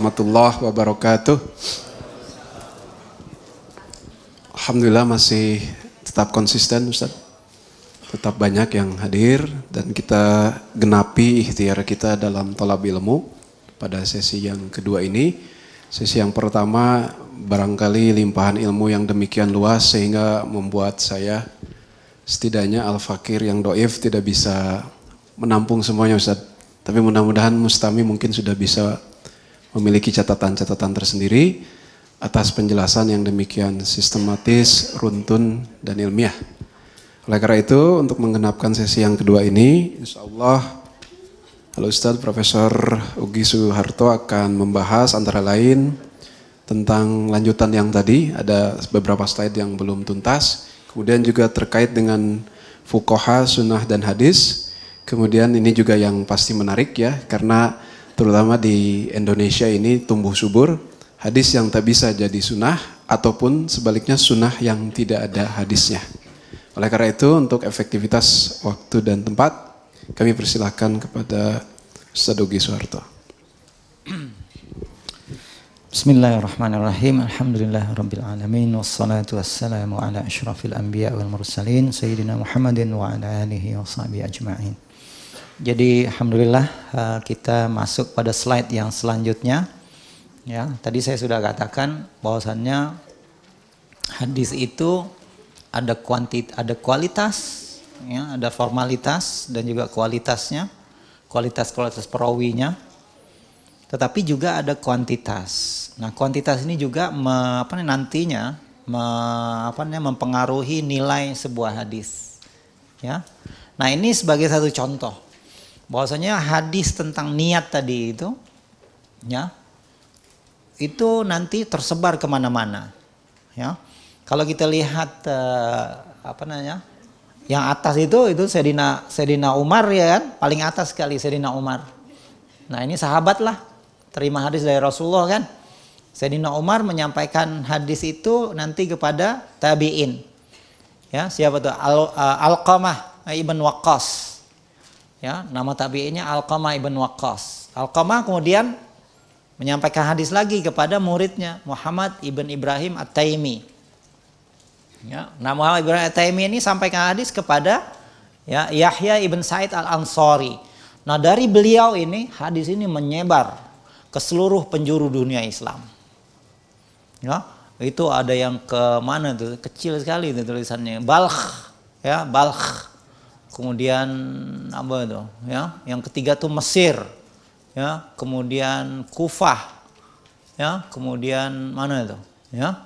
warahmatullahi wabarakatuh. Alhamdulillah masih tetap konsisten Ustaz. Tetap banyak yang hadir dan kita genapi ikhtiar kita dalam tolab ilmu pada sesi yang kedua ini. Sesi yang pertama barangkali limpahan ilmu yang demikian luas sehingga membuat saya setidaknya al-fakir yang doif tidak bisa menampung semuanya Ustaz. Tapi mudah-mudahan Mustami mungkin sudah bisa memiliki catatan-catatan tersendiri atas penjelasan yang demikian sistematis, runtun, dan ilmiah. Oleh karena itu, untuk menggenapkan sesi yang kedua ini, insya Allah, Halo Ustadz Profesor Ugi Suharto akan membahas antara lain tentang lanjutan yang tadi, ada beberapa slide yang belum tuntas, kemudian juga terkait dengan fukoha, sunnah, dan hadis, kemudian ini juga yang pasti menarik ya, karena terutama di Indonesia ini tumbuh subur hadis yang tak bisa jadi sunnah ataupun sebaliknya sunnah yang tidak ada hadisnya. Oleh karena itu untuk efektivitas waktu dan tempat kami persilahkan kepada Ustaz Ugi Suharto. Bismillahirrahmanirrahim. Alhamdulillah rabbil alamin wassalatu wassalamu ala asyrafil anbiya wal mursalin sayyidina Muhammadin wa ala alihi wa sahbihi ajma'in. Jadi alhamdulillah eh, kita masuk pada slide yang selanjutnya. Ya, tadi saya sudah katakan bahwasannya hadis itu ada kuantit ada kualitas, ya, ada formalitas dan juga kualitasnya, kualitas-kualitas perawinya. Tetapi juga ada kuantitas. Nah, kuantitas ini juga me, apa nantinya me, apa namanya mempengaruhi nilai sebuah hadis. Ya. Nah, ini sebagai satu contoh bahwasanya hadis tentang niat tadi itu ya itu nanti tersebar ke mana-mana ya. Kalau kita lihat uh, apa namanya yang atas itu itu Sedina Sedina Umar ya kan? Paling atas sekali Sedina Umar. Nah ini sahabat lah terima hadis dari Rasulullah kan? Sedina Umar menyampaikan hadis itu nanti kepada tabiin. Ya siapa tuh? Al, uh, Alqamah ibn Waqqas Ya, nama tabi'inya Alqamah ibn Waqqas. Alqamah kemudian menyampaikan hadis lagi kepada muridnya Muhammad ibn Ibrahim At-Taimi. Ya, nah Muhammad Ibrahim At-Taimi ini sampaikan hadis kepada ya Yahya ibn Said Al-Ansari. Nah, dari beliau ini hadis ini menyebar ke seluruh penjuru dunia Islam. Ya, itu ada yang ke mana tuh? Kecil sekali itu tulisannya. Balkh, ya, Balkh kemudian apa itu? Ya yang ketiga tuh Mesir. Ya kemudian Kufah. Ya kemudian mana itu? Ya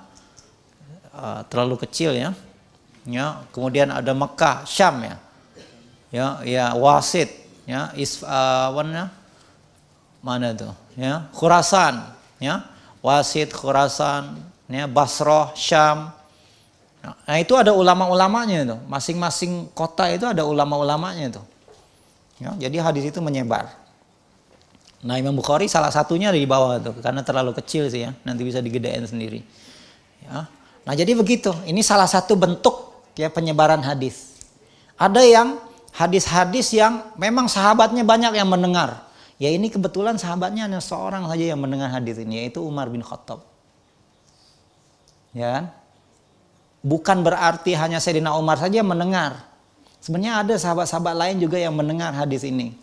uh, terlalu kecil ya. Ya kemudian ada Mekah Syam ya. Ya ya Wasit. Ya Isfawan uh, mana itu? Ya Khurasan. Ya Wasit Khurasan. Ya Basrah Syam Nah itu ada ulama-ulamanya itu. Masing-masing kota itu ada ulama-ulamanya itu. Ya, jadi hadis itu menyebar. Nah Imam Bukhari salah satunya ada di bawah itu karena terlalu kecil sih ya. Nanti bisa digedein sendiri. Ya. Nah jadi begitu. Ini salah satu bentuk ya penyebaran hadis. Ada yang hadis-hadis yang memang sahabatnya banyak yang mendengar. Ya ini kebetulan sahabatnya hanya seorang saja yang mendengar hadis ini yaitu Umar bin Khattab. Ya kan? Bukan berarti hanya Sayyidina Umar saja mendengar. Sebenarnya ada sahabat-sahabat lain juga yang mendengar hadis ini.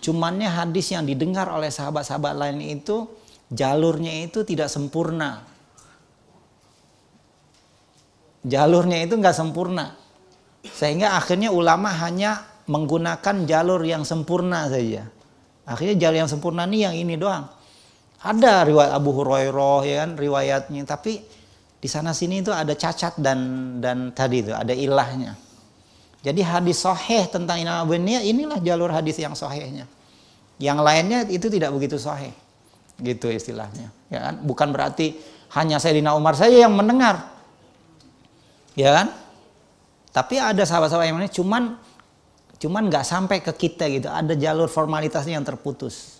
Cumannya hadis yang didengar oleh sahabat-sahabat lain itu jalurnya itu tidak sempurna. Jalurnya itu nggak sempurna. Sehingga akhirnya ulama hanya menggunakan jalur yang sempurna saja. Akhirnya jalur yang sempurna ini yang ini doang. Ada riwayat Abu Hurairah ya kan riwayatnya tapi di sana sini itu ada cacat dan dan tadi itu ada ilahnya. Jadi hadis sahih tentang Imam Abu inilah jalur hadis yang sahihnya. Yang lainnya itu tidak begitu sahih. Gitu istilahnya. Ya kan? Bukan berarti hanya Sayyidina Umar saja yang mendengar. Ya kan? Tapi ada sahabat-sahabat yang ini cuman cuman nggak sampai ke kita gitu. Ada jalur formalitasnya yang terputus.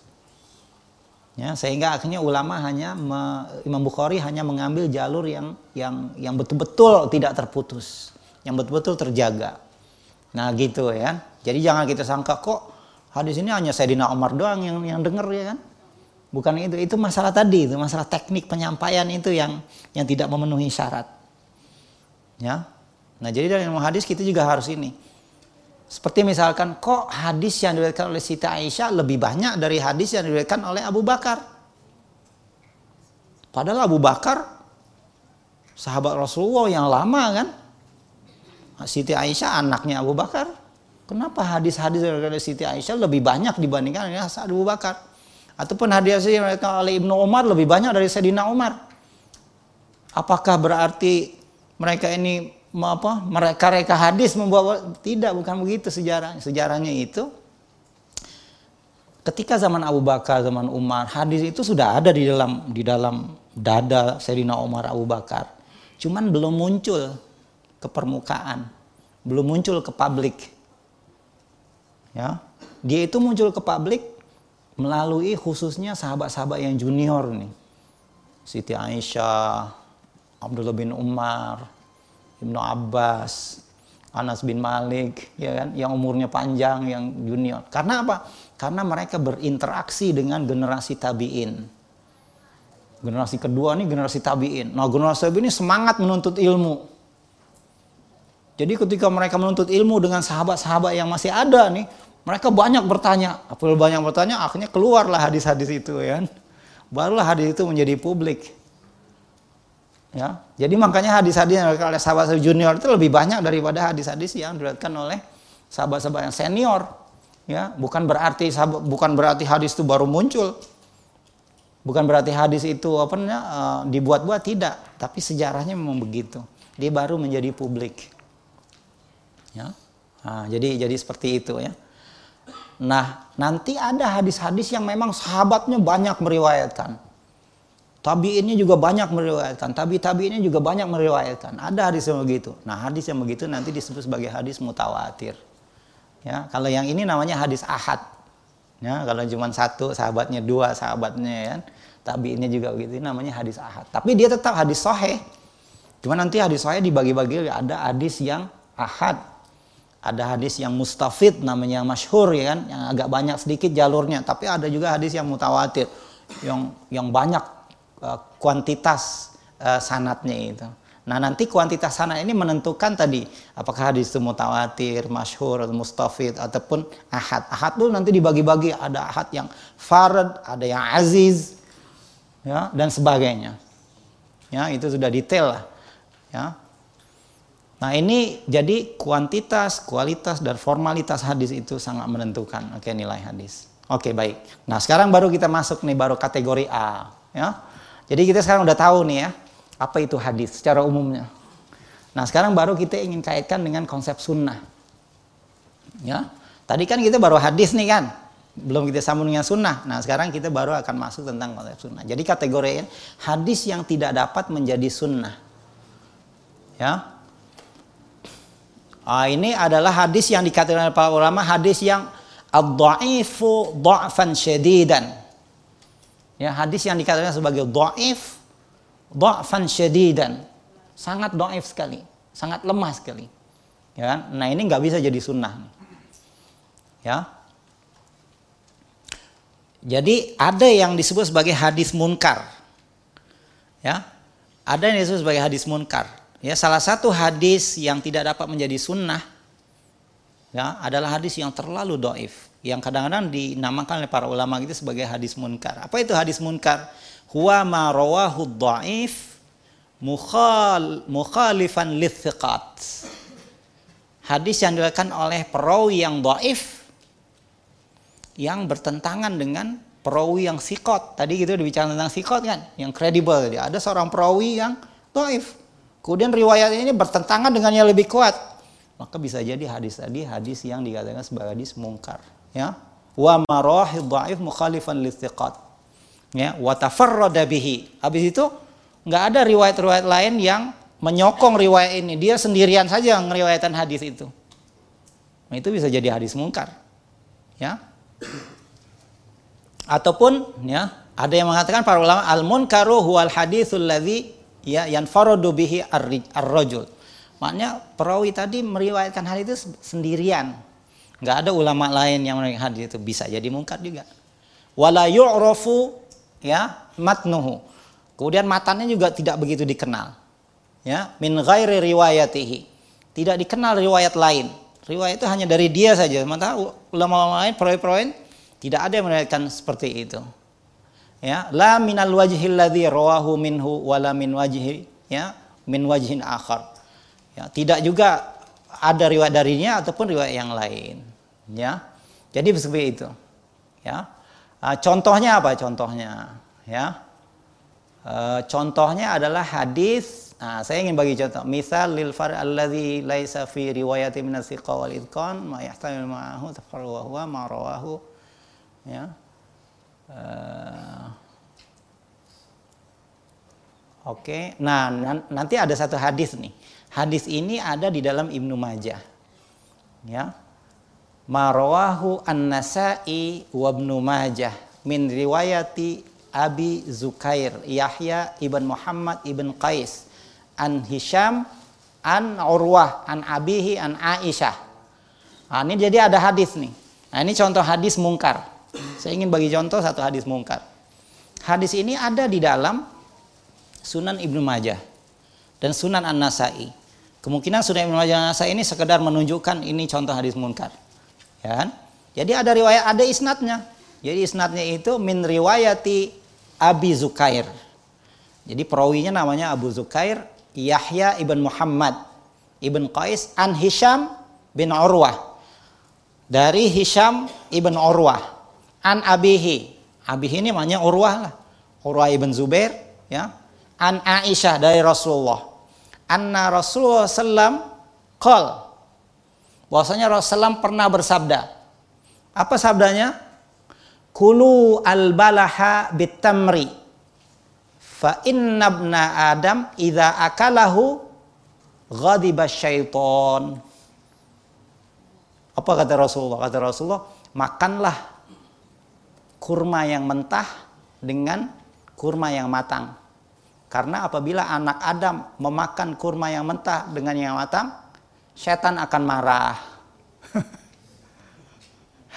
Ya, sehingga akhirnya ulama hanya me, Imam Bukhari hanya mengambil jalur yang yang yang betul-betul tidak terputus, yang betul-betul terjaga. Nah, gitu ya. Jadi jangan kita sangka kok hadis ini hanya Sayyidina Umar doang yang yang dengar ya kan. Bukan itu, itu masalah tadi, itu masalah teknik penyampaian itu yang yang tidak memenuhi syarat. Ya. Nah, jadi dari ilmu hadis kita juga harus ini. Seperti misalkan kok hadis yang diriwayatkan oleh Siti Aisyah lebih banyak dari hadis yang diriwayatkan oleh Abu Bakar. Padahal Abu Bakar sahabat Rasulullah yang lama kan. Siti Aisyah anaknya Abu Bakar. Kenapa hadis-hadis dari Siti Aisyah lebih banyak dibandingkan dengan Abu Bakar? Ataupun hadis yang diriwayatkan oleh Ibnu Umar lebih banyak dari Sayyidina Umar. Apakah berarti mereka ini apa mereka reka hadis membawa tidak bukan begitu sejarah sejarahnya itu. Ketika zaman Abu Bakar zaman Umar hadis itu sudah ada di dalam di dalam dada Sayyidina Umar Abu Bakar. Cuman belum muncul ke permukaan belum muncul ke publik. Ya. Dia itu muncul ke publik melalui khususnya sahabat-sahabat yang junior nih. Siti Aisyah Abdullah bin Umar Ibnu Abbas, Anas bin Malik, ya kan, yang umurnya panjang, yang junior. Karena apa? Karena mereka berinteraksi dengan generasi tabiin. Generasi kedua nih generasi tabiin. Nah generasi tabiin ini semangat menuntut ilmu. Jadi ketika mereka menuntut ilmu dengan sahabat-sahabat yang masih ada nih, mereka banyak bertanya. Apabila banyak bertanya, akhirnya keluarlah hadis-hadis itu ya. Kan. Barulah hadis itu menjadi publik. Ya, jadi makanya hadis-hadis yang oleh sahabat junior itu lebih banyak daripada hadis-hadis yang diriwayatkan oleh sahabat-sahabat yang senior. Ya, bukan berarti sahabat, bukan berarti hadis itu baru muncul. Bukan berarti hadis itu apa uh, dibuat-buat tidak, tapi sejarahnya memang begitu. Dia baru menjadi publik. Ya. Nah, jadi jadi seperti itu ya. Nah, nanti ada hadis-hadis yang memang sahabatnya banyak meriwayatkan. Tabiinnya juga banyak meriwayatkan, tabi tabiinnya juga banyak meriwayatkan. Ada hadis yang begitu. Nah, hadis yang begitu nanti disebut sebagai hadis mutawatir. Ya, kalau yang ini namanya hadis ahad. Ya, kalau cuma satu sahabatnya, dua sahabatnya ya, tabiinnya juga begitu, namanya hadis ahad. Tapi dia tetap hadis sahih. Cuma nanti hadis sahih dibagi-bagi ada hadis yang ahad, ada hadis yang mustafid namanya masyhur ya kan, yang agak banyak sedikit jalurnya, tapi ada juga hadis yang mutawatir yang yang banyak kuantitas uh, sanatnya itu. Nah nanti kuantitas sanat ini menentukan tadi apakah hadis itu mutawatir, masyhur, atau mustafid ataupun ahad. Ahad itu nanti dibagi-bagi ada ahad yang farad, ada yang aziz, ya dan sebagainya. Ya itu sudah detail lah. Ya. Nah ini jadi kuantitas, kualitas dan formalitas hadis itu sangat menentukan oke nilai hadis. Oke baik. Nah sekarang baru kita masuk nih baru kategori A. Ya. Jadi kita sekarang udah tahu nih ya, apa itu hadis secara umumnya. Nah sekarang baru kita ingin kaitkan dengan konsep sunnah. Ya, tadi kan kita baru hadis nih kan, belum kita sambung dengan sunnah. Nah sekarang kita baru akan masuk tentang konsep sunnah. Jadi kategori hadis yang tidak dapat menjadi sunnah. Ya, ah, ini adalah hadis yang dikatakan oleh para ulama hadis yang ad-dha'ifu dha'fan syadidan Ya, hadis yang dikatakan sebagai dhaif, dha'fan syadidan. Sangat dhaif sekali, sangat lemah sekali. Ya kan? Nah, ini nggak bisa jadi sunnah. Ya. Jadi ada yang disebut sebagai hadis munkar. Ya. Ada yang disebut sebagai hadis munkar. Ya, salah satu hadis yang tidak dapat menjadi sunnah ya adalah hadis yang terlalu doif yang kadang-kadang dinamakan oleh para ulama itu sebagai hadis munkar. Apa itu hadis munkar? Huwa ma rawahu dhaif mukhal mukhalifan lithiqat. Hadis yang dilakukan oleh perawi yang dhaif yang bertentangan dengan perawi yang sikot. Tadi gitu dibicara tentang sikot kan, yang kredibel. Ada seorang perawi yang dhaif. Kemudian riwayat ini bertentangan dengan yang lebih kuat. Maka bisa jadi hadis tadi hadis yang dikatakan sebagai hadis mungkar ya. Wa marahi dhaif mukhalifan listiqat ya. Wa tafarrada bihi. Habis itu nggak ada riwayat-riwayat lain yang menyokong riwayat ini. Dia sendirian saja ngeriwayatan hadis itu. Nah, itu bisa jadi hadis mungkar. Ya. Ataupun ya ada yang mengatakan para ulama al munkaru huwal haditsul ladzi ya yanfaradu bihi ar-rajul. Maknanya perawi tadi meriwayatkan hal itu sendirian nggak ada ulama lain yang meriwayatkan hadis itu bisa jadi mungkar juga wala yu'rafu ya matnuhu. Kemudian matannya juga tidak begitu dikenal. Ya, min ghairi riwayatihi. Tidak dikenal riwayat lain. Riwayat itu hanya dari dia saja. Sementara ulama-ulama lain, perawi-perawi tidak ada yang meriwayatkan seperti itu. Ya, la minal wajhil ladzi rawahu minhu wala min wajhi ya, min wajhin akhar. Ya, tidak juga ada riwayat darinya ataupun riwayat yang lain. Ya. Jadi seperti itu. Ya. Uh, contohnya apa contohnya? Ya. Uh, contohnya adalah hadis. Nah, saya ingin bagi contoh. Misal lil far alladzi laisa fi riwayati min as-siqa wal idqan ma yahtamil ma'ahu tafarru wa huwa ma rawahu. Ya. Uh, Oke, okay. nah nanti ada satu hadis nih. Hadis ini ada di dalam Ibnu Majah. Ya. Marwahu An-Nasa'i wa Ibnu Majah min riwayati Abi Zukair Yahya ibn Muhammad ibn Qais an Hisham an Urwah an Abihi an Aisyah. Nah, ini jadi ada hadis nih. Nah, ini contoh hadis mungkar. Saya ingin bagi contoh satu hadis mungkar. Hadis ini ada di dalam Sunan Ibnu Majah dan Sunan An-Nasai. Kemungkinan Sunan Ibnu Majah ini sekedar menunjukkan ini contoh hadis munkar. Ya kan? Jadi ada riwayat, ada isnadnya. Jadi isnadnya itu min riwayati Abi Zukair. Jadi perawinya namanya Abu Zukair Yahya ibn Muhammad ibn Qais an Hisham bin Urwah. Dari Hisham ibn Urwah an Abihi. Abihi ini namanya Urwah lah. Urwah ibn Zubair ya an Aisyah dari Rasulullah anna Rasulullah sallam qol. Bahwasanya Rasulullah pernah bersabda. Apa sabdanya? Kulu al balaha bitamri. Fa inna ibna adam idza akalahu ghadiba syaiton apa kata Rasulullah? Kata Rasulullah makanlah kurma yang mentah dengan kurma yang matang karena apabila anak Adam memakan kurma yang mentah dengan yang matang, setan akan marah.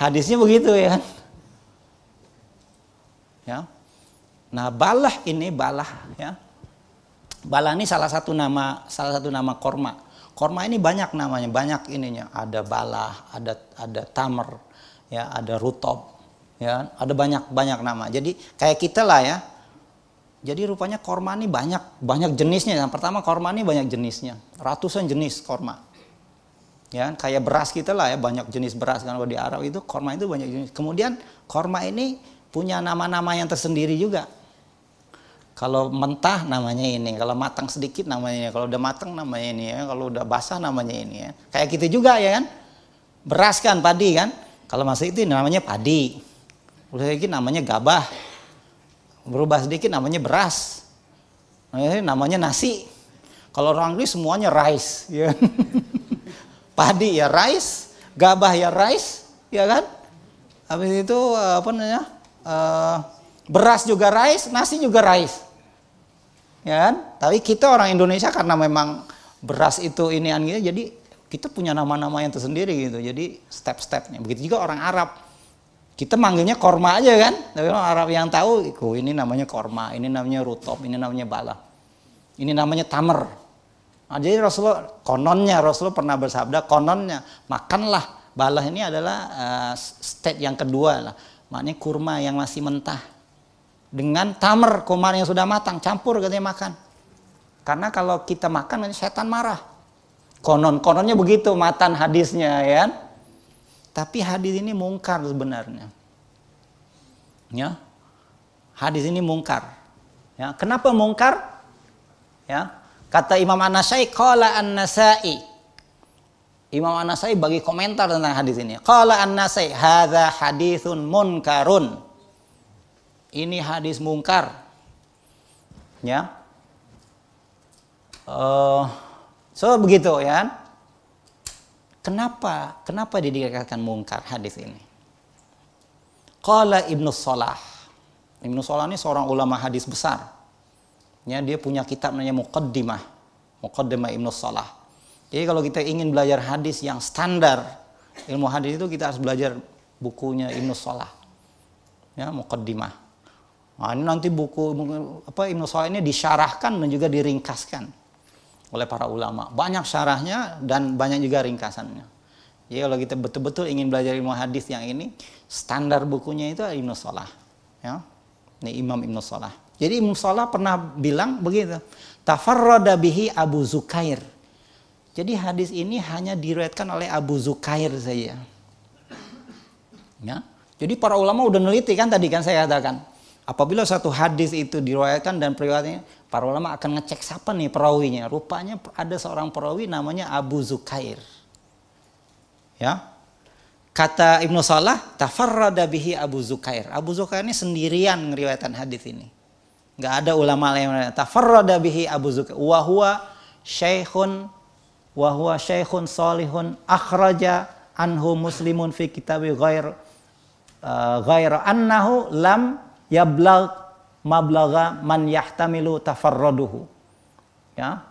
Hadisnya begitu ya kan? Ya. Nah, balah ini balah ya. Balah ini salah satu nama salah satu nama korma. Korma ini banyak namanya, banyak ininya. Ada balah, ada ada tamer, ya, ada rutop, ya, ada banyak banyak nama. Jadi kayak kita lah ya, jadi rupanya korma ini banyak, banyak jenisnya. Yang pertama korma ini banyak jenisnya, ratusan jenis korma. Ya, kayak beras kita lah ya, banyak jenis beras kan di Arab itu korma itu banyak jenis. Kemudian korma ini punya nama-nama yang tersendiri juga. Kalau mentah namanya ini, kalau matang sedikit namanya ini, kalau udah matang namanya ini ya, kalau udah basah namanya ini ya. Kayak gitu juga ya kan. Beras kan, padi kan. Kalau masih itu namanya padi. Udah lagi namanya gabah berubah sedikit namanya beras. Namanya nasi. Kalau orang Inggris semuanya rice ya. Padi ya rice gabah ya rice ya kan? Habis itu apa namanya uh, beras juga rice nasi juga rice. Ya kan? Tapi kita orang Indonesia karena memang beras itu ini gitu jadi kita punya nama-nama yang tersendiri gitu. Jadi step-stepnya. Begitu juga orang Arab kita manggilnya korma aja kan. Tapi orang Arab yang tahu, oh, ini namanya korma, ini namanya rutop, ini namanya bala. Ini namanya tamer. Nah, jadi Rasulullah, kononnya Rasulullah pernah bersabda, kononnya, makanlah. Balah ini adalah uh, state yang kedua lah. Maknanya kurma yang masih mentah. Dengan tamer, kumar yang sudah matang, campur katanya makan. Karena kalau kita makan, setan marah. Konon-kononnya begitu, matan hadisnya ya kan? Tapi hadis ini mungkar sebenarnya. Ya. Hadis ini mungkar. Ya, kenapa mungkar? Ya. Kata Imam An-Nasai qala An-Nasai. Imam An-Nasai bagi komentar tentang hadis ini. Qala An-Nasai hadza haditsun munkarun. Ini hadis mungkar. Ya. Uh, so begitu ya. Kenapa? Kenapa dikatakan mungkar hadis ini? Qala Ibnu Salah. Ibnu Salah ini seorang ulama hadis besar. Ya, dia punya kitab namanya Muqaddimah. Muqaddimah Ibnu Salah. Jadi kalau kita ingin belajar hadis yang standar, ilmu hadis itu kita harus belajar bukunya Ibnu Salah. Ya, Muqaddimah. Nah, ini nanti buku apa Ibnu Salah ini disyarahkan dan juga diringkaskan oleh para ulama. Banyak syarahnya dan banyak juga ringkasannya. Jadi kalau kita betul-betul ingin belajar ilmu hadis yang ini, standar bukunya itu Ibnu Salah. Ya. Ini Imam Ibnu Salah. Jadi Ibnu Salah pernah bilang begitu. Tafarrada bihi Abu Zukair. Jadi hadis ini hanya diriwayatkan oleh Abu Zukair saja. Ya. Jadi para ulama udah neliti kan tadi kan saya katakan Apabila satu hadis itu diriwayatkan dan periwayatnya, para ulama akan ngecek siapa nih perawinya. Rupanya ada seorang perawi namanya Abu Zukair. Ya. Kata Ibnu Salah, tafarrada bihi Abu Zukair. Abu Zukair ini sendirian ngeriwayatkan hadis ini. Enggak ada ulama lain yang tafarrada bihi Abu Zukair. Wa huwa syaikhun wa huwa syaikhun salihun akhraja anhu muslimun fi kitabi ghair uh, ghair annahu lam yablag mablaga man yahtamilu tafarraduhu. Ya.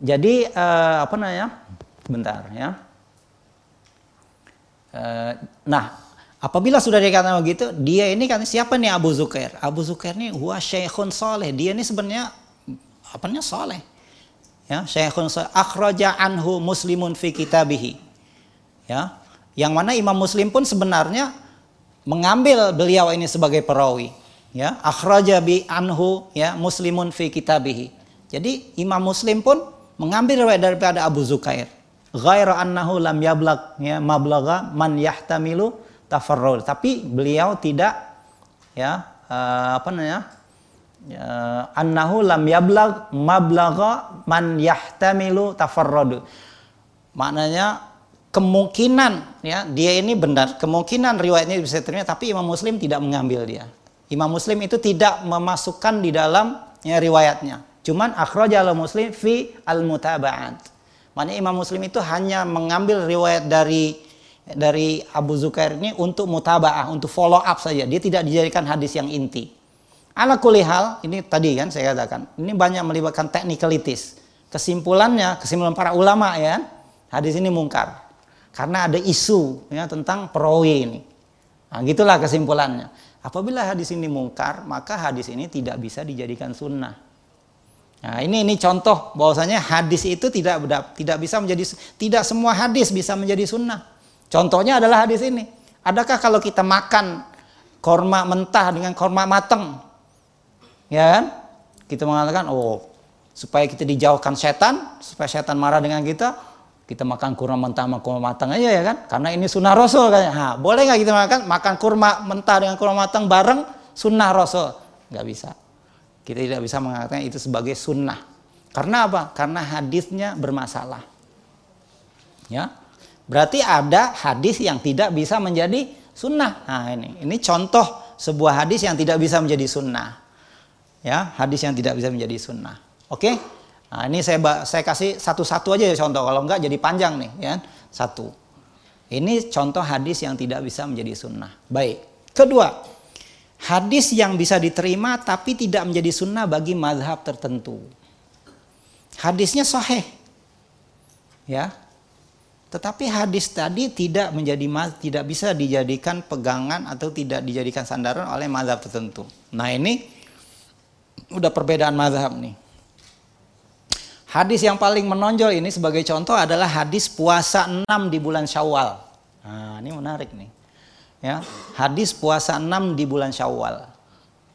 Jadi uh, apa namanya? Bentar ya. Uh, nah, apabila sudah dikatakan begitu, dia ini kan siapa nih Abu Zukair? Abu Zukair ini huwa syekhun soleh. Dia ini sebenarnya apa soleh. Ya, syekhun soleh. Akhraja anhu muslimun fi kitabihi. Ya, yang mana Imam Muslim pun sebenarnya mengambil beliau ini sebagai perawi ya akhraja bi anhu ya muslimun fi kitabihi. Jadi Imam Muslim pun mengambil riwayat daripada Abu Zukair. Ghaira annahu lam yablaq ya mablagha man yahtamilu tafarrud. Tapi beliau tidak ya uh, apa namanya uh, annahu lam yablaq mablagha man yahtamilu tafarrud. Maknanya kemungkinan ya dia ini benar. Kemungkinan riwayatnya bisa diterima tapi Imam Muslim tidak mengambil dia. Imam Muslim itu tidak memasukkan di dalam ya, riwayatnya. Cuman akhraja al Muslim fi al mutaba'at maknanya Imam Muslim itu hanya mengambil riwayat dari dari Abu Zukair ini untuk mutaba'ah untuk follow up saja. Dia tidak dijadikan hadis yang inti. Ala kulihal ini tadi kan saya katakan ini banyak melibatkan technicalities kesimpulannya kesimpulan para ulama ya hadis ini mungkar karena ada isu ya tentang perawi ini. Nah, gitulah kesimpulannya. Apabila hadis ini mungkar, maka hadis ini tidak bisa dijadikan sunnah. Nah, ini ini contoh bahwasanya hadis itu tidak tidak bisa menjadi tidak semua hadis bisa menjadi sunnah. Contohnya adalah hadis ini. Adakah kalau kita makan korma mentah dengan korma matang, ya kan? Kita mengatakan, oh supaya kita dijauhkan setan, supaya setan marah dengan kita, kita makan kurma mentah sama kurma matang aja ya kan? Karena ini sunnah rasul kan ha, boleh nggak kita makan? Makan kurma mentah dengan kurma matang bareng? Sunnah rasul. Nggak bisa. Kita tidak bisa mengatakan itu sebagai sunnah. Karena apa? Karena hadisnya bermasalah. Ya. Berarti ada hadis yang tidak bisa menjadi sunnah. Nah ini. Ini contoh sebuah hadis yang tidak bisa menjadi sunnah. Ya hadis yang tidak bisa menjadi sunnah. Oke? okay? Nah, ini saya saya kasih satu-satu aja ya contoh. Kalau enggak jadi panjang nih, ya. Satu. Ini contoh hadis yang tidak bisa menjadi sunnah. Baik. Kedua, hadis yang bisa diterima tapi tidak menjadi sunnah bagi mazhab tertentu. Hadisnya sahih. Ya. Tetapi hadis tadi tidak menjadi tidak bisa dijadikan pegangan atau tidak dijadikan sandaran oleh mazhab tertentu. Nah, ini udah perbedaan mazhab nih. Hadis yang paling menonjol ini sebagai contoh adalah hadis puasa 6 di bulan Syawal. Nah, ini menarik nih. Ya, hadis puasa 6 di bulan Syawal.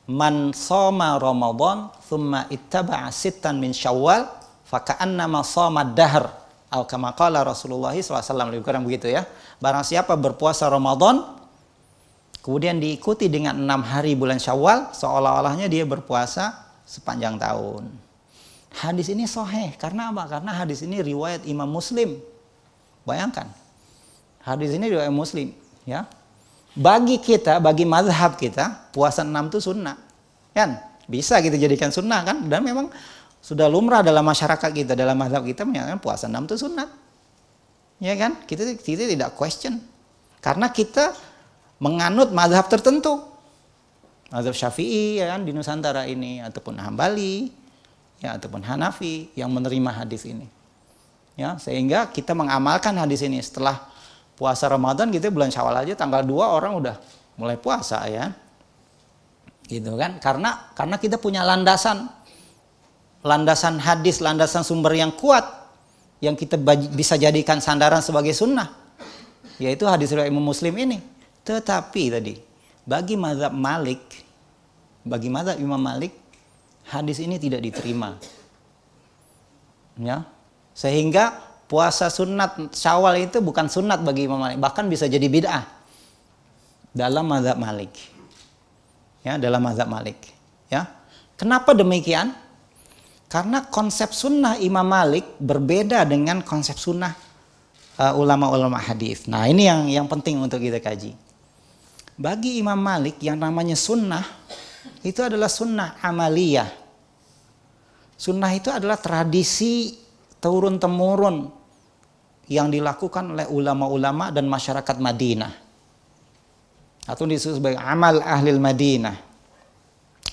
Man soma Ramadan thumma ittaba'a sittan min Syawal faka'annama soma dahr. Atau kama qala Rasulullah SAW lebih kurang begitu ya. Barang siapa berpuasa Ramadan kemudian diikuti dengan enam hari bulan Syawal seolah-olahnya dia berpuasa sepanjang tahun. Hadis ini soheh. Karena apa? Karena hadis ini riwayat Imam Muslim. Bayangkan. Hadis ini riwayat Muslim. Ya. Bagi kita, bagi mazhab kita, puasa enam itu sunnah. Kan? Bisa kita jadikan sunnah kan? Dan memang sudah lumrah dalam masyarakat kita, dalam mazhab kita menyatakan puasa enam itu sunnah. Ya kan? Kita, kita tidak question. Karena kita menganut mazhab tertentu. Mazhab Syafi'i ya kan di Nusantara ini ataupun Hambali, ya ataupun Hanafi yang menerima hadis ini. Ya, sehingga kita mengamalkan hadis ini setelah puasa Ramadan gitu bulan Syawal aja tanggal 2 orang udah mulai puasa ya. Gitu kan? Karena karena kita punya landasan landasan hadis, landasan sumber yang kuat yang kita bisa jadikan sandaran sebagai sunnah yaitu hadis riwayat Imam Muslim ini. Tetapi tadi bagi mazhab Malik bagi mazhab Imam Malik hadis ini tidak diterima. Ya. Sehingga puasa sunat Syawal itu bukan sunat bagi Imam Malik, bahkan bisa jadi bid'ah dalam mazhab Malik. Ya, dalam mazhab Malik. Ya. Kenapa demikian? Karena konsep sunnah Imam Malik berbeda dengan konsep sunnah uh, ulama-ulama hadis. Nah ini yang yang penting untuk kita kaji. Bagi Imam Malik yang namanya sunnah itu adalah sunnah amaliyah. Sunnah itu adalah tradisi turun temurun yang dilakukan oleh ulama-ulama dan masyarakat Madinah. Atau disebut sebagai amal ahli Madinah.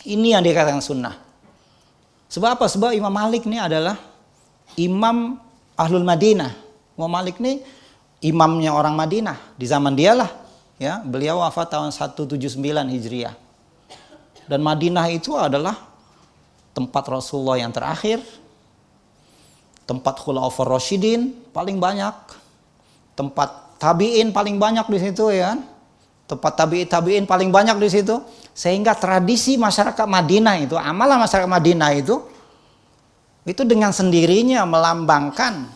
Ini yang dikatakan sunnah. Sebab apa? Sebab Imam Malik ini adalah imam Ahlul Madinah. Imam Malik ini imamnya orang Madinah di zaman dialah ya. Beliau wafat tahun 179 Hijriah. Dan Madinah itu adalah tempat Rasulullah yang terakhir, tempat Khulafaur Rasyidin paling banyak, tempat tabi'in paling banyak di situ ya kan? Tempat tabi'in tabi'in paling banyak di situ sehingga tradisi masyarakat Madinah itu, amalan masyarakat Madinah itu itu dengan sendirinya melambangkan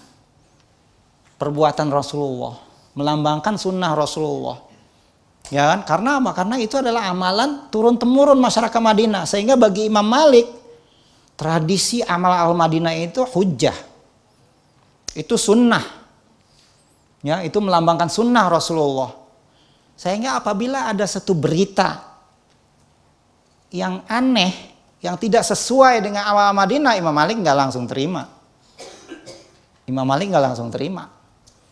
perbuatan Rasulullah, melambangkan sunnah Rasulullah. Ya kan? Karena apa? Karena itu adalah amalan turun temurun masyarakat Madinah. Sehingga bagi Imam Malik tradisi amal al Madinah itu hujah. Itu sunnah. Ya, itu melambangkan sunnah Rasulullah. Sehingga apabila ada satu berita yang aneh, yang tidak sesuai dengan awal Madinah, Imam Malik nggak langsung terima. Imam Malik nggak langsung terima.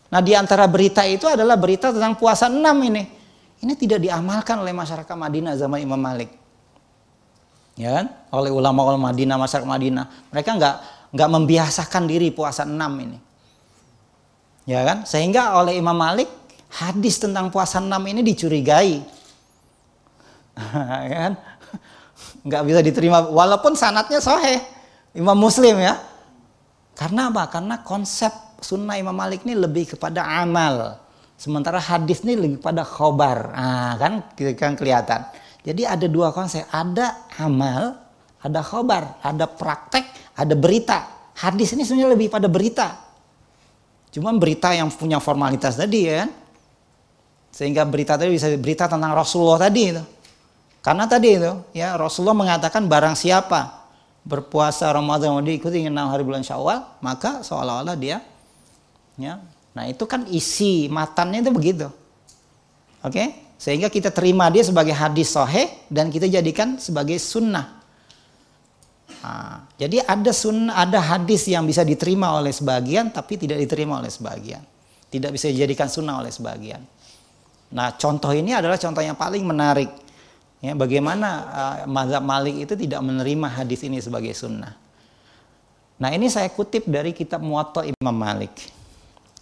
Nah di antara berita itu adalah berita tentang puasa enam ini. Ini tidak diamalkan oleh masyarakat Madinah zaman Imam Malik. Ya kan? Oleh ulama-ulama Madinah, masyarakat Madinah. Mereka nggak nggak membiasakan diri puasa enam ini. Ya kan? Sehingga oleh Imam Malik hadis tentang puasa enam ini dicurigai. ya kan? nggak bisa diterima walaupun sanatnya soheh Imam Muslim ya karena apa karena konsep sunnah Imam Malik ini lebih kepada amal sementara hadis ini lebih pada khobar. Nah, kan kan kelihatan. Jadi ada dua konsep. Ada amal ada khobar. Ada praktek ada berita. Hadis ini sebenarnya lebih pada berita. Cuma berita yang punya formalitas tadi ya kan? Sehingga berita tadi bisa berita tentang Rasulullah tadi itu. Karena tadi itu ya Rasulullah mengatakan barang siapa berpuasa Ramadan mau diikuti enam hari bulan Syawal, maka seolah-olah dia ya. Nah, itu kan isi matannya itu begitu. Oke? Okay? Sehingga kita terima dia sebagai hadis sahih dan kita jadikan sebagai sunnah. Nah, jadi ada sunnah, ada hadis yang bisa diterima oleh sebagian tapi tidak diterima oleh sebagian. Tidak bisa dijadikan sunnah oleh sebagian. Nah, contoh ini adalah contoh yang paling menarik Ya, bagaimana uh, mazhab Malik itu tidak menerima hadis ini sebagai sunnah. Nah ini saya kutip dari kitab Muwatta Imam Malik.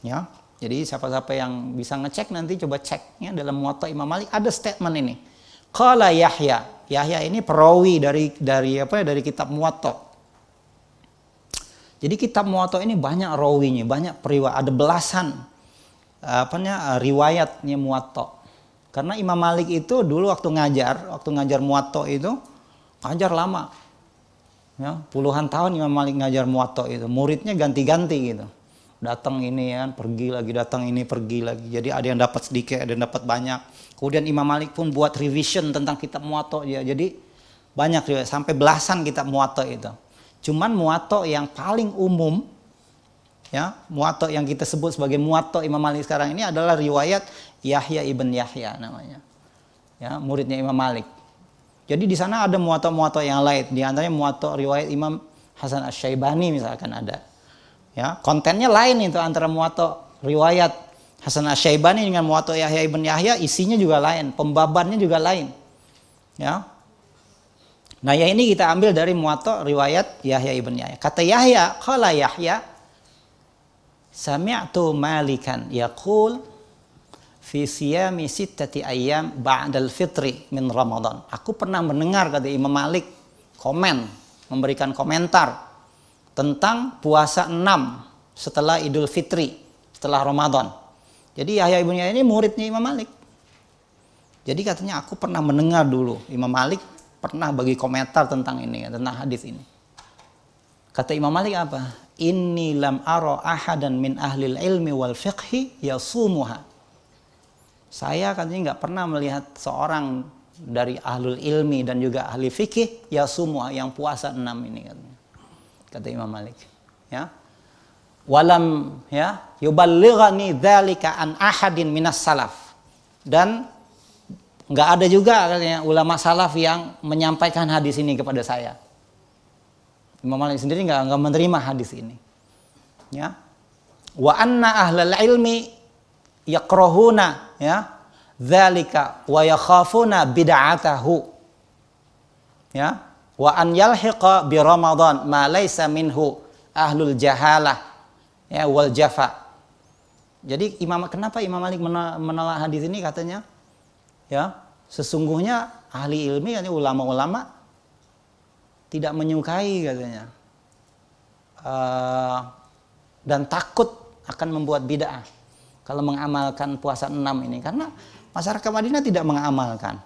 Ya, jadi siapa-siapa yang bisa ngecek nanti coba cek ya dalam Muwatta Imam Malik ada statement ini. Qala Yahya. Yahya ini perawi dari dari apa ya dari kitab Muwatta. Jadi kitab Muwatta ini banyak rawinya, banyak periwayat, ada belasan apa riwayatnya Muwatta. Karena Imam Malik itu dulu waktu ngajar, waktu ngajar muato itu ngajar lama. Ya, puluhan tahun Imam Malik ngajar muato itu. Muridnya ganti-ganti gitu. Datang ini kan, pergi lagi, datang ini, pergi lagi. Jadi ada yang dapat sedikit, ada yang dapat banyak. Kemudian Imam Malik pun buat revision tentang kitab muato ya. Jadi banyak juga sampai belasan kitab muato itu. Cuman muato yang paling umum ya muato yang kita sebut sebagai muato Imam Malik sekarang ini adalah riwayat Yahya ibn Yahya namanya. Ya, muridnya Imam Malik. Jadi di sana ada muato-muato yang lain, di antaranya muato riwayat Imam Hasan Asy-Syaibani misalkan ada. Ya, kontennya lain itu antara muato riwayat Hasan Asy-Syaibani dengan muato Yahya ibn Yahya isinya juga lain, pembabannya juga lain. Ya. Nah, ya ini kita ambil dari muato riwayat Yahya ibn Yahya. Kata Yahya, qala Yahya sami'tu Malikan yaqul fi siyami sittati ayyam ba'dal fitri min Ramadan. Aku pernah mendengar kata Imam Malik komen, memberikan komentar tentang puasa enam setelah Idul Fitri, setelah Ramadan. Jadi Yahya ibn Yahya ini muridnya Imam Malik. Jadi katanya aku pernah mendengar dulu Imam Malik pernah bagi komentar tentang ini, tentang hadis ini. Kata Imam Malik apa? Inni lam aro ahadan min ahlil ilmi wal fiqhi yasumuha saya katanya nggak pernah melihat seorang dari ahlul ilmi dan juga ahli fikih ya semua yang puasa enam ini katanya. Kata Imam Malik. Ya. Walam ya yuballighani dzalika an ahadin minas salaf. Dan nggak ada juga katanya ulama salaf yang menyampaikan hadis ini kepada saya. Imam Malik sendiri nggak nggak menerima hadis ini. Ya. Wa anna ahlal ilmi yakrahuna ya dzalika wa yakhafuna bid'atahu ya wa an yalhiqa bi ramadan ma laysa minhu ahlul jahalah ya wal jafa. Jadi imam kenapa Imam Malik menolak hadis ini katanya? Ya sesungguhnya ahli ilmi yani ulama-ulama tidak menyukai katanya. Uh, dan takut akan membuat bid'ah kalau mengamalkan puasa enam ini. Karena masyarakat Madinah tidak mengamalkan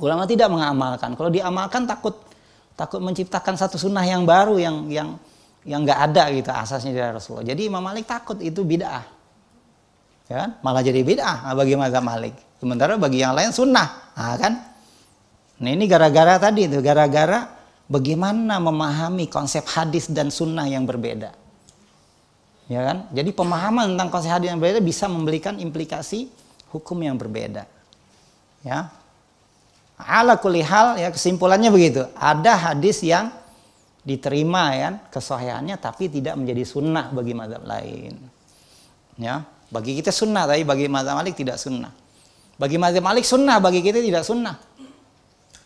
ulama tidak mengamalkan kalau diamalkan takut takut menciptakan satu sunnah yang baru yang yang yang nggak ada gitu asasnya dari Rasulullah jadi Imam Malik takut itu bid'ah ya kan? malah jadi bid'ah nah, bagi mazhab Malik sementara bagi yang lain sunnah nah, kan nah ini gara-gara tadi itu gara-gara bagaimana memahami konsep hadis dan sunnah yang berbeda ya kan? Jadi pemahaman tentang konsep hadis yang berbeda bisa memberikan implikasi hukum yang berbeda. Ya. Ala kulihal ya kesimpulannya begitu. Ada hadis yang diterima ya kesahihannya tapi tidak menjadi sunnah bagi mazhab lain. Ya, bagi kita sunnah tapi bagi mazhab Malik tidak sunnah. Bagi mazhab Malik sunnah, bagi kita tidak sunnah.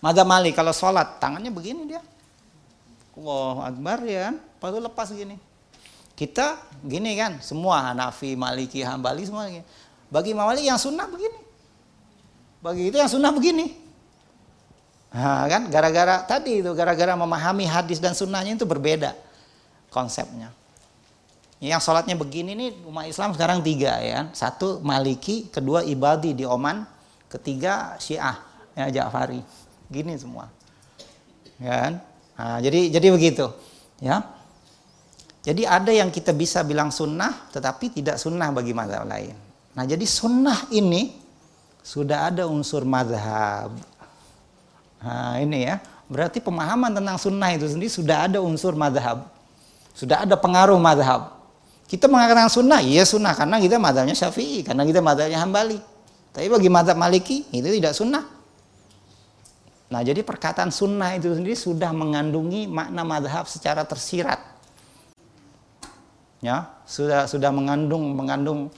Mazhab Malik kalau sholat tangannya begini dia. Wah Akbar ya kan, lalu lepas gini. Kita gini kan, semua Hanafi, Maliki, Hambali semua gini. Bagi Malik yang sunnah begini. Bagi itu yang sunnah begini. Nah, kan gara-gara tadi itu gara-gara memahami hadis dan sunnahnya itu berbeda konsepnya. Yang sholatnya begini nih umat Islam sekarang tiga ya. Kan. Satu Maliki, kedua Ibadi di Oman, ketiga Syiah ya Ja'fari. Gini semua. Ya kan? Nah, jadi jadi begitu. Ya. Jadi ada yang kita bisa bilang sunnah tetapi tidak sunnah bagi mazhab lain. Nah jadi sunnah ini sudah ada unsur mazhab. Nah ini ya, berarti pemahaman tentang sunnah itu sendiri sudah ada unsur mazhab. Sudah ada pengaruh mazhab. Kita mengatakan sunnah, iya sunnah karena kita mazhabnya syafi'i, karena kita mazhabnya hambali. Tapi bagi mazhab maliki itu tidak sunnah. Nah jadi perkataan sunnah itu sendiri sudah mengandungi makna mazhab secara tersirat ya sudah sudah mengandung mengandung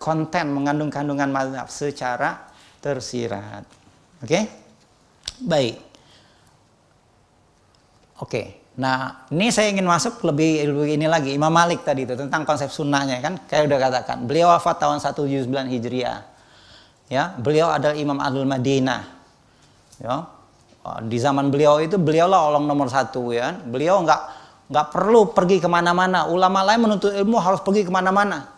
konten mengandung kandungan mazhab secara tersirat oke okay? Baik. Oke. Nah ini saya ingin masuk lebih lebih ini lagi Imam Malik tadi itu tentang konsep sunnahnya kan? Kayak udah katakan beliau wafat tahun 179 Hijriah. Ya beliau adalah Imam Ahlul Madinah. Ya. Di zaman beliau itu beliau lah orang nomor satu ya beliau nggak nggak perlu pergi ke mana-mana. Ulama lain menuntut ilmu harus pergi ke mana-mana.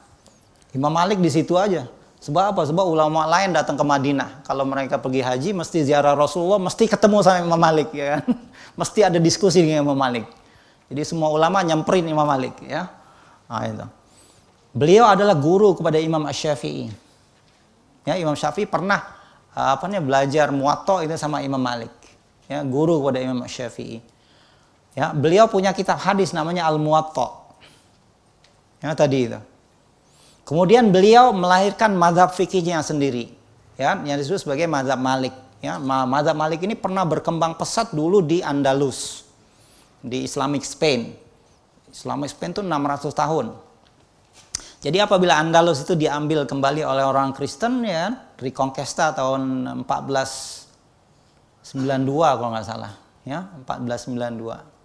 Imam Malik di situ aja. Sebab apa? Sebab ulama lain datang ke Madinah. Kalau mereka pergi haji, mesti ziarah Rasulullah, mesti ketemu sama Imam Malik, ya kan? Mesti ada diskusi dengan Imam Malik. Jadi semua ulama nyamperin Imam Malik, ya. Nah, itu. Beliau adalah guru kepada Imam Ash-Syafi'i. Ya, Imam Syafi'i pernah apa nih belajar muwatta itu sama Imam Malik. Ya, guru kepada Imam Ash-Syafi'i. Ya, beliau punya kitab hadis namanya Al-Muwatta. Ya, tadi itu. Kemudian beliau melahirkan mazhab fikihnya sendiri, ya, yang disebut sebagai mazhab Malik. Ya, mazhab Malik ini pernah berkembang pesat dulu di Andalus, di Islamic Spain. Islamic Spain itu 600 tahun. Jadi apabila Andalus itu diambil kembali oleh orang Kristen ya, Reconquista tahun 1492 kalau nggak salah, ya, 1492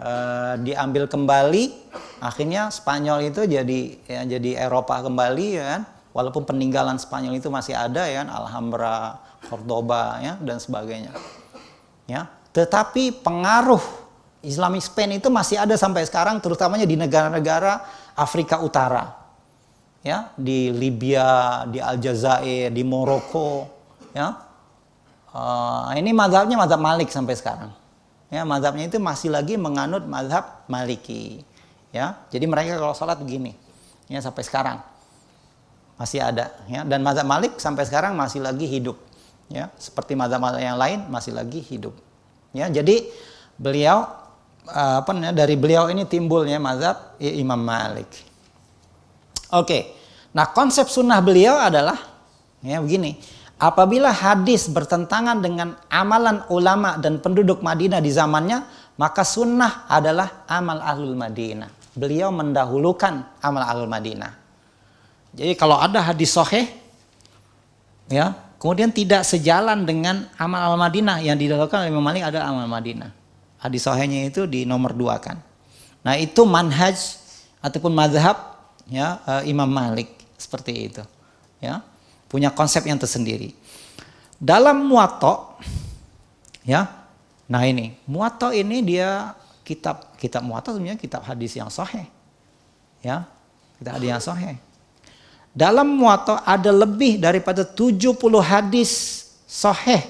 uh, diambil kembali akhirnya Spanyol itu jadi ya, jadi Eropa kembali ya kan Walaupun peninggalan Spanyol itu masih ada ya, Alhambra, Cordoba ya dan sebagainya. Ya, tetapi pengaruh Islamic Spain itu masih ada sampai sekarang terutamanya di negara-negara Afrika Utara. Ya, di Libya, di Aljazair, di Maroko, ya. Uh, ini mazhabnya mazhab Malik sampai sekarang. Ya, mazhabnya itu masih lagi menganut mazhab Maliki. Ya, jadi mereka kalau sholat begini, ya sampai sekarang masih ada. Ya, dan mazhab Malik sampai sekarang masih lagi hidup. Ya, seperti mazhab-mazhab yang lain masih lagi hidup. Ya, jadi beliau apa namanya dari beliau ini timbulnya mazhab Imam Malik. Oke. Nah, konsep sunnah beliau adalah ya begini. Apabila hadis bertentangan dengan amalan ulama dan penduduk Madinah di zamannya, maka sunnah adalah amal ahlul Madinah. Beliau mendahulukan amal ahlul Madinah. Jadi kalau ada hadis sahih, ya, kemudian tidak sejalan dengan amal al Madinah yang didahulukan oleh Imam Malik adalah amal Madinah. Hadis sahihnya itu di nomor dua kan. Nah itu manhaj ataupun madhab ya eh, Imam Malik seperti itu. Ya punya konsep yang tersendiri. Dalam muato ya. Nah ini muato ini dia kitab kitab muato sebenarnya kitab hadis yang sahih. Ya, kitab hadis yang sahih. Dalam muato ada lebih daripada 70 hadis sahih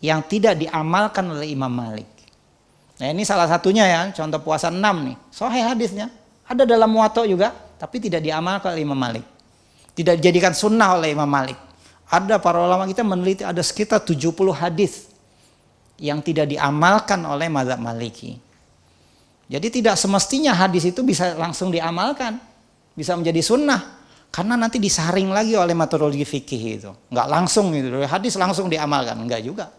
yang tidak diamalkan oleh Imam Malik. Nah ini salah satunya ya, contoh puasa 6 nih. Sohe hadisnya. Ada dalam muato juga, tapi tidak diamalkan oleh Imam Malik. Tidak dijadikan sunnah oleh Imam Malik. Ada para ulama kita meneliti ada sekitar 70 hadis yang tidak diamalkan oleh mazhab maliki. Jadi tidak semestinya hadis itu bisa langsung diamalkan. Bisa menjadi sunnah. Karena nanti disaring lagi oleh metodologi fikih itu. Enggak langsung gitu. Hadis langsung diamalkan. Enggak juga.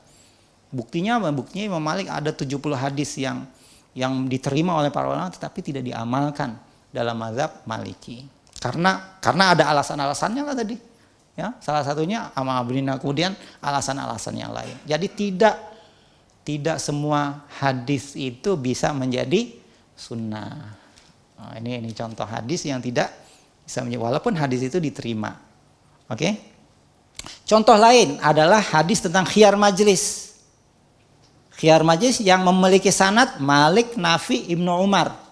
Buktinya buktinya Imam Malik ada 70 hadis yang yang diterima oleh para ulama tetapi tidak diamalkan dalam mazhab Maliki. Karena karena ada alasan-alasannya lah tadi. Ya, salah satunya amal abrina kemudian alasan-alasan yang lain. Jadi tidak tidak semua hadis itu bisa menjadi sunnah. Nah, ini ini contoh hadis yang tidak bisa menjadi walaupun hadis itu diterima. Oke? Contoh lain adalah hadis tentang khiar majlis. Khiyar majlis yang memiliki sanad Malik, Nafi, Ibnu Umar.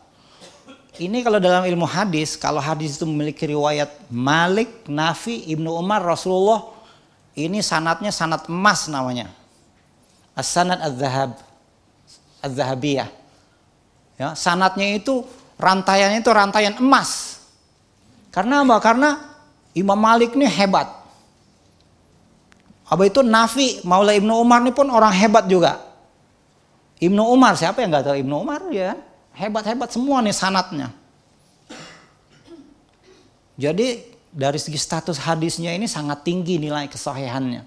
Ini kalau dalam ilmu hadis, kalau hadis itu memiliki riwayat Malik, Nafi, Ibnu Umar, Rasulullah, ini sanatnya sanat emas namanya. As-sanad az-zahab. Az-zahabiyah. Ya, sanatnya itu rantaiannya itu rantaian emas. Karena apa? Karena Imam Malik ini hebat. Apa itu Nafi, Maula Ibnu Umar ini pun orang hebat juga. Ibnu Umar, siapa yang nggak tahu Ibnu Umar ya? Hebat-hebat semua nih sanatnya. Jadi dari segi status hadisnya ini sangat tinggi nilai kesahihannya.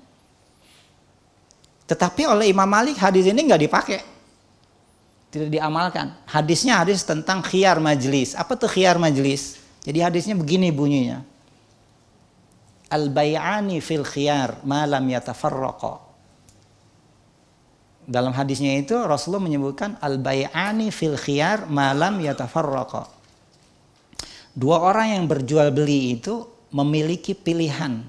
Tetapi oleh Imam Malik hadis ini nggak dipakai. Tidak diamalkan. Hadisnya hadis tentang khiar majlis. Apa tuh khiar majlis? Jadi hadisnya begini bunyinya. Al-bay'ani fil khiyar ma lam yatafarraqa dalam hadisnya itu Rasulullah menyebutkan al bay'ani fil khiyar malam yatafarraqa. Dua orang yang berjual beli itu memiliki pilihan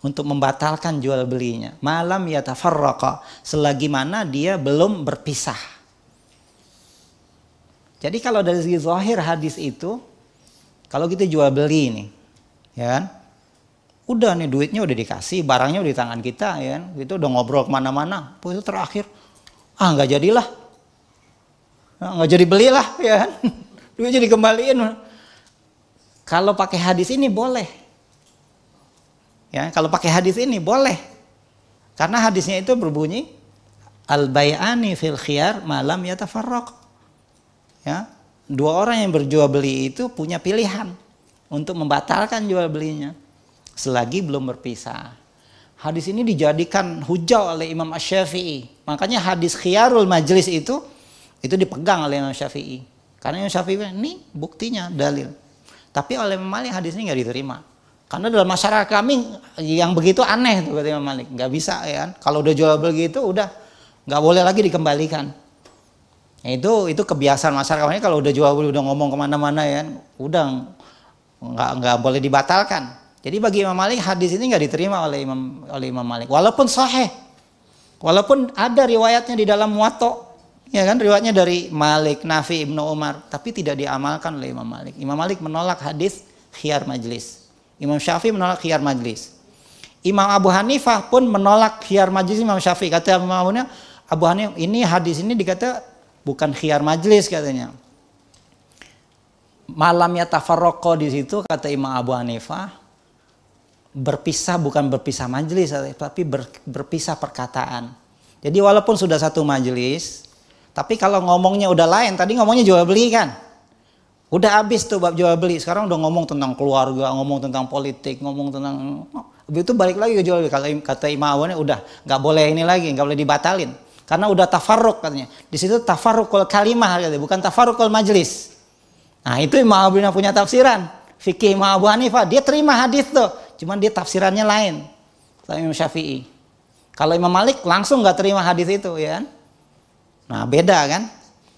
untuk membatalkan jual belinya. Malam yatafarraqa selagi mana dia belum berpisah. Jadi kalau dari segi zahir hadis itu kalau kita jual beli ini, ya kan? Udah nih duitnya udah dikasih, barangnya udah di tangan kita ya kan. Itu udah ngobrol ke mana-mana. Itu terakhir, ah nggak jadilah. Ah, nggak jadi belilah ya kan. Duitnya dikembaliin. Kalau pakai hadis ini boleh. Ya, kalau pakai hadis ini boleh. Karena hadisnya itu berbunyi al bayani fil khiyar malam yatafarraq. Ya, dua orang yang berjual beli itu punya pilihan untuk membatalkan jual belinya selagi belum berpisah. Hadis ini dijadikan hujah oleh Imam Ash-Syafi'i. Makanya hadis khiyarul majlis itu itu dipegang oleh Imam Syafi'i. Karena Imam Syafi'i ini buktinya dalil. Tapi oleh Imam Malik hadis ini nggak diterima. Karena dalam masyarakat kami yang begitu aneh tuh kata Imam Malik. Nggak bisa ya kan. Kalau udah jual begitu udah nggak boleh lagi dikembalikan. Itu itu kebiasaan masyarakat kami kalau udah jual beli udah ngomong ke mana-mana ya kan. Udah nggak nggak boleh dibatalkan. Jadi bagi Imam Malik hadis ini nggak diterima oleh Imam oleh Imam Malik. Walaupun sahih. Walaupun ada riwayatnya di dalam Muwatta, ya kan riwayatnya dari Malik, Nafi, Ibnu Umar, tapi tidak diamalkan oleh Imam Malik. Imam Malik menolak hadis khiyar majlis. Imam Syafi'i menolak khiyar majlis. Imam Abu Hanifah pun menolak khiyar majlis Imam Syafi'i. Kata Imam Abu Hanifah, ini hadis ini dikata bukan khiyar majlis katanya. Malamnya tafarroko di situ kata Imam Abu Hanifah berpisah bukan berpisah majelis tapi ber, berpisah perkataan. Jadi walaupun sudah satu majelis, tapi kalau ngomongnya udah lain, tadi ngomongnya jual beli kan. Udah habis tuh bab jual beli. Sekarang udah ngomong tentang keluarga, ngomong tentang politik, ngomong tentang itu balik lagi ke jual beli. Kalau kata Imam Awan udah nggak boleh ini lagi, nggak boleh dibatalin. Karena udah tafarruk katanya. Di situ tafarrukul kalimah katanya, bukan tafarrukul majelis. Nah, itu Imam Abu punya tafsiran. Fikih Imam Abu Hanifah, dia terima hadis tuh Cuman dia tafsirannya lain. Sama Imam Syafi'i. Kalau Imam Malik langsung nggak terima hadis itu ya kan? Nah beda kan?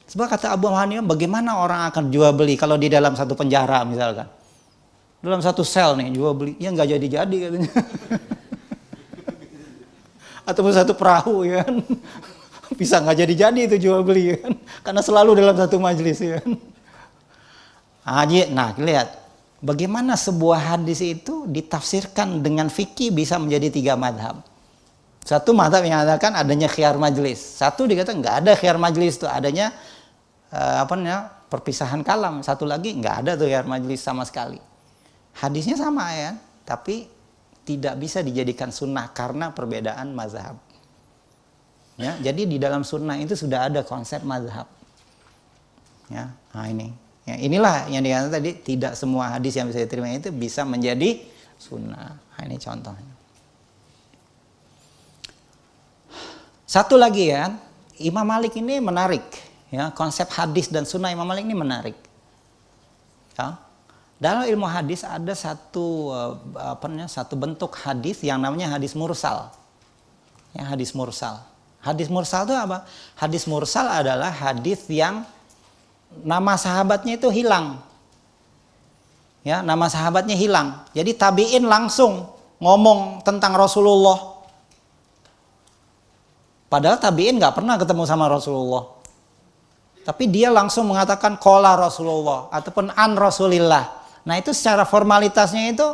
Sebab kata Abu Hanifah bagaimana orang akan jual beli kalau di dalam satu penjara misalkan. Dalam satu sel nih jual beli. Ya nggak jadi-jadi katanya. Atau satu perahu ya kan. Bisa nggak jadi-jadi itu jual beli ya kan. Karena selalu dalam satu majelis ya kan. Nah, lihat Bagaimana sebuah hadis itu ditafsirkan dengan fikih bisa menjadi tiga madhab. Satu madhab yang mengatakan adanya khiar majlis. Satu dikatakan nggak ada khiar majlis itu adanya uh, apa namanya perpisahan kalam. Satu lagi nggak ada tuh khiar majlis sama sekali. Hadisnya sama ya, tapi tidak bisa dijadikan sunnah karena perbedaan mazhab. Ya, jadi di dalam sunnah itu sudah ada konsep mazhab. Ya, nah ini Ya, inilah yang dikatakan tadi tidak semua hadis yang bisa diterima itu bisa menjadi sunnah. Nah, ini contohnya. Satu lagi ya, Imam Malik ini menarik. Ya, konsep hadis dan sunnah Imam Malik ini menarik. Ya. Dalam ilmu hadis ada satu eh, apa namanya satu bentuk hadis yang namanya hadis mursal. Ya, hadis mursal. Hadis mursal itu apa? Hadis mursal adalah hadis yang nama sahabatnya itu hilang. Ya, nama sahabatnya hilang. Jadi tabi'in langsung ngomong tentang Rasulullah. Padahal tabi'in nggak pernah ketemu sama Rasulullah. Tapi dia langsung mengatakan kola Rasulullah ataupun an Rasulillah. Nah itu secara formalitasnya itu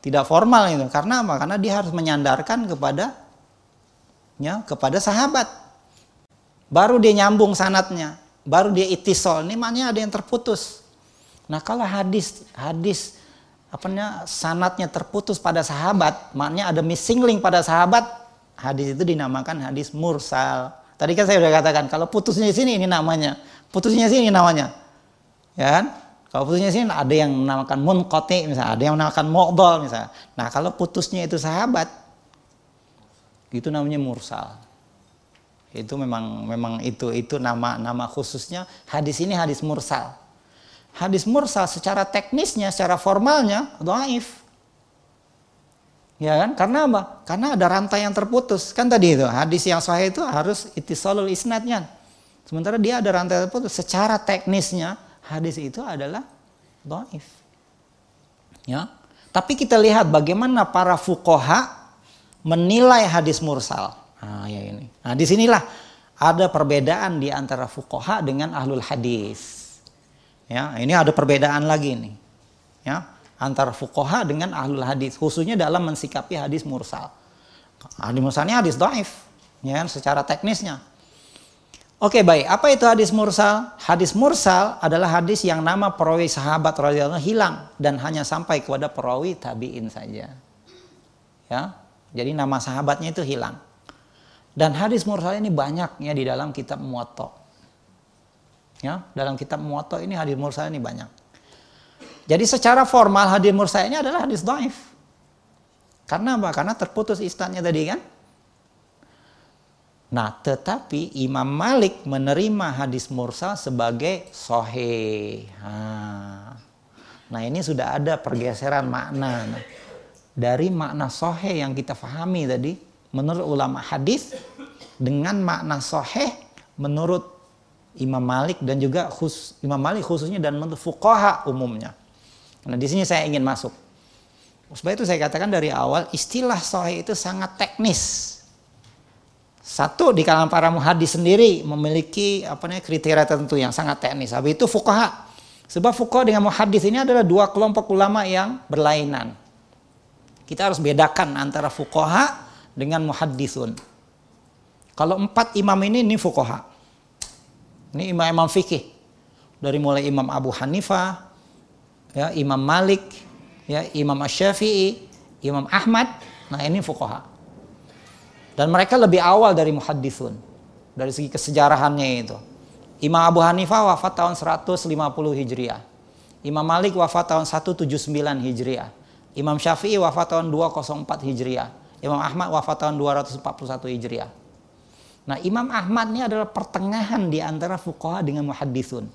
tidak formal itu. Karena apa? Karena dia harus menyandarkan kepada ya kepada sahabat. Baru dia nyambung sanatnya baru dia itisol. Ini maknanya ada yang terputus. Nah kalau hadis hadis apa sanatnya terputus pada sahabat, maknanya ada missing link pada sahabat, hadis itu dinamakan hadis mursal. Tadi kan saya sudah katakan kalau putusnya di sini ini namanya, putusnya di sini namanya, ya kan? Kalau putusnya di sini ada yang menamakan munqati misalnya, ada yang menamakan mu'dal misalnya. Nah kalau putusnya itu sahabat, itu namanya mursal itu memang memang itu itu nama nama khususnya hadis ini hadis mursal. Hadis mursal secara teknisnya secara formalnya dhaif. Ya kan? Karena apa? Karena ada rantai yang terputus. Kan tadi itu hadis yang sahih itu harus itisalul isnadnya. Sementara dia ada rantai terputus. Secara teknisnya hadis itu adalah dhaif. Ya? Tapi kita lihat bagaimana para fukoha menilai hadis mursal Nah, ya ini. Nah, di sinilah ada perbedaan di antara fukoha dengan ahlul hadis. Ya, ini ada perbedaan lagi nih. Ya, antara fukoha dengan ahlul hadis, khususnya dalam mensikapi hadis mursal. Hadis mursalnya hadis doif, ya, secara teknisnya. Oke baik, apa itu hadis mursal? Hadis mursal adalah hadis yang nama perawi sahabat radhiyallahu hilang dan hanya sampai kepada perawi tabiin saja. Ya, jadi nama sahabatnya itu hilang. Dan hadis mursal ini banyak ya di dalam kitab Muwatta. Ya, dalam kitab Muwatta ini hadis mursal ini banyak. Jadi secara formal hadis mursal ini adalah hadis dhaif. Karena apa? Karena terputus istannya tadi kan. Nah, tetapi Imam Malik menerima hadis mursal sebagai sohe. Nah, ini sudah ada pergeseran makna. Dari makna sohe yang kita fahami tadi, menurut ulama hadis dengan makna sahih menurut Imam Malik dan juga khus, Imam Malik khususnya dan menurut fuqaha umumnya. Nah, di sini saya ingin masuk. Sebab itu saya katakan dari awal istilah sahih itu sangat teknis. Satu di kalangan para muhadis sendiri memiliki apa namanya kriteria tertentu yang sangat teknis. Habis itu fuqaha. Sebab fuqaha dengan muhadis ini adalah dua kelompok ulama yang berlainan. Kita harus bedakan antara fuqaha dengan muhaddisun. Kalau empat imam ini ini fuqaha. Ini imam-imam fikih. Dari mulai Imam Abu Hanifah, ya, Imam Malik, ya, Imam Asy-Syafi'i, Imam Ahmad. Nah, ini fuqaha. Dan mereka lebih awal dari muhaddisun. Dari segi kesejarahannya itu. Imam Abu Hanifah wafat tahun 150 Hijriah. Imam Malik wafat tahun 179 Hijriah. Imam Syafi'i wafat tahun 204 Hijriah. Imam Ahmad wafat tahun 241 Hijriah. Nah, Imam Ahmad ini adalah pertengahan di antara fuqaha dengan muhaddisun.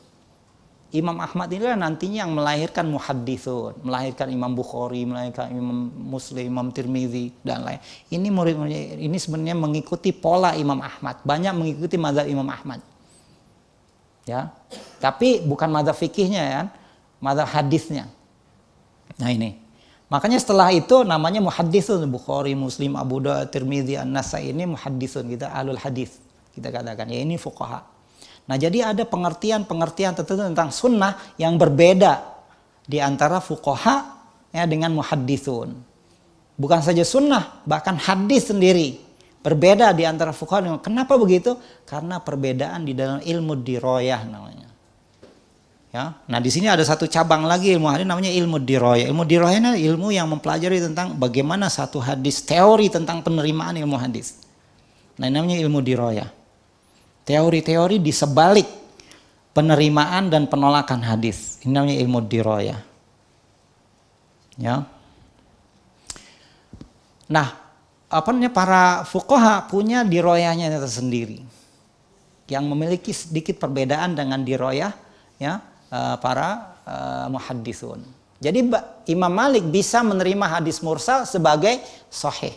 Imam Ahmad inilah nantinya yang melahirkan muhaddisun, melahirkan Imam Bukhari, melahirkan Imam Muslim, Imam Tirmizi dan lain. Ini murid ini sebenarnya mengikuti pola Imam Ahmad, banyak mengikuti mazhab Imam Ahmad. Ya. Tapi bukan mazhab fikihnya ya, mazhab hadisnya. Nah, ini. Makanya setelah itu namanya muhaddisun Bukhari, Muslim, Abu Dawud, Tirmidzi, An-Nasai ini muhaddisun kita alul hadis. Kita katakan ya ini fuqaha. Nah, jadi ada pengertian-pengertian tertentu tentang sunnah yang berbeda di antara fuqaha ya dengan muhaddisun. Bukan saja sunnah, bahkan hadis sendiri berbeda di antara fuqaha. Kenapa begitu? Karena perbedaan di dalam ilmu diroyah namanya. Ya, nah di sini ada satu cabang lagi ilmu hadis namanya ilmu diroya. Ilmu diroya ini ilmu yang mempelajari tentang bagaimana satu hadis, teori tentang penerimaan ilmu hadis. Nah ini namanya ilmu diroya. Teori-teori di sebalik penerimaan dan penolakan hadis. Ini namanya ilmu diroya. Ya. Nah, apa namanya para fukoha punya diroyanya tersendiri yang memiliki sedikit perbedaan dengan diroya ya uh, para uh, muhaddisun. Jadi Imam Malik bisa menerima hadis mursal sebagai sahih.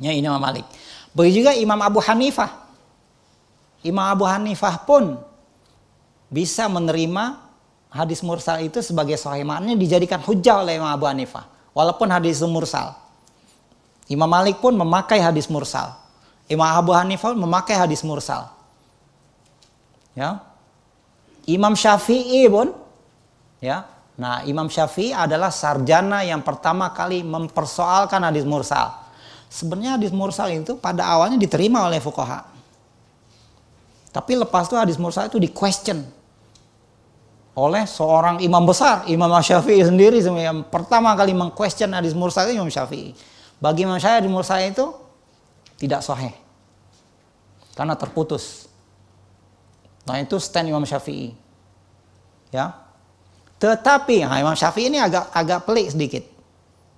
Ya Imam Malik. Begitu juga Imam Abu Hanifah. Imam Abu Hanifah pun bisa menerima hadis mursal itu sebagai sahih. Maknanya dijadikan hujah oleh Imam Abu Hanifah. Walaupun hadis mursal. Imam Malik pun memakai hadis mursal. Imam Abu Hanifah memakai hadis mursal. Ya, Imam Syafi'i pun ya. Nah, Imam Syafi'i adalah sarjana yang pertama kali mempersoalkan hadis mursal. Sebenarnya hadis mursal itu pada awalnya diterima oleh fuqaha. Tapi lepas itu hadis mursal itu di question oleh seorang imam besar, Imam Syafi'i sendiri yang pertama kali mengquestion hadis mursal itu Imam Syafi'i. Bagi Imam Syafi'i hadis mursal itu tidak sahih. Karena terputus. Nah itu stand Imam Syafi'i. Ya. Tetapi nah, Imam Syafi'i ini agak agak pelik sedikit.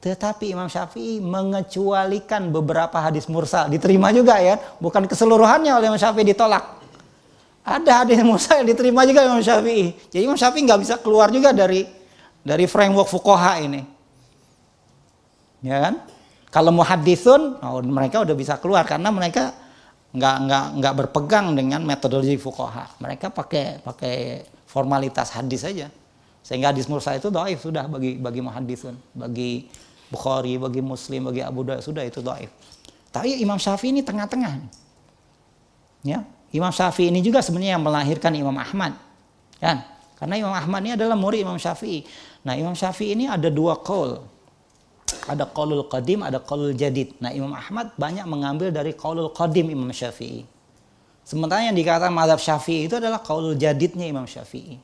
Tetapi Imam Syafi'i mengecualikan beberapa hadis mursal. Diterima juga ya. Bukan keseluruhannya oleh Imam Syafi'i ditolak. Ada hadis mursal yang diterima juga Imam Syafi'i. Jadi Imam Syafi'i nggak bisa keluar juga dari dari framework fukoha ini. Ya kan? Kalau muhaddisun, oh, mereka udah bisa keluar karena mereka nggak nggak nggak berpegang dengan metodologi fukoha. Mereka pakai pakai formalitas hadis saja. Sehingga hadis mursal itu doaif sudah bagi bagi muhadisun, bagi Bukhari, bagi Muslim, bagi Abu Dawud sudah itu doaif. Tapi Imam Syafi'i ini tengah-tengah. Ya, Imam Syafi'i ini juga sebenarnya yang melahirkan Imam Ahmad. Kan? Karena Imam Ahmad ini adalah murid Imam Syafi'i. Nah, Imam Syafi'i ini ada dua qaul ada qaulul qadim, ada qaulul jadid. Nah, Imam Ahmad banyak mengambil dari qaulul qadim Imam Syafi'i. Sementara yang dikatakan mazhab Syafi'i itu adalah qaulul jadidnya Imam Syafi'i.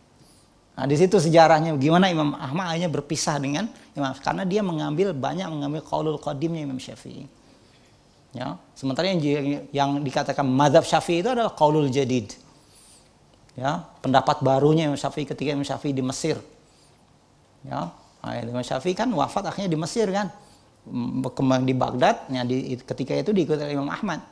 Nah, di situ sejarahnya gimana Imam Ahmad hanya berpisah dengan Imam karena dia mengambil banyak mengambil qaulul qadimnya Imam Syafi'i. Ya, sementara yang yang dikatakan mazhab Syafi'i itu adalah qaulul jadid. Ya, pendapat barunya Imam Syafi'i ketika Imam Syafi'i di Mesir. Ya, Nah, Imam Syafi'i kan wafat akhirnya di Mesir kan. Berkembang di Baghdad, ya di, ketika itu diikuti oleh Imam Ahmad.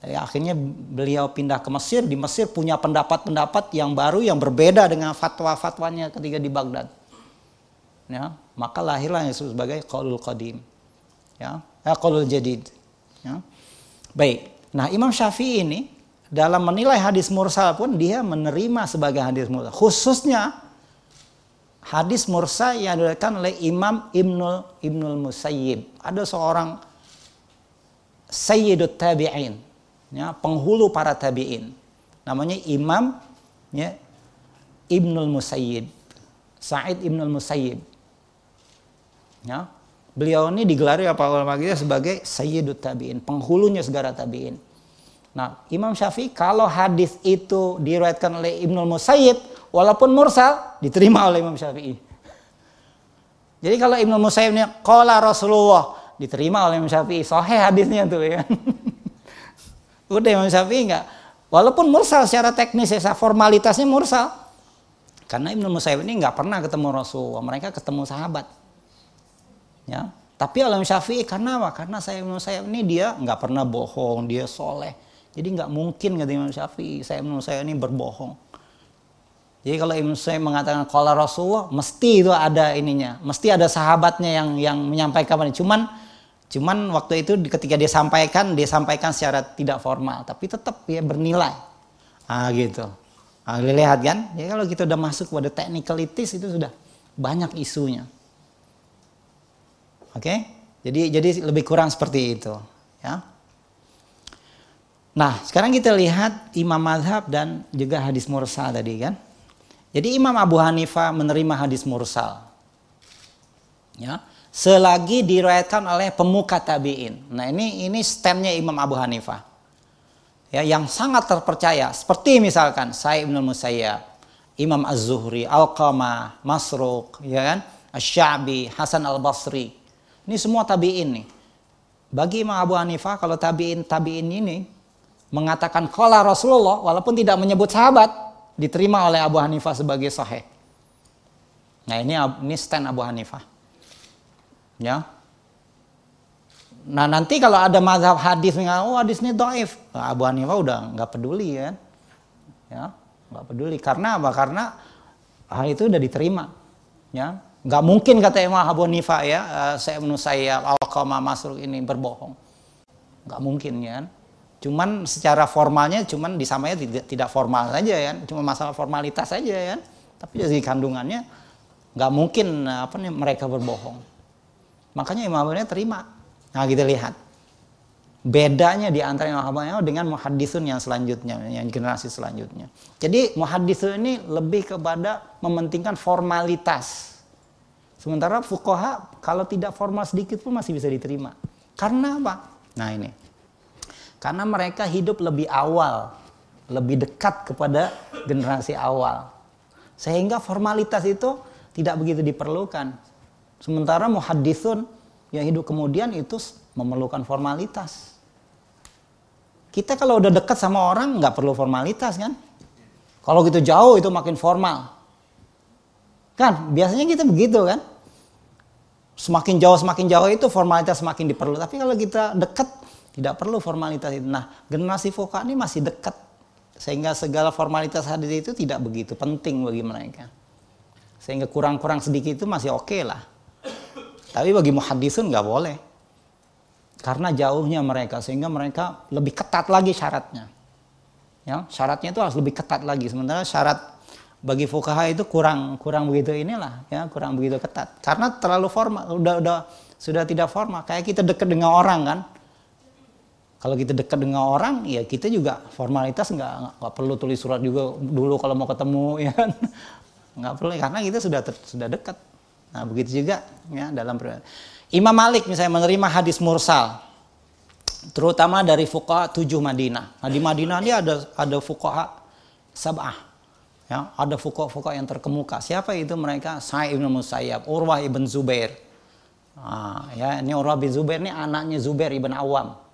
Jadi akhirnya beliau pindah ke Mesir, di Mesir punya pendapat-pendapat yang baru yang berbeda dengan fatwa-fatwanya ketika di Baghdad. Ya, maka lahirlah yang sebagai qaulul qadim. Ya, ya qaulul jadid. Ya. Baik. Nah, Imam Syafi'i ini dalam menilai hadis mursal pun dia menerima sebagai hadis mursal. Khususnya hadis mursal yang diriwayatkan oleh Imam Ibnul Ibnul Musayyib. Ada seorang Sayyidut Tabi'in, ya, penghulu para tabi'in. Namanya Imam ya, Ibnul Musayyib. Sa'id Ibnul Musayyib. Ya. Beliau ini digelari apa ulama kita sebagai Sayyidut Tabi'in, penghulunya segala tabi'in. Nah, Imam Syafi'i kalau hadis itu diriwayatkan oleh Ibnul Musayyib, walaupun mursal, diterima oleh Imam Syafi'i. Jadi kalau Ibnu Musayyib ini qala Rasulullah diterima oleh Imam Syafi'i, sahih hadisnya tuh ya. Udah Imam Syafi'i enggak walaupun mursal secara teknis ya formalitasnya mursal. Karena Ibnu Musayyib ini enggak pernah ketemu Rasulullah, mereka ketemu sahabat. Ya. Tapi Imam Syafi'i karena apa? Karena saya Ibnu Musayyib ini dia enggak pernah bohong, dia soleh. Jadi nggak mungkin kata Imam Syafi'i saya Ibnu Musayyib ini berbohong. Jadi kalau Ibnu Sa'id mengatakan kalau Rasulullah mesti itu ada ininya, mesti ada sahabatnya yang yang menyampaikan. Cuman cuman waktu itu ketika dia sampaikan, dia sampaikan secara tidak formal, tapi tetap ya bernilai. Ah gitu. Ah, lihat kan? Ya kalau kita udah masuk pada technicalities itu sudah banyak isunya. Oke? Okay? Jadi jadi lebih kurang seperti itu, ya. Nah, sekarang kita lihat imam madhab dan juga hadis mursal tadi kan. Jadi Imam Abu Hanifah menerima hadis mursal. Ya, selagi diriwayatkan oleh pemuka tabi'in. Nah, ini ini standnya Imam Abu Hanifah. Ya, yang sangat terpercaya seperti misalkan saya Ibnu Musayyab, Imam Az-Zuhri, Al-Qamah, Masruq, ya kan? Asy-Sya'bi, Hasan Al-Basri. Ini semua tabi'in nih. Bagi Imam Abu Hanifah kalau tabi'in tabi'in ini mengatakan qala Rasulullah walaupun tidak menyebut sahabat, diterima oleh Abu Hanifah sebagai sahih. Nah ini ini stand Abu Hanifah. Ya. Nah nanti kalau ada mazhab hadis oh hadis ini doif, nah, Abu Hanifah udah nggak peduli kan, ya nggak peduli karena apa? Karena hal itu udah diterima, ya nggak mungkin kata Imam Abu Hanifah ya eh, saya menurut saya al masuk ini berbohong, nggak mungkin ya. Cuman secara formalnya cuman disamanya tidak tidak formal saja ya, cuma masalah formalitas saja ya. Tapi dari kandungannya nggak mungkin apa nih mereka berbohong. Makanya Imam Abu terima. Nah kita lihat bedanya di antara Imam Abu dengan muhaddisun yang selanjutnya, yang generasi selanjutnya. Jadi muhaddisun ini lebih kepada mementingkan formalitas. Sementara fukoha kalau tidak formal sedikit pun masih bisa diterima. Karena apa? Nah ini. Karena mereka hidup lebih awal, lebih dekat kepada generasi awal. Sehingga formalitas itu tidak begitu diperlukan. Sementara muhadithun yang hidup kemudian itu memerlukan formalitas. Kita kalau udah dekat sama orang nggak perlu formalitas kan? Kalau gitu jauh itu makin formal. Kan biasanya kita begitu kan? Semakin jauh semakin jauh itu formalitas semakin diperlukan. Tapi kalau kita dekat tidak perlu formalitas itu. Nah, generasi vokal ini masih dekat. Sehingga segala formalitas hadis itu tidak begitu penting bagi mereka. Sehingga kurang-kurang sedikit itu masih oke okay lah. Tapi bagi muhadisun nggak boleh. Karena jauhnya mereka. Sehingga mereka lebih ketat lagi syaratnya. Ya, syaratnya itu harus lebih ketat lagi. Sementara syarat bagi fukaha itu kurang kurang begitu inilah ya kurang begitu ketat karena terlalu formal udah udah sudah tidak formal kayak kita dekat dengan orang kan kalau kita dekat dengan orang ya kita juga formalitas nggak nggak perlu tulis surat juga dulu kalau mau ketemu ya kan? Nggak perlu karena kita sudah ter, sudah dekat. Nah begitu juga ya dalam Imam Malik misalnya menerima hadis mursal terutama dari fuqaha tujuh Madinah. Nah di Madinah ini ada ada fuqaha sabah ya. Ada fuqaha-fuqaha yang terkemuka. Siapa itu mereka? Sa'id ibn Musayyab Urwah ibn Zubair. Nah, ya ini Urwah bin Zubair ini anaknya Zubair ibn Awam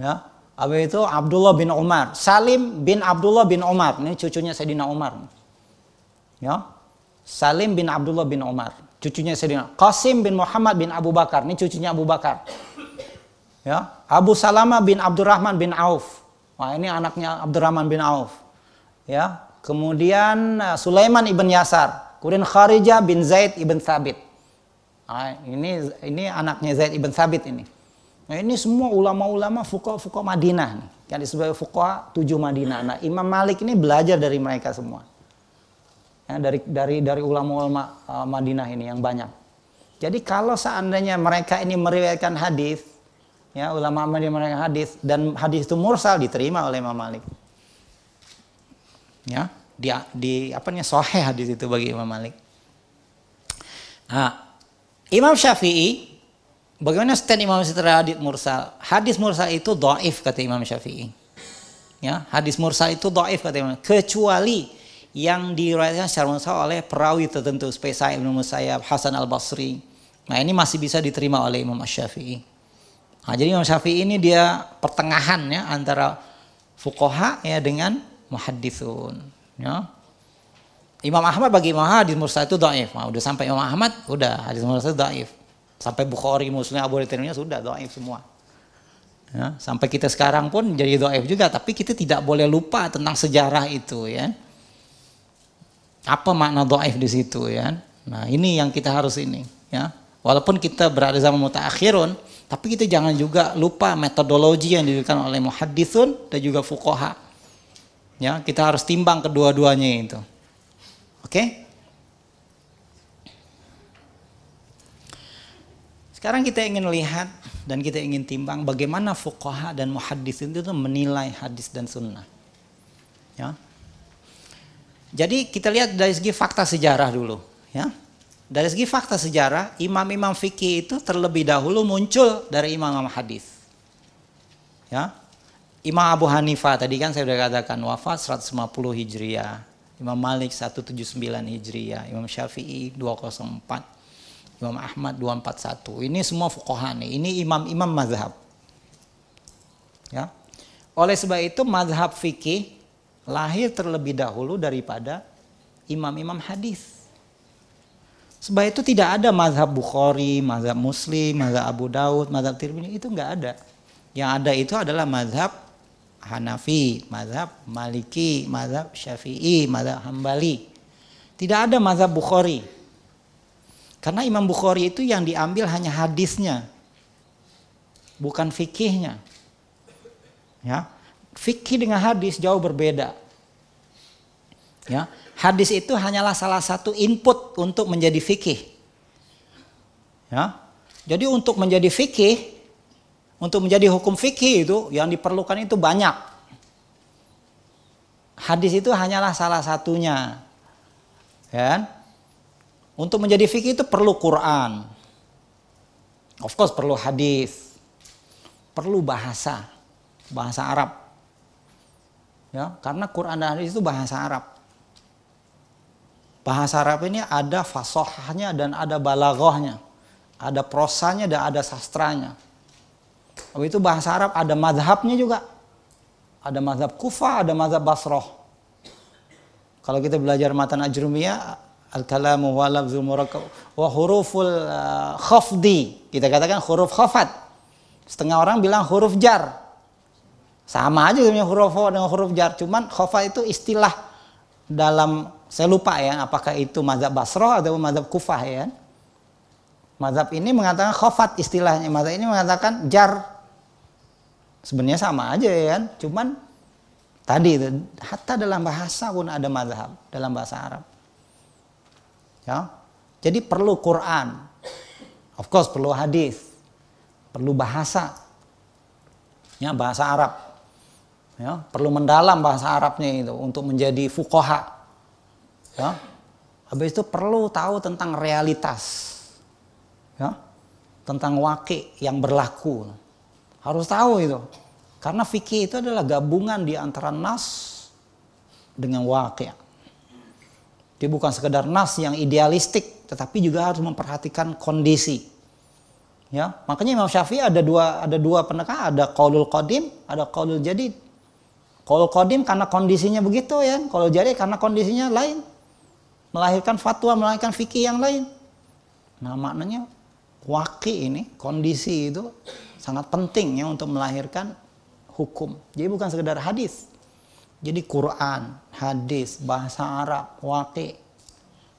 Ya. Habis itu Abdullah bin Umar, Salim bin Abdullah bin Umar, ini cucunya Sayyidina Umar. Ya. Salim bin Abdullah bin Umar, cucunya Sayyidina. Qasim bin Muhammad bin Abu Bakar, ini cucunya Abu Bakar. Ya. Abu Salama bin Abdurrahman bin Auf. Wah, ini anaknya Abdurrahman bin Auf. Ya. Kemudian eh, Sulaiman ibn Yasar, kemudian Kharijah bin Zaid ibn Thabit. Nah, ini ini anaknya Zaid ibn Thabit ini. Nah ini semua ulama-ulama fuqaha-fuqaha Madinah nih. Yang disebut fuqaha tujuh Madinah. Nah Imam Malik ini belajar dari mereka semua. ya, dari dari dari ulama-ulama uh, Madinah ini yang banyak. Jadi kalau seandainya mereka ini meriwayatkan hadis, ya ulama Madinah meriwayatkan hadis dan hadis itu mursal diterima oleh Imam Malik. Ya, di, di apa namanya sahih hadis itu bagi Imam Malik. Nah, Imam Syafi'i bagaimana stand Imam Syafi'i terhadap hadis mursal? Hadis mursal itu dhaif kata Imam Syafi'i. Ya, hadis mursal itu dhaif kata Imam kecuali yang diriwayatkan secara mursal oleh perawi tertentu seperti Sa'id Musayyab, Hasan Al-Basri. Nah, ini masih bisa diterima oleh Imam Syafi'i. Nah, jadi Imam Syafi'i ini dia pertengahan ya antara fuqaha ya dengan muhaddithun, ya. Imam Ahmad bagi Imam hadis mursal itu dhaif. Nah, udah sampai Imam Ahmad, udah hadis mursal itu dhaif. Sampai Bukhari, Muslim, Abu Hurairah sudah dhaif semua. Ya, sampai kita sekarang pun jadi dhaif juga, tapi kita tidak boleh lupa tentang sejarah itu ya. Apa makna doaif di situ ya? Nah ini yang kita harus ini ya. Walaupun kita berada zaman mutaakhirun, tapi kita jangan juga lupa metodologi yang diberikan oleh muhadithun dan juga fukoha. Ya, kita harus timbang kedua-duanya itu. Oke? Okay? Sekarang kita ingin lihat dan kita ingin timbang bagaimana fukoha dan muhadithun itu menilai hadis dan sunnah. Ya, jadi kita lihat dari segi fakta sejarah dulu, ya. Dari segi fakta sejarah, imam-imam fikih itu terlebih dahulu muncul dari imam-imam hadis. Ya. Imam Abu Hanifah tadi kan saya sudah katakan wafat 150 Hijriah. Imam Malik 179 Hijriah, Imam Syafi'i 204, Imam Ahmad 241. Ini semua fuqaha nih. Ini imam-imam mazhab. Ya. Oleh sebab itu mazhab fikih lahir terlebih dahulu daripada imam-imam hadis. Sebab itu tidak ada mazhab Bukhari, mazhab Muslim, mazhab Abu Daud, mazhab Tirmidzi itu nggak ada. Yang ada itu adalah mazhab Hanafi, mazhab Maliki, mazhab Syafi'i, mazhab Hambali. Tidak ada mazhab Bukhari. Karena Imam Bukhari itu yang diambil hanya hadisnya. Bukan fikihnya. Ya. Fikih dengan hadis jauh berbeda. Ya, hadis itu hanyalah salah satu input untuk menjadi fikih. Ya. Jadi untuk menjadi fikih, untuk menjadi hukum fikih itu yang diperlukan itu banyak. Hadis itu hanyalah salah satunya. Ya. Untuk menjadi fikih itu perlu Quran. Of course perlu hadis. Perlu bahasa, bahasa Arab. Ya karena Quran dan hadis itu bahasa Arab. Bahasa Arab ini ada fasohnya dan ada balaghahnya. Ada prosanya dan ada sastranya. Itu bahasa Arab. Ada madhabnya juga. Ada madhab Kufah ada madhab Basroh kalau kita belajar matan ajrumiyah al-kalamu wa lafzul murakkab wa huruful uh, khafdi kita katakan huruf khafat setengah orang bilang huruf jar sama aja dengan huruf dengan huruf jar, cuman khofa itu istilah dalam saya lupa ya apakah itu mazhab Basroh atau mazhab Kufah ya. Mazhab ini mengatakan khofat istilahnya, mazhab ini mengatakan jar. Sebenarnya sama aja ya kan, cuman tadi itu hatta dalam bahasa pun ada mazhab dalam bahasa Arab. Ya. Jadi perlu Quran. Of course perlu hadis. Perlu bahasa. Ya, bahasa Arab ya perlu mendalam bahasa Arabnya itu untuk menjadi fukoha ya habis itu perlu tahu tentang realitas ya tentang wake yang berlaku harus tahu itu karena fikih itu adalah gabungan di antara nas dengan wake dia bukan sekedar nas yang idealistik tetapi juga harus memperhatikan kondisi ya makanya Imam Syafi'i ada dua ada dua pendekatan ada qaulul qadim ada qaulul jadid kalau kodim karena kondisinya begitu ya. Kalau jadi karena kondisinya lain. Melahirkan fatwa, melahirkan fikih yang lain. Nah maknanya waki ini, kondisi itu sangat penting ya untuk melahirkan hukum. Jadi bukan sekedar hadis. Jadi Quran, hadis, bahasa Arab, waki.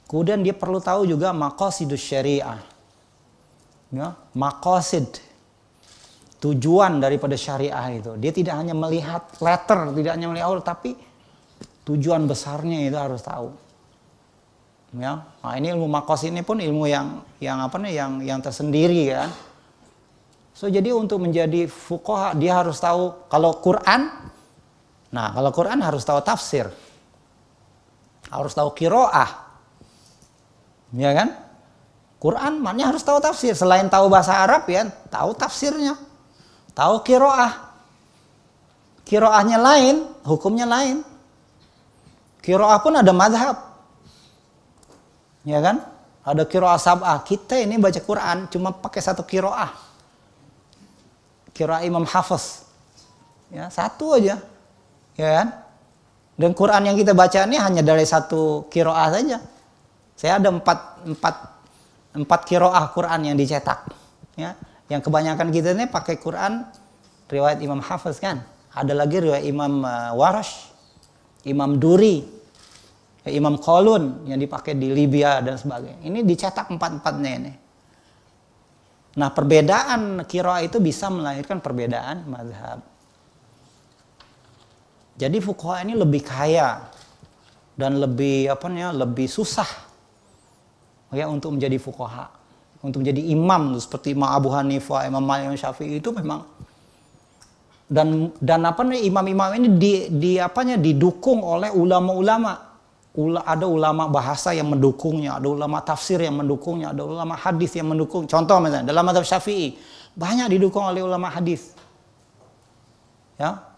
Kemudian dia perlu tahu juga makosidus syariah. Ya, makosid tujuan daripada syariah itu. Dia tidak hanya melihat letter, tidak hanya melihat awal, tapi tujuan besarnya itu harus tahu. Ya, nah ini ilmu makos ini pun ilmu yang yang apa nih yang yang tersendiri kan. So jadi untuk menjadi fuqaha dia harus tahu kalau Quran. Nah, kalau Quran harus tahu tafsir. Harus tahu kiroah. Ya kan? Quran maknanya harus tahu tafsir. Selain tahu bahasa Arab ya, tahu tafsirnya. Tahu kiroah. Kiroahnya lain, hukumnya lain. Kiroah pun ada madhab ya kan? Ada kiroah sab'ah. Kita ini baca Quran cuma pakai satu kiroah. Kiroah Imam Hafiz. Ya, satu aja. Ya kan? Dan Quran yang kita baca ini hanya dari satu kiroah saja. Saya ada empat, empat, empat kiroah Quran yang dicetak. Ya, yang kebanyakan kita ini pakai Quran riwayat Imam Hafiz kan. Ada lagi riwayat Imam uh, Warash, Imam Duri, Imam Kolun yang dipakai di Libya dan sebagainya. Ini dicetak empat-empatnya ini. Nah perbedaan kira itu bisa melahirkan perbedaan mazhab. Jadi fuqaha ini lebih kaya dan lebih apa namanya lebih susah ya untuk menjadi fuqaha, untuk menjadi imam seperti Imam Abu Hanifah, Imam Malik, Imam Syafi'i itu memang dan dan apa nih imam-imam ini di, di apanya didukung oleh ulama-ulama ada ulama bahasa yang mendukungnya, ada ulama tafsir yang mendukungnya, ada ulama hadis yang mendukung. Contoh misalnya dalam madhab syafi'i banyak didukung oleh ulama hadis. Ya,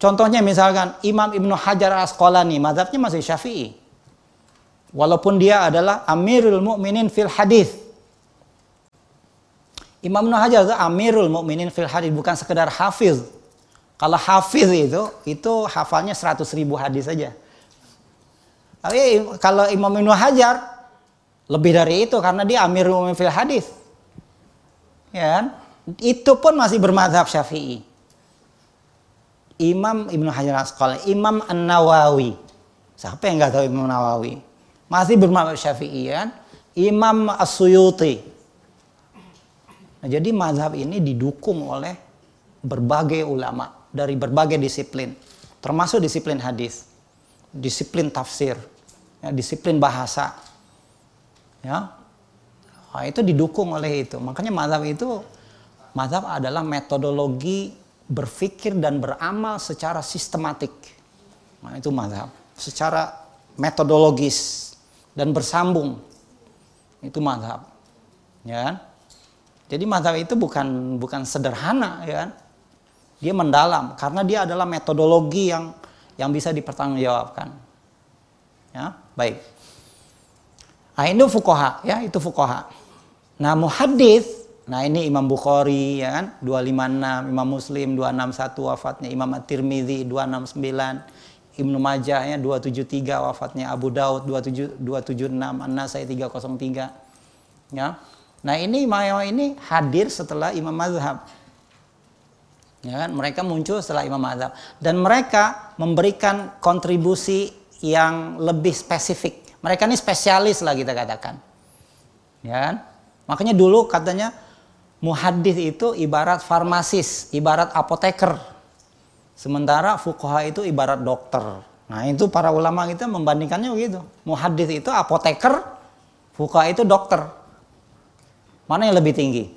contohnya misalkan Imam Ibnu Hajar Al Asqalani madhabnya masih syafi'i, walaupun dia adalah Amirul Mukminin fil hadis. Imam Ibnu Hajar itu Amirul Mukminin fil hadis bukan sekedar hafiz. Kalau hafiz itu itu hafalnya 100 ribu hadis saja tapi kalau Imam Ibnu Hajar lebih dari itu karena dia Amirul Mu'minin fil hadis. Ya kan? Itu pun masih bermadhab Syafi'i. Imam Ibnu Hajar Asqalani, Imam An-Nawawi. Siapa yang nggak tahu Imam Nawawi? Masih bermadhab Syafi'i ya kan? Imam As-Suyuti. Nah, jadi mazhab ini didukung oleh berbagai ulama dari berbagai disiplin, termasuk disiplin hadis disiplin tafsir, ya, disiplin bahasa. Ya. Nah, itu didukung oleh itu. Makanya mazhab itu mazhab adalah metodologi berpikir dan beramal secara sistematik. Nah, itu mazhab. Secara metodologis dan bersambung. Itu mazhab. Ya. Kan? Jadi mazhab itu bukan bukan sederhana ya. Kan? Dia mendalam karena dia adalah metodologi yang yang bisa dipertanggungjawabkan. Ya, baik. Nah, itu fukoha, ya, itu fukoha. Nah, muhadis, nah ini Imam Bukhari, ya kan, 256, Imam Muslim 261 wafatnya, Imam At-Tirmidzi 269, Ibnu Majah ya 273 wafatnya, Abu Daud 27 276, An-Nasai 303. Ya. Nah, ini Imam ini hadir setelah Imam Mazhab. Ya kan? Mereka muncul setelah Imam Mazhab dan mereka memberikan kontribusi yang lebih spesifik. Mereka ini spesialis lah kita katakan. Ya kan? Makanya dulu katanya muhadis itu ibarat farmasis, ibarat apoteker. Sementara fuqaha itu ibarat dokter. Nah, itu para ulama kita membandingkannya begitu. Muhadis itu apoteker, fuqaha itu dokter. Mana yang lebih tinggi?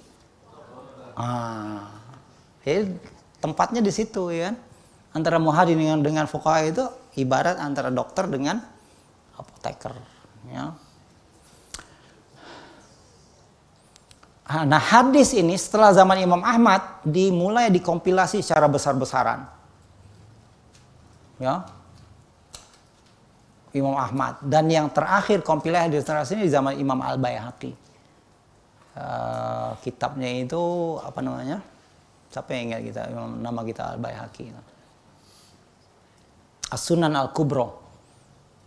Ah. Jadi tempatnya di situ ya kan. Antara muhadin dengan dengan fuqaha itu ibarat antara dokter dengan apoteker ya. Nah hadis ini setelah zaman Imam Ahmad dimulai dikompilasi secara besar-besaran. Ya. Imam Ahmad dan yang terakhir kompilasi di ini di zaman Imam Al Baihaqi. Uh, kitabnya itu apa namanya? Siapa yang ingat kita? Nama kita Al-Baihaqi. As-Sunan Al-Kubro.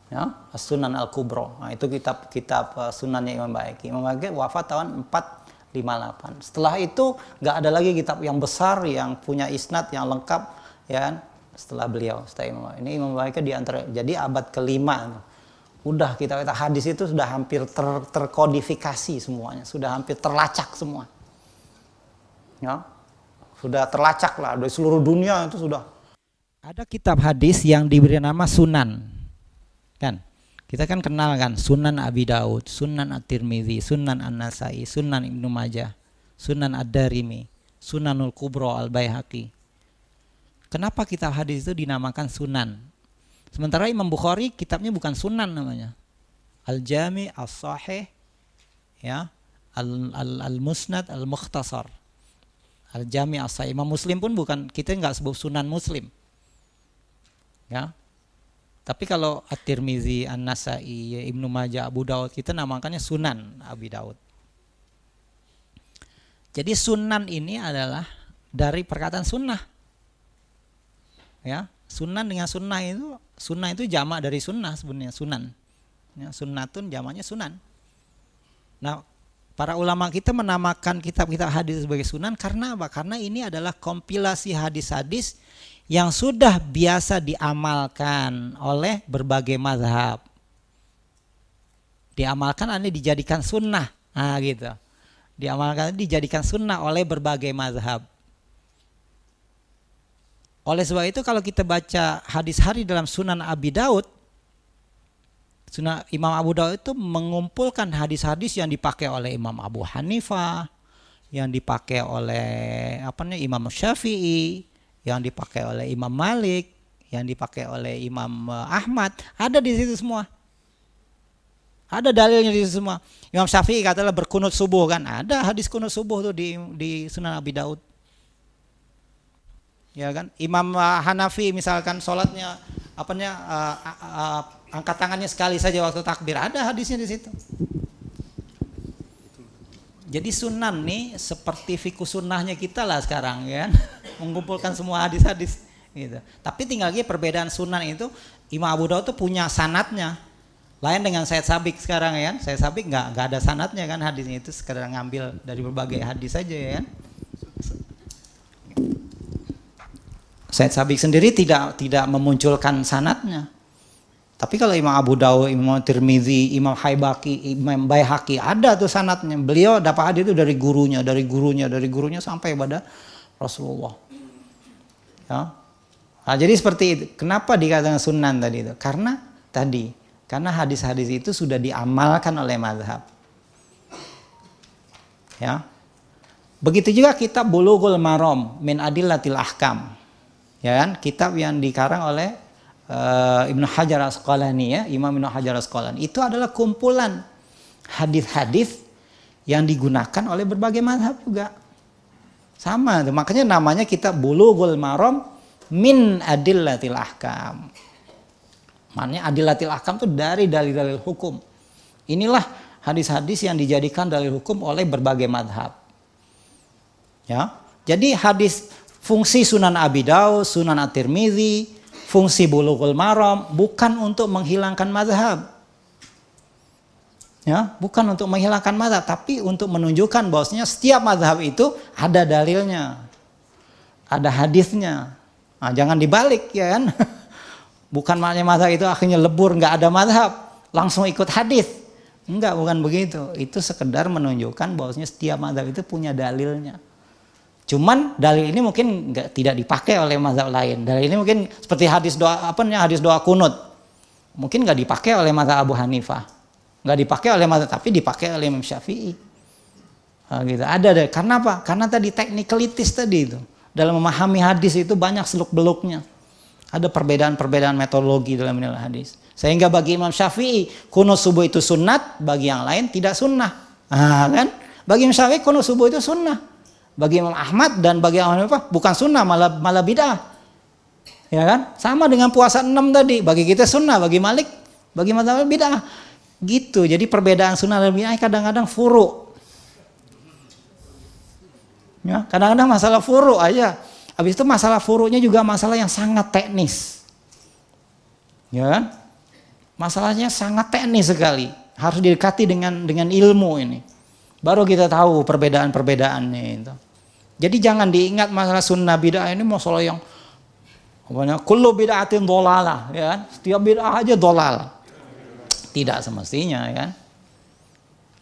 Ya, As-Sunan Al-Kubro. Nah, itu kitab kitab uh, sunannya Imam Baihaqi. Imam Baihaqi wafat tahun 458. Setelah itu nggak ada lagi kitab yang besar yang punya isnad yang lengkap ya kan? setelah beliau setelah Imam Ini Imam Baihaqi di antara jadi abad kelima udah kita kita hadis itu sudah hampir ter, terkodifikasi semuanya, sudah hampir terlacak semua. Ya, sudah terlacak lah dari seluruh dunia itu sudah. Ada kitab hadis yang diberi nama Sunan, kan? Kita kan kenal kan Sunan Abi Daud, Sunan At-Tirmidzi, Sunan An-Nasai, Sunan Ibnu Majah, Sunan Ad-Darimi, Sunanul Kubro Al-Baihaqi. Kenapa kitab hadis itu dinamakan Sunan? Sementara Imam Bukhari kitabnya bukan Sunan namanya. Al-Jami As-Sahih ya, Al-Musnad Al Al-Mukhtasar. Al-Jami As-Sahih. Imam Muslim pun bukan kita nggak sebut Sunan Muslim. Ya, tapi kalau At-Tirmizi, An-Nasai, Ibnu Majah, Abu Daud kita namakannya Sunan Abi Daud. Jadi sunan ini adalah dari perkataan sunnah. Ya, sunan dengan sunnah itu sunnah itu jamak dari sunnah sebenarnya sunan. Ya, sunnatun jamaknya sunan. Nah, para ulama kita menamakan kitab-kitab hadis sebagai sunan karena apa? Karena ini adalah kompilasi hadis-hadis yang sudah biasa diamalkan oleh berbagai mazhab. Diamalkan ini dijadikan sunnah. Nah gitu. Diamalkan dijadikan sunnah oleh berbagai mazhab. Oleh sebab itu kalau kita baca hadis hari dalam Sunan Abi Daud, Sunan Imam Abu Daud itu mengumpulkan hadis-hadis yang dipakai oleh Imam Abu Hanifah, yang dipakai oleh apa nih Imam Syafi'i, yang dipakai oleh Imam Malik, yang dipakai oleh Imam eh, Ahmad, ada di situ semua. Ada dalilnya di situ semua. Imam Syafi'i katalah berkunut subuh kan, ada hadis kunut subuh tuh di di Sunan Abi Daud. Ya kan? Imam eh, Hanafi misalkan sholatnya apanya uh, uh, uh, angkat tangannya sekali saja waktu takbir, ada hadisnya di situ. Jadi sunan nih seperti fikus sunnahnya kita lah sekarang ya, mengumpulkan semua hadis-hadis gitu. Tapi tinggal lagi perbedaan sunan itu Imam Abu Dawud tuh punya sanatnya. Lain dengan Said Sabik sekarang ya, Said Sabik nggak nggak ada sanatnya kan hadisnya itu sekedar ngambil dari berbagai hadis saja ya. Said Sabik sendiri tidak tidak memunculkan sanatnya. Tapi kalau Imam Abu Dawud, Imam Tirmidzi, Imam Haibaki, Imam Baihaqi ada tuh sanatnya. Beliau dapat hadis itu dari gurunya, dari gurunya, dari gurunya sampai pada Rasulullah. Ya. Nah, jadi seperti itu. Kenapa dikatakan sunan tadi itu? Karena tadi, karena hadis-hadis itu sudah diamalkan oleh mazhab. Ya. Begitu juga kitab Bulughul Maram min Adillatil Ahkam. Ya kan? Kitab yang dikarang oleh uh, Ibnu Hajar Asqalani ya, Imam Ibnu Hajar Asqalani. Itu adalah kumpulan hadis-hadis yang digunakan oleh berbagai mazhab juga. Sama, makanya namanya kita Bulughul Maram min adillatil ahkam. Maknanya adillatil ahkam itu dari dalil-dalil hukum. Inilah hadis-hadis yang dijadikan dalil hukum oleh berbagai madhab. Ya, jadi hadis fungsi Sunan Abi Daud, Sunan At-Tirmidzi, fungsi bulughul maram bukan untuk menghilangkan mazhab. Ya, bukan untuk menghilangkan mazhab, tapi untuk menunjukkan bahwasanya setiap mazhab itu ada dalilnya. Ada hadisnya. Nah, jangan dibalik ya kan. Bukan maknanya mazhab itu akhirnya lebur nggak ada mazhab, langsung ikut hadis. Enggak, bukan begitu. Itu sekedar menunjukkan bahwasanya setiap mazhab itu punya dalilnya. Cuman dalil ini mungkin nggak tidak dipakai oleh mazhab lain. Dalil ini mungkin seperti hadis doa apa nih hadis doa kunut. Mungkin nggak dipakai oleh mazhab Abu Hanifah. Nggak dipakai oleh mazhab tapi dipakai oleh Imam Syafi'i. Nah, gitu. Ada deh. Karena apa? Karena tadi teknikalitis tadi itu. Dalam memahami hadis itu banyak seluk beluknya. Ada perbedaan-perbedaan metodologi dalam menilai hadis. Sehingga bagi Imam Syafi'i kunut subuh itu sunat, bagi yang lain tidak sunnah. Nah, kan? Bagi Imam Syafi'i kunut subuh itu sunnah bagi Imam Ahmad dan bagi Imam Hanifah bukan sunnah malah malah bid'ah. Ya kan? Sama dengan puasa enam tadi, bagi kita sunnah, bagi Malik, bagi mazhab bid'ah. Gitu. Jadi perbedaan sunnah dan bid'ah kadang-kadang furu. Ya, kadang-kadang masalah furu aja. Habis itu masalah furunya juga masalah yang sangat teknis. Ya kan? Masalahnya sangat teknis sekali. Harus didekati dengan dengan ilmu ini. Baru kita tahu perbedaan-perbedaannya itu. Jadi jangan diingat masalah sunnah bid'ah ini masalah yang apa kullu bid'atin dolalah ya kan? Setiap bid'ah aja dolal. Tidak semestinya ya kan.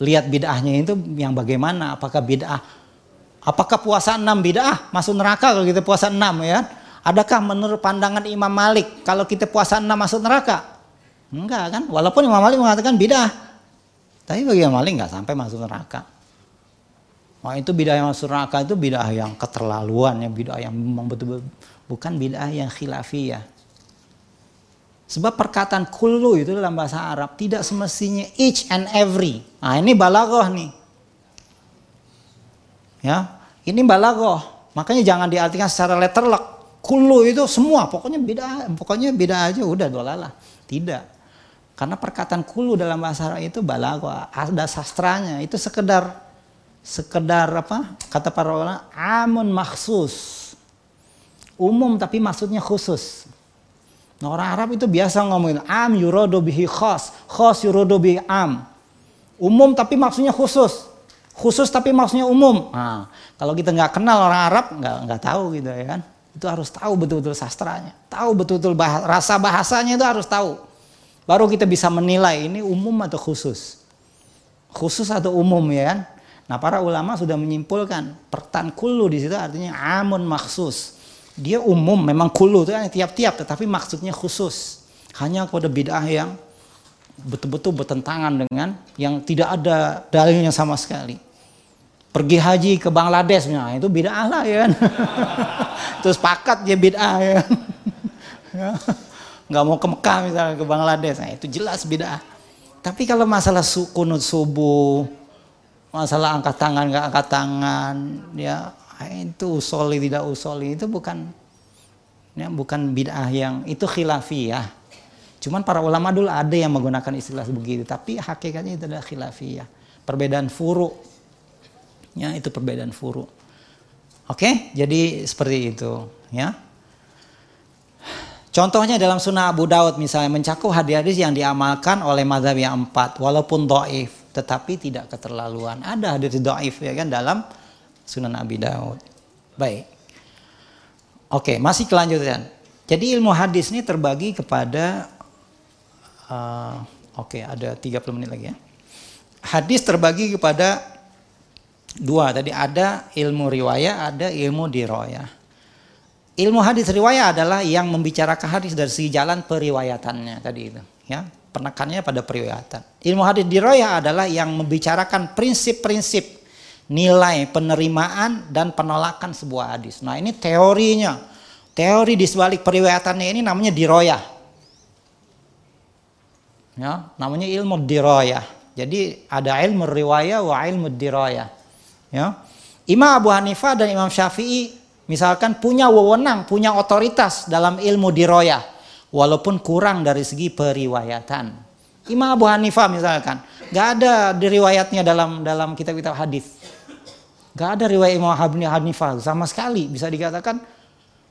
Lihat bid'ahnya itu yang bagaimana, apakah bid'ah apakah puasa enam bid'ah masuk neraka kalau kita puasa enam ya? Adakah menurut pandangan Imam Malik kalau kita puasa enam masuk neraka? Enggak kan? Walaupun Imam Malik mengatakan bidah. Tapi bagi Imam Malik nggak sampai masuk neraka. Wah itu bidah yang masuk neraka itu bidah yang keterlaluan, ya bidah yang memang betul-betul bukan bidah yang khilafiyah. Sebab perkataan kullu itu dalam bahasa Arab tidak semestinya each and every. Nah ini balagoh nih. Ya, ini balagoh. Makanya jangan diartikan secara letterlock. Kullu itu semua, pokoknya beda, pokoknya beda aja udah dolalah. Tidak. Karena perkataan kulu dalam bahasa Arab itu balago, ada sastranya. Itu sekedar sekedar apa? Kata para ulama, amun maksus. Umum tapi maksudnya khusus. Nah, orang Arab itu biasa ngomongin am yurodo bihi khos, khos yurodo bihi am. Umum tapi maksudnya khusus. Khusus tapi maksudnya umum. Nah, kalau kita nggak kenal orang Arab, nggak nggak tahu gitu ya kan. Itu harus tahu betul-betul sastranya. Tahu betul-betul bahasa, rasa bahasanya itu harus tahu. Baru kita bisa menilai ini umum atau khusus. Khusus atau umum ya kan. Nah para ulama sudah menyimpulkan pertan kulu di situ artinya amun maksus. Dia umum memang kulu itu kan tiap-tiap tetapi maksudnya khusus. Hanya kepada bid'ah yang betul-betul bertentangan dengan yang tidak ada dalilnya sama sekali pergi haji ke Bangladesh nah, itu bid'ah lah ya kan terus pakat dia bid'ah ya kan? nggak mau ke Mekah misalnya ke Bangladesh nah itu jelas bid'ah tapi kalau masalah kunut subuh masalah angkat tangan nggak angkat tangan ya itu usoli tidak usoli itu bukan ya bukan bid'ah yang itu khilafiyah cuman para ulama dulu ada yang menggunakan istilah begitu tapi hakikatnya itu adalah khilafiyah perbedaan furu Ya, itu perbedaan furu. Oke, jadi seperti itu, ya. Contohnya dalam sunnah Abu Daud misalnya mencakup hadis-hadis yang diamalkan oleh madhab yang empat walaupun doif tetapi tidak keterlaluan. Ada hadis doif ya kan dalam sunnah Abu Daud. Baik. Oke, masih kelanjutan. Jadi ilmu hadis ini terbagi kepada uh, oke ada 30 menit lagi ya. Hadis terbagi kepada Dua tadi ada ilmu riwayat, ada ilmu diroya. Ilmu hadis riwayat adalah yang membicarakan hadis dari segi jalan periwayatannya tadi itu, ya. Penekannya pada periwayatan. Ilmu hadis diroya adalah yang membicarakan prinsip-prinsip nilai penerimaan dan penolakan sebuah hadis. Nah, ini teorinya. Teori di sebalik periwayatannya ini namanya diroya. Ya, namanya ilmu diroya. Jadi ada ilmu riwayat wa ilmu diroya. Ya. Imam Abu Hanifah dan Imam Syafi'i misalkan punya wewenang, punya otoritas dalam ilmu diroyah. Walaupun kurang dari segi periwayatan. Imam Abu Hanifah misalkan. Gak ada diriwayatnya dalam dalam kitab-kitab hadis. Gak ada riwayat Imam Abu Hanifah sama sekali. Bisa dikatakan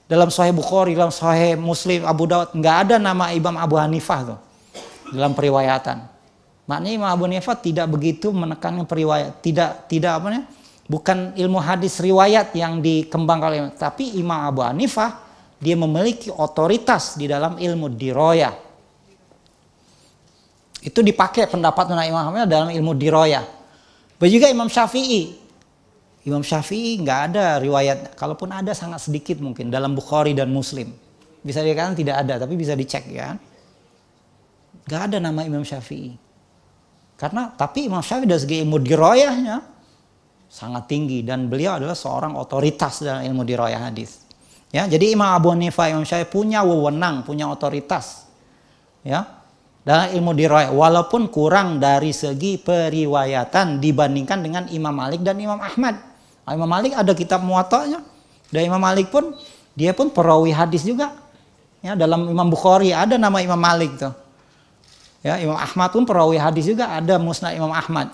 dalam Sahih Bukhari, dalam Sahih Muslim, Abu Daud nggak ada nama Imam Abu Hanifah tuh dalam periwayatan. Maknanya Imam Abu Hanifah tidak begitu menekankan periwayat, tidak tidak apa namanya bukan ilmu hadis riwayat yang dikembangkan oleh tapi Imam Abu Hanifah dia memiliki otoritas di dalam ilmu diroya itu dipakai pendapat Imam Ahmad dalam ilmu diroya begitu juga Imam Syafi'i Imam Syafi'i nggak ada riwayat kalaupun ada sangat sedikit mungkin dalam Bukhari dan Muslim bisa dikatakan tidak ada tapi bisa dicek ya nggak ada nama Imam Syafi'i karena tapi Imam Syafi'i dari segi ilmu diroyahnya sangat tinggi dan beliau adalah seorang otoritas dalam ilmu dirayah hadis. Ya, jadi Imam Abu Hanifah Imam Syafi'i punya wewenang, punya otoritas. Ya. Dalam ilmu dirayah walaupun kurang dari segi periwayatan dibandingkan dengan Imam Malik dan Imam Ahmad. Nah, Imam Malik ada kitab muwatta'nya. Dan Imam Malik pun dia pun perawi hadis juga. Ya, dalam Imam Bukhari ada nama Imam Malik tuh. Ya, Imam Ahmad pun perawi hadis juga ada Musnad Imam Ahmad.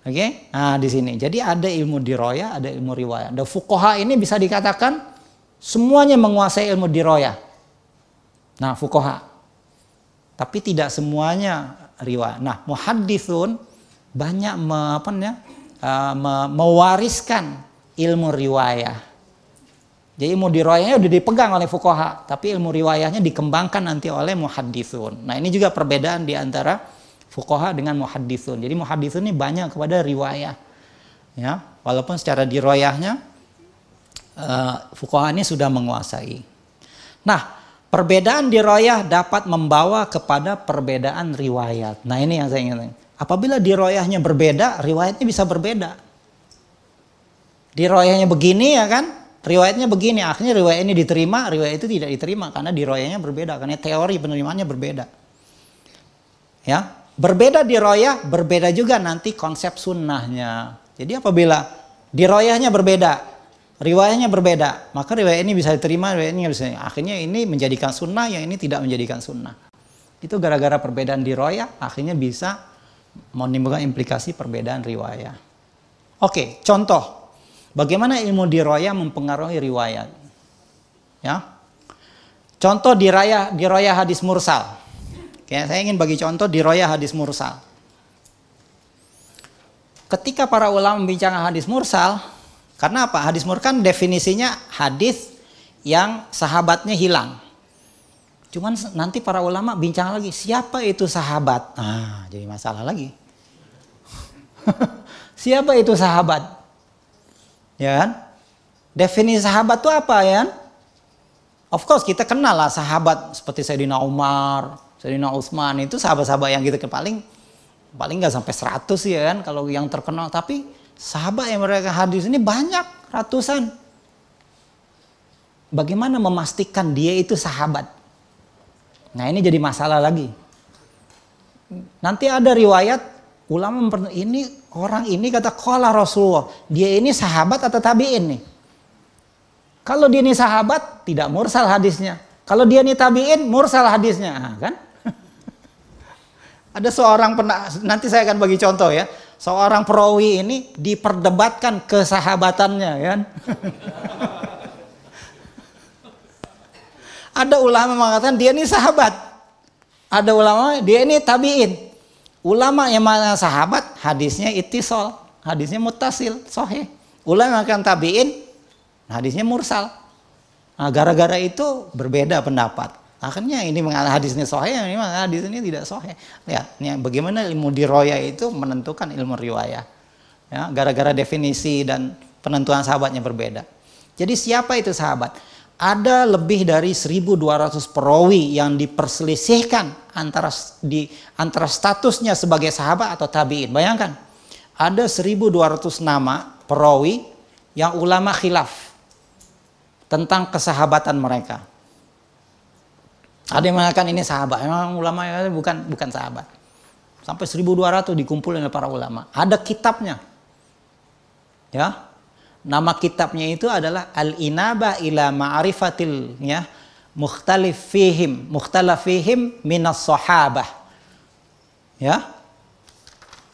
Oke, okay? nah di sini. Jadi ada ilmu diroya, ada ilmu riwayat. Dan fukoha ini bisa dikatakan semuanya menguasai ilmu diroya. Nah, fukoha. Tapi tidak semuanya riwayat. Nah, muhadithun banyak me, apa ya, me, mewariskan ilmu riwayat. Jadi ilmu diroyahnya udah dipegang oleh fukoha, tapi ilmu riwayahnya dikembangkan nanti oleh muhadithun. Nah, ini juga perbedaan di antara fukoha dengan muhadithun. Jadi muhadithun ini banyak kepada riwayah. Ya, walaupun secara diroyahnya uh, fukoha ini sudah menguasai. Nah, Perbedaan diroyah dapat membawa kepada perbedaan riwayat. Nah ini yang saya ingin. Apabila diroyahnya berbeda, riwayatnya bisa berbeda. Diroyahnya begini ya kan, riwayatnya begini. Akhirnya riwayat ini diterima, riwayat itu tidak diterima karena diroyahnya berbeda. Karena teori penerimaannya berbeda. Ya, berbeda diroyah, berbeda juga nanti konsep sunnahnya. Jadi apabila diroyahnya berbeda, riwayatnya berbeda, maka riwayat ini bisa diterima, riwayat ini bisa. Akhirnya ini menjadikan sunnah, yang ini tidak menjadikan sunnah. Itu gara-gara perbedaan riwayat, akhirnya bisa menimbulkan implikasi perbedaan riwayat. Oke, contoh. Bagaimana ilmu diroyah mempengaruhi riwayat? Ya. Contoh diraya diroyah hadis mursal. Oke, saya ingin bagi contoh diroyah hadis mursal. Ketika para ulama membincangkan hadis mursal, karena apa? Hadis mur kan definisinya hadis yang sahabatnya hilang. Cuman nanti para ulama bincang lagi siapa itu sahabat. Ah, jadi masalah lagi. siapa itu sahabat? Ya kan? Definisi sahabat itu apa ya? Of course kita kenal lah sahabat seperti Sayyidina Umar, Sayyidina Utsman itu sahabat-sahabat yang kita paling paling nggak sampai 100 ya kan kalau yang terkenal tapi Sahabat yang mereka hadis ini banyak, ratusan. Bagaimana memastikan dia itu sahabat? Nah ini jadi masalah lagi. Nanti ada riwayat ulama ini orang ini kata kola Rasulullah. Dia ini sahabat atau tabiin nih? Kalau dia ini sahabat tidak mursal hadisnya. Kalau dia ini tabiin mursal hadisnya, nah, kan? ada seorang pernah nanti saya akan bagi contoh ya seorang perawi ini diperdebatkan kesahabatannya kan. Ada ulama mengatakan dia ini sahabat. Ada ulama dia ini tabiin. Ulama yang mana sahabat hadisnya itisol, hadisnya mutasil, sohe. Ulama yang tabiin hadisnya mursal. Nah, gara-gara itu berbeda pendapat. Akhirnya ini hadis ini sahih, ini hadis ini tidak. Lihat, ya, bagaimana ilmu diroya itu menentukan ilmu riwayah. Ya, gara-gara definisi dan penentuan sahabatnya berbeda. Jadi siapa itu sahabat? Ada lebih dari 1200 perawi yang diperselisihkan antara di antara statusnya sebagai sahabat atau tabiin. Bayangkan, ada 1200 nama perawi yang ulama khilaf tentang kesahabatan mereka. Ada yang mengatakan ini sahabat, memang ulama bukan bukan sahabat. Sampai 1200 dikumpulin oleh para ulama. Ada kitabnya. Ya. Nama kitabnya itu adalah Al-Inaba ila Ma'rifatil ya mukhtalif fihim, mukhtalaf fihim minas sahabah. Ya.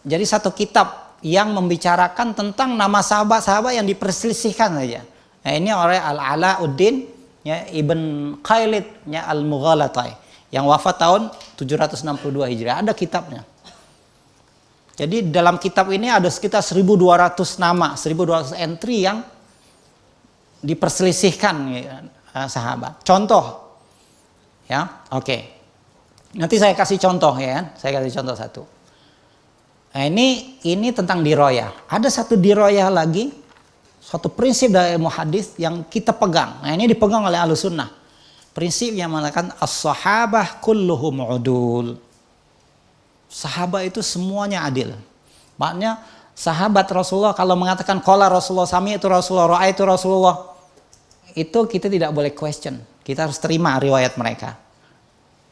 Jadi satu kitab yang membicarakan tentang nama sahabat-sahabat yang diperselisihkan saja. Nah, ini oleh Al-Alauddin ya Ibn Khalid ya Al-Mughalatai yang wafat tahun 762 Hijriah. Ada kitabnya. Jadi dalam kitab ini ada sekitar 1200 nama, 1200 entry yang diperselisihkan ya, eh, sahabat. Contoh, ya, oke. Okay. Nanti saya kasih contoh ya, saya kasih contoh satu. Nah ini ini tentang diroyah. Ada satu diroyah lagi suatu prinsip dari ilmu hadis yang kita pegang. Nah, ini dipegang oleh ahlu sunnah. Prinsip yang mengatakan as-sahabah kulluhum udul. Sahabat itu semuanya adil. Maknanya sahabat Rasulullah kalau mengatakan kola Rasulullah sami itu Rasulullah, roa itu Rasulullah. Itu kita tidak boleh question. Kita harus terima riwayat mereka.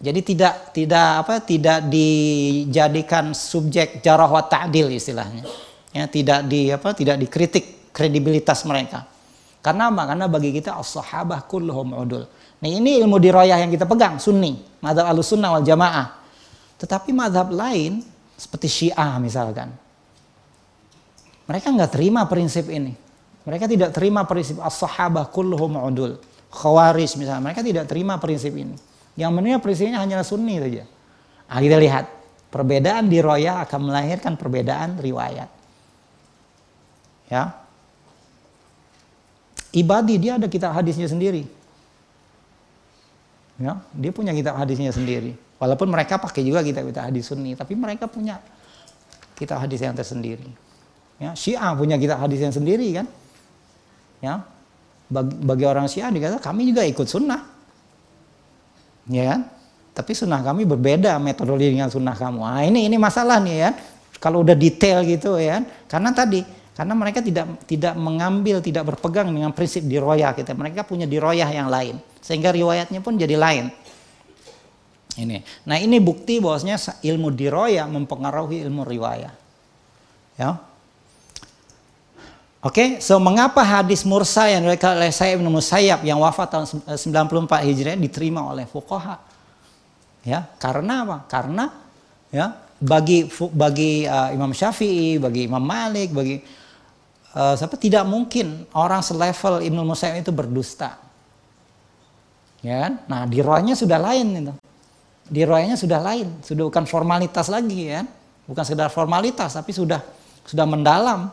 Jadi tidak tidak apa tidak dijadikan subjek jarah wa ta'dil istilahnya. Ya, tidak di apa tidak dikritik kredibilitas mereka. Karena apa? Karena bagi kita as-sahabah kulluhum udul. Nah ini ilmu diroyah yang kita pegang, sunni. Madhab al sunnah wal jamaah. Tetapi madhab lain, seperti syiah misalkan. Mereka nggak terima prinsip ini. Mereka tidak terima prinsip as-sahabah kulluhum udul. Khawarij misalnya, mereka tidak terima prinsip ini. Yang menerima prinsipnya hanya sunni saja. Nah, kita lihat, perbedaan diroyah akan melahirkan perbedaan riwayat. Ya, Ibadi dia ada kitab hadisnya sendiri. Ya, dia punya kitab hadisnya sendiri. Walaupun mereka pakai juga kitab-kitab hadis sunni, tapi mereka punya kitab hadis yang tersendiri. Ya, Syiah punya kitab hadis yang sendiri kan. Ya, bagi, bagi orang Syiah dikata kami juga ikut sunnah. Ya kan? Tapi sunnah kami berbeda metodologi dengan sunnah kamu. Nah, ini ini masalah nih ya. Kalau udah detail gitu ya. Karena tadi karena mereka tidak tidak mengambil, tidak berpegang dengan prinsip diroyah kita. Mereka punya diroyah yang lain. Sehingga riwayatnya pun jadi lain. Ini. Nah ini bukti bahwasanya ilmu diroyah mempengaruhi ilmu riwayah. Ya. Oke, okay, so mengapa hadis mursal yang diriwayatkan oleh Sa'id bin Musayyab yang wafat tahun 94 Hijriah diterima oleh fuqaha? Ya, karena apa? Karena ya bagi bagi uh, Imam Syafi'i, bagi Imam Malik, bagi uh, siapa tidak mungkin orang selevel Ibnu Musayyib itu berdusta. Ya kan? Nah, di rohnya sudah lain itu. Di rohnya sudah lain, sudah bukan formalitas lagi ya. Bukan sekedar formalitas tapi sudah sudah mendalam.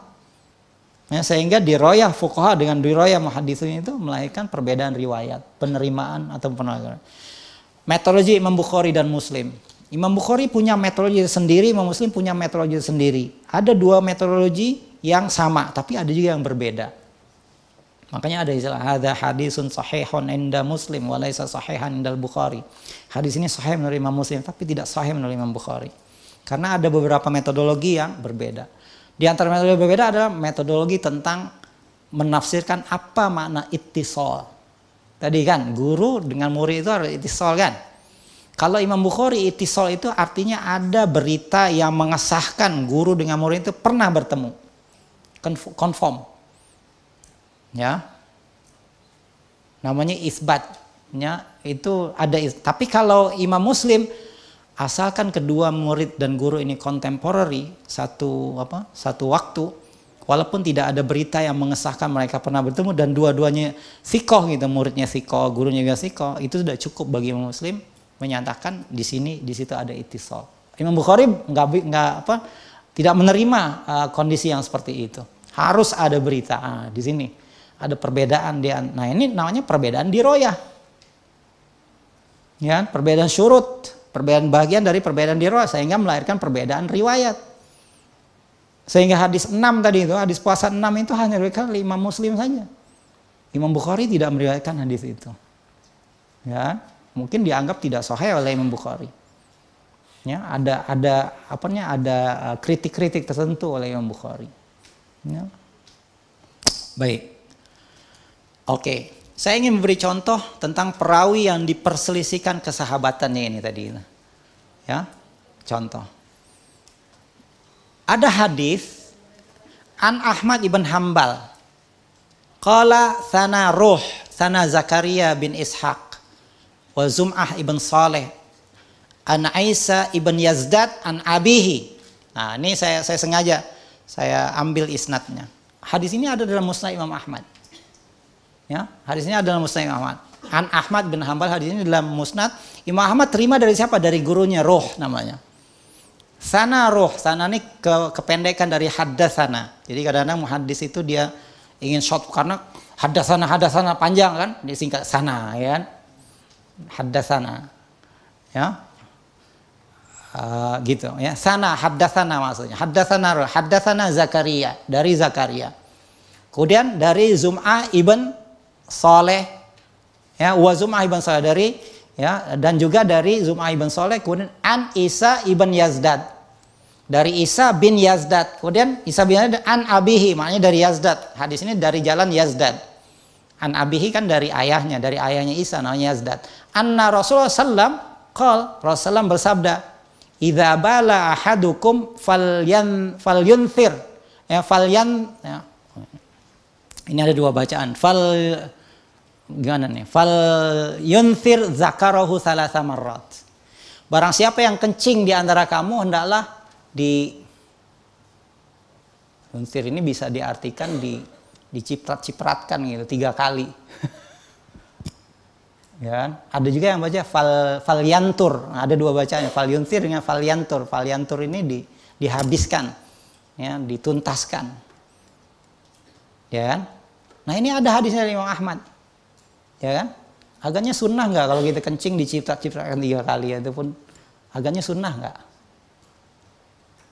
Ya, sehingga di royah fuqaha dengan di muhadithin itu melahirkan perbedaan riwayat, penerimaan atau penerimaan. Metodologi Imam Bukhari dan Muslim. Imam Bukhari punya metodologi sendiri, Imam Muslim punya metodologi sendiri. Ada dua metodologi yang sama, tapi ada juga yang berbeda. Makanya ada istilah ada hadisun sahihun inda Muslim walaysa sahihan indal Bukhari. Hadis ini sahih menurut Imam Muslim tapi tidak sahih menurut Imam Bukhari. Karena ada beberapa metodologi yang berbeda. Di antara metodologi yang berbeda adalah metodologi tentang menafsirkan apa makna ittisal. Tadi kan guru dengan murid itu harus ittisal kan? Kalau Imam Bukhari ittisal itu artinya ada berita yang mengesahkan guru dengan murid itu pernah bertemu. Konform. Ya. Namanya isbat. Ya, itu ada tapi kalau Imam Muslim asalkan kedua murid dan guru ini contemporary satu apa satu waktu walaupun tidak ada berita yang mengesahkan mereka pernah bertemu dan dua-duanya sikoh gitu muridnya sikoh gurunya juga sikoh itu sudah cukup bagi Imam Muslim menyatakan di sini di situ ada itisol Imam Bukhari nggak nggak apa tidak menerima uh, kondisi yang seperti itu harus ada berita ah, di sini ada perbedaan dia nah ini namanya perbedaan di royah ya perbedaan syurut Perbedaan bagian dari perbedaan di roh sehingga melahirkan perbedaan riwayat. Sehingga hadis 6 tadi itu, hadis puasa 6 itu hanya diriwayatkan oleh Imam Muslim saja. Imam Bukhari tidak meriwayatkan hadis itu. Ya, mungkin dianggap tidak sahih oleh Imam Bukhari. Ya, ada ada apanya ada uh, kritik-kritik tertentu oleh Imam Bukhari. Ya. Baik. Oke. Saya ingin memberi contoh tentang perawi yang diperselisihkan kesahabatannya ini tadi. Ya, contoh. Ada hadis An Ahmad ibn Hambal. Qala sana Ruh, sana Zakaria bin Ishaq wa Zum'ah ibn Saleh an Isa ibn Yazdad an Abihi. Nah, ini saya saya sengaja saya ambil isnadnya. Hadis ini ada dalam Musnad Imam Ahmad. Ya, hadisnya adalah Musnad Ahmad. An Ahmad bin Hambal hadis ini dalam Musnad. Imam Ahmad terima dari siapa? Dari gurunya Roh namanya. Sana roh, sana ini ke, kependekan dari hadasana. Jadi kadang-kadang muhadis itu dia ingin short karena hadasana hadasana panjang kan, disingkat sana ya kan. Hadasana. Ya. Uh, gitu ya. Sana hadasana maksudnya. Hadasana roh, hadasana Zakaria dari Zakaria. Kemudian dari Zum'ah ibn Saleh ya wa Zum'ah ibn Saleh dari ya dan juga dari Zum'ah ibn Saleh kemudian an Isa ibn Yazdad. Dari Isa bin Yazdad. Kemudian Isa bin Yazdad an Abihi maknanya dari Yazdad. Hadis ini dari jalan Yazdad. An Abihi kan dari ayahnya dari ayahnya Isa namanya Yazdad. Anna Rasulullah sallam qal Rasulullah bersabda idza bala ahadukum falyan falyunthir. Ya falyan ya. ini ada dua bacaan. Fal gimana nih? Fal yunfir zakarahu salasa marrat. Barang siapa yang kencing di antara kamu hendaklah di yunfir ini bisa diartikan di diciprat-cipratkan gitu tiga kali. ya kan? Ada juga yang baca fal fal yantur. Nah, ada dua bacaan fal yunfir dengan fal yantur. Fal yantur ini di, dihabiskan ya, dituntaskan. Ya kan? Nah, ini ada hadisnya dari Imam Ahmad ya kan? Agaknya sunnah nggak kalau kita kencing dicipta-ciptakan tiga kali itu pun agaknya sunnah nggak?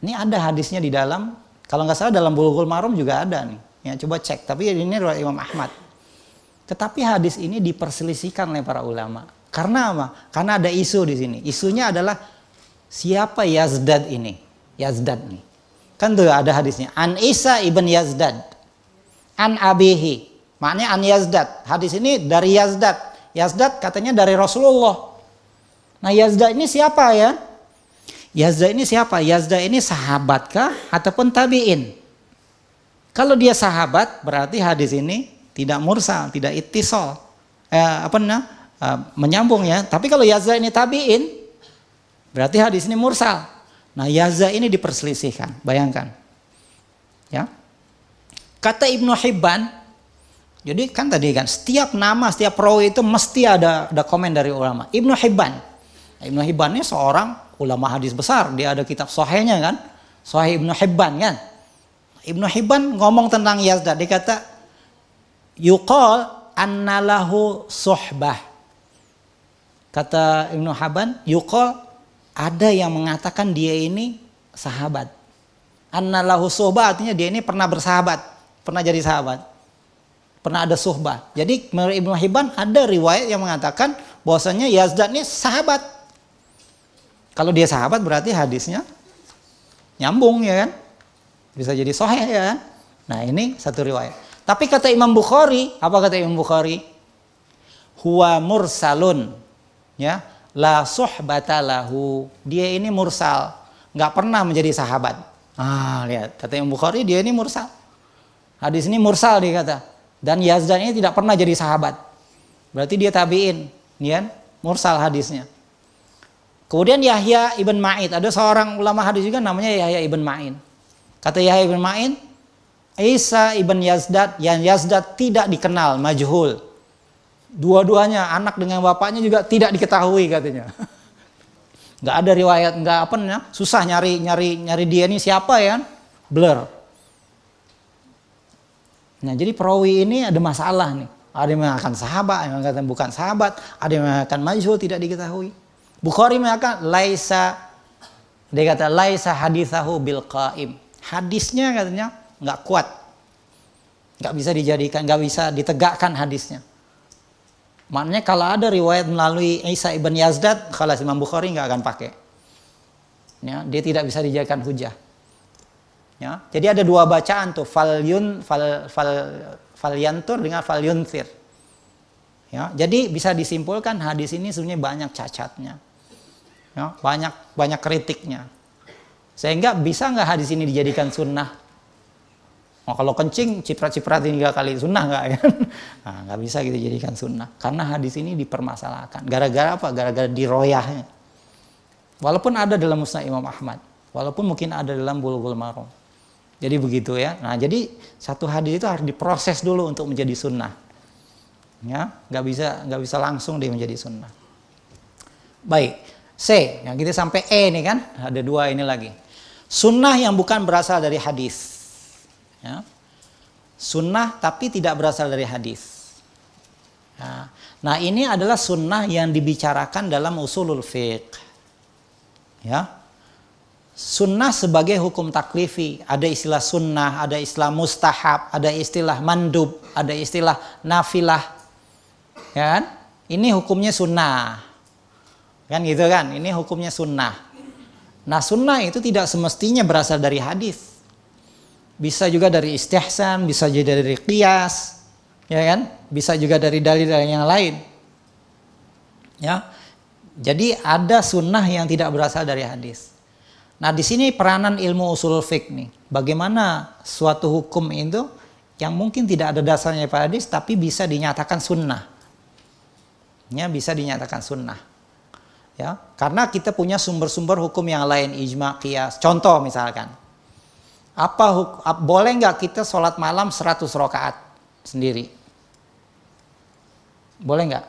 Ini ada hadisnya di dalam, kalau nggak salah dalam Bulughul Marum juga ada nih. Ya coba cek. Tapi ini riwayat Imam Ahmad. Tetapi hadis ini diperselisihkan oleh para ulama. Karena apa? Karena ada isu di sini. Isunya adalah siapa Yazdad ini? Yazdad nih. Kan tuh ada hadisnya. An Isa ibn Yazdad. An abihi. Maknanya an Yazdad. Hadis ini dari Yazdad. Yazdad katanya dari Rasulullah. Nah Yazdad ini siapa ya? Yazdad ini siapa? Yazdad ini sahabatkah ataupun tabi'in? Kalau dia sahabat berarti hadis ini tidak mursal, tidak ittisal. Eh, apa namanya? Eh, menyambung ya. Tapi kalau Yazda ini tabi'in berarti hadis ini mursal. Nah, Yazda ini diperselisihkan. Bayangkan. Ya. Kata Ibnu Hibban, jadi kan tadi kan setiap nama, setiap perawi itu mesti ada ada komen dari ulama. Ibnu Hibban. Ibnu Hibban ini seorang ulama hadis besar, dia ada kitab sahihnya kan. Sahih Ibnu Hibban kan. Ibnu Hibban ngomong tentang Yazda, dia kata yuqal annalahu suhbah. Kata Ibnu Hibban, yuqal ada yang mengatakan dia ini sahabat. Annalahu suhbah artinya dia ini pernah bersahabat, pernah jadi sahabat. Pernah ada suhbah. Jadi menurut Ibnu Hibban ada riwayat yang mengatakan bahwasanya Yazdan ini sahabat. Kalau dia sahabat berarti hadisnya nyambung ya kan? Bisa jadi sahih ya kan? Nah ini satu riwayat. Tapi kata Imam Bukhari, apa kata Imam Bukhari? Huwa mursalun. Ya, la suhbata lahu. Dia ini mursal, nggak pernah menjadi sahabat. Ah, lihat, kata Imam Bukhari dia ini mursal. Hadis ini mursal dia kata. Dan Yazdan ini tidak pernah jadi sahabat. Berarti dia tabiin, ya, mursal hadisnya. Kemudian Yahya ibn Ma'id, ada seorang ulama hadis juga namanya Yahya ibn Ma'in. Kata Yahya ibn Ma'in, Isa ibn Yazdad yang Yazdad tidak dikenal, majhul. Dua-duanya anak dengan bapaknya juga tidak diketahui katanya. Nggak ada riwayat, nggak apa namanya, susah nyari nyari nyari dia ini siapa ya, blur. Nah jadi perawi ini ada masalah nih. Ada yang mengatakan sahabat, yang mengatakan bukan sahabat, ada yang mengatakan majhul tidak diketahui. Bukhari mengatakan laisa dia kata laisa hadithahu bil qaim hadisnya katanya nggak kuat, nggak bisa dijadikan, nggak bisa ditegakkan hadisnya. Maknanya kalau ada riwayat melalui Isa ibn Yazdad, kalau Imam Bukhari nggak akan pakai. Ya, dia tidak bisa dijadikan hujah. Ya, jadi ada dua bacaan tuh, fal yun, fal, fal, fal yantur dengan fal yunfir. Ya, jadi bisa disimpulkan hadis ini sebenarnya banyak cacatnya. Ya, banyak banyak kritiknya. Sehingga bisa nggak hadis ini dijadikan sunnah? Oh, kalau kencing ciprat-ciprat tiga kali sunnah nggak ya? Nah, nggak bisa gitu jadikan sunnah. Karena hadis ini dipermasalahkan. Gara-gara apa? Gara-gara diroyahnya. Walaupun ada dalam musnah Imam Ahmad. Walaupun mungkin ada dalam bulughul maram. Jadi begitu ya. Nah jadi satu hadis itu harus diproses dulu untuk menjadi sunnah. Ya, nggak bisa nggak bisa langsung dia menjadi sunnah. Baik, C. Yang kita sampai E nih kan, ada dua ini lagi. Sunnah yang bukan berasal dari hadis. Ya. Sunnah tapi tidak berasal dari hadis. Ya. Nah ini adalah sunnah yang dibicarakan dalam usulul fiqh. Ya. Sunnah sebagai hukum taklifi. Ada istilah sunnah, ada istilah mustahab, ada istilah mandub, ada istilah nafilah. Ya kan? Ini hukumnya sunnah. Kan gitu kan? Ini hukumnya sunnah. Nah sunnah itu tidak semestinya berasal dari hadis. Bisa juga dari istihsan, bisa juga dari qiyas, ya kan? Bisa juga dari dalil yang lain. Ya. Jadi ada sunnah yang tidak berasal dari hadis. Nah di sini peranan ilmu usul fiqh nih. Bagaimana suatu hukum itu yang mungkin tidak ada dasarnya pada hadis tapi bisa dinyatakan sunnah. Ya bisa dinyatakan sunnah. Ya karena kita punya sumber-sumber hukum yang lain ijma qiyas. Contoh misalkan. Apa boleh nggak kita sholat malam 100 rakaat sendiri? Boleh nggak?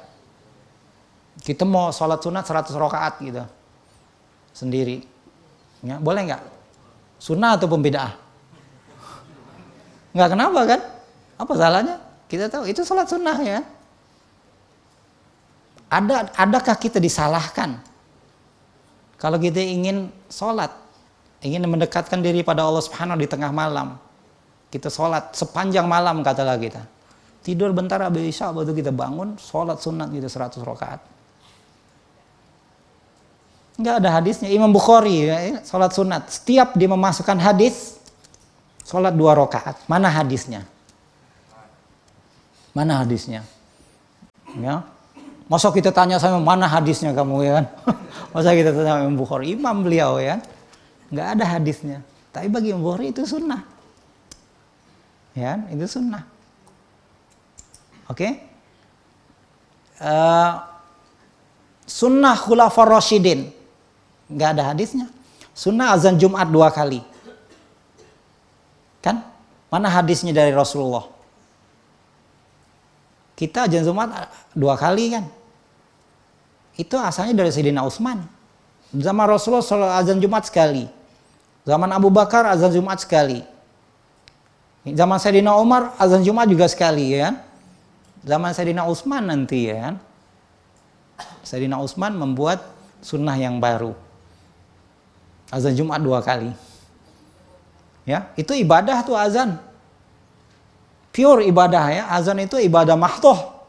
Kita mau sholat sunat 100 rakaat gitu sendiri ya boleh nggak? Sunnah atau pembedaan nggak kenapa kan? Apa salahnya? Kita tahu itu sholat sunnah ya. Ada adakah kita disalahkan? Kalau kita ingin sholat, ingin mendekatkan diri pada Allah Subhanahu di tengah malam, kita sholat sepanjang malam katalah kita. Tidur bentar habis isya baru kita bangun, sholat sunat gitu 100 rakaat. Enggak ada hadisnya. Imam Bukhari ya, sholat sunat. Setiap dia memasukkan hadis, sholat dua rakaat. Mana hadisnya? Mana hadisnya? Ya. Masa kita tanya sama mana hadisnya kamu ya kan? Masa kita tanya sama Imam Bukhari, imam beliau ya. Enggak ada hadisnya. Tapi bagi Imam Bukhari itu sunnah. Ya, itu sunnah. Oke? Okay? Uh, eh, sunnah khulafar rasyidin. Enggak ada hadisnya. Sunnah azan Jumat dua kali. Kan? Mana hadisnya dari Rasulullah? Kita azan Jumat dua kali kan? Itu asalnya dari Sayyidina Utsman. Zaman Rasulullah sholat azan Jumat sekali. Zaman Abu Bakar azan Jumat sekali. Zaman Sayyidina Umar azan Jumat juga sekali ya kan? Zaman Sayyidina Utsman nanti ya kan? Sayyidina Utsman membuat sunnah yang baru. Azan Jumat dua kali. Ya, itu ibadah tuh azan. Pure ibadah ya. Azan itu ibadah mahdoh.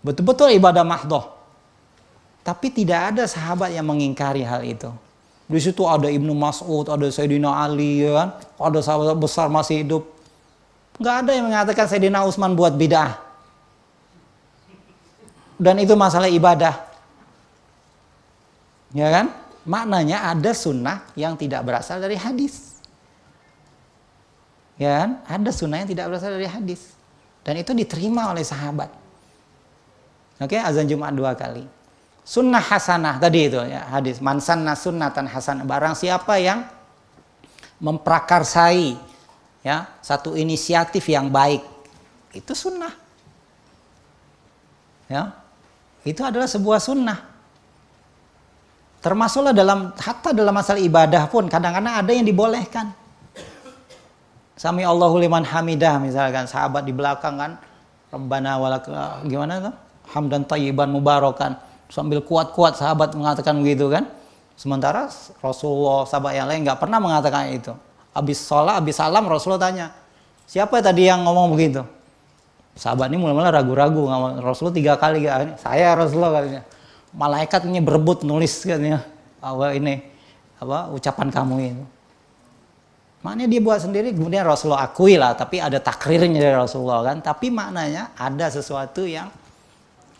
Betul-betul ibadah mahdoh. Tapi tidak ada sahabat yang mengingkari hal itu. Di situ ada Ibnu Mas'ud, ada Sayyidina Ali, ya kan? ada sahabat besar masih hidup. Nggak ada yang mengatakan Sayyidina Utsman buat bid'ah. Dan itu masalah ibadah. Ya kan? Maknanya ada sunnah yang tidak berasal dari hadis. Ya kan? Ada sunnah yang tidak berasal dari hadis. Dan itu diterima oleh sahabat. Oke, azan Jumat dua kali sunnah hasanah tadi itu ya hadis mansanna sunnatan hasanah barang siapa yang memprakarsai ya satu inisiatif yang baik itu sunnah ya itu adalah sebuah sunnah termasuklah dalam hatta dalam masalah ibadah pun kadang-kadang ada yang dibolehkan sami Allahu liman hamidah misalkan sahabat di belakang kan Rabbana walak gimana tuh hamdan tayyiban mubarakan sambil kuat-kuat sahabat mengatakan begitu kan. Sementara Rasulullah sahabat yang lain nggak pernah mengatakan itu. Habis sholat, habis salam Rasulullah tanya, siapa tadi yang ngomong begitu? Sahabat ini mulai-mulai ragu-ragu. Rasulullah tiga kali, saya Rasulullah katanya. Malaikat ini berebut nulis katanya. Apa ini, apa ucapan kamu itu. Maknanya dia buat sendiri, kemudian Rasulullah akui lah, tapi ada takrirnya dari Rasulullah kan. Tapi maknanya ada sesuatu yang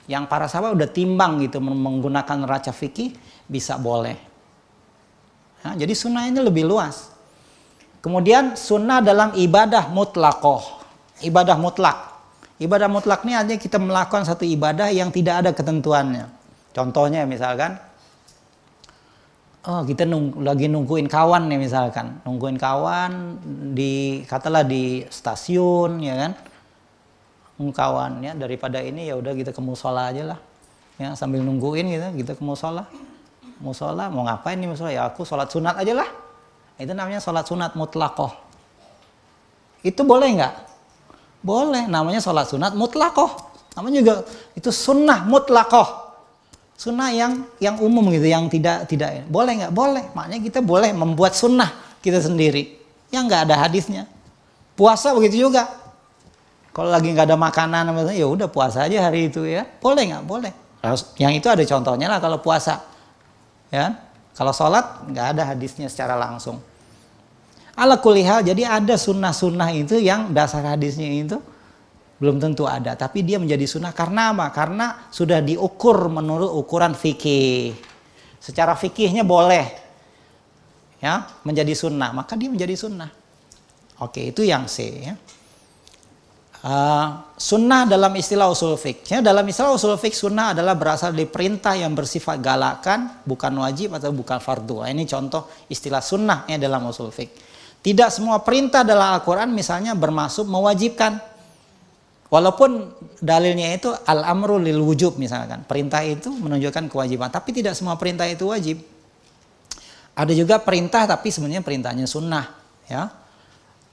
yang para sahabat udah timbang gitu menggunakan neraca fikih bisa boleh. Nah, jadi sunnah ini lebih luas. Kemudian sunnah dalam ibadah mutlakoh. Ibadah mutlak. Ibadah mutlak ini artinya kita melakukan satu ibadah yang tidak ada ketentuannya. Contohnya misalkan, oh kita nung, lagi nungguin kawan nih misalkan. Nungguin kawan di, katalah di stasiun ya kan? Kawan ya daripada ini ya udah kita ke musola aja lah. Ya sambil nungguin gitu kita ke musola. Musola? Mau ngapain nih musola? Ya aku sholat sunat aja lah. Itu namanya sholat sunat mutlakoh itu boleh nggak? Boleh namanya sholat sunat mutlakoh namanya juga itu sunnah mutlakoh sunnah yang yang umum gitu yang tidak tidak boleh nggak boleh makanya kita boleh membuat sunnah kita sendiri yang nggak ada hadisnya puasa begitu juga kalau lagi nggak ada makanan, ya udah puasa aja hari itu ya. Boleh nggak? Boleh. Yang itu ada contohnya lah kalau puasa. Ya, kalau sholat nggak ada hadisnya secara langsung. Ala kulihal, jadi ada sunnah-sunnah itu yang dasar hadisnya itu belum tentu ada. Tapi dia menjadi sunnah karena apa? Karena sudah diukur menurut ukuran fikih. Secara fikihnya boleh ya menjadi sunnah, maka dia menjadi sunnah. Oke, itu yang C ya. Uh, sunnah dalam istilah usul fik. Ya, dalam istilah usul fik sunnah adalah berasal dari perintah yang bersifat galakan, bukan wajib atau bukan fardu. Nah, ini contoh istilah sunnah ya dalam usul fik. Tidak semua perintah dalam Al-Quran misalnya bermaksud mewajibkan. Walaupun dalilnya itu al-amru lil wujub misalkan. Perintah itu menunjukkan kewajiban. Tapi tidak semua perintah itu wajib. Ada juga perintah tapi sebenarnya perintahnya sunnah. Ya,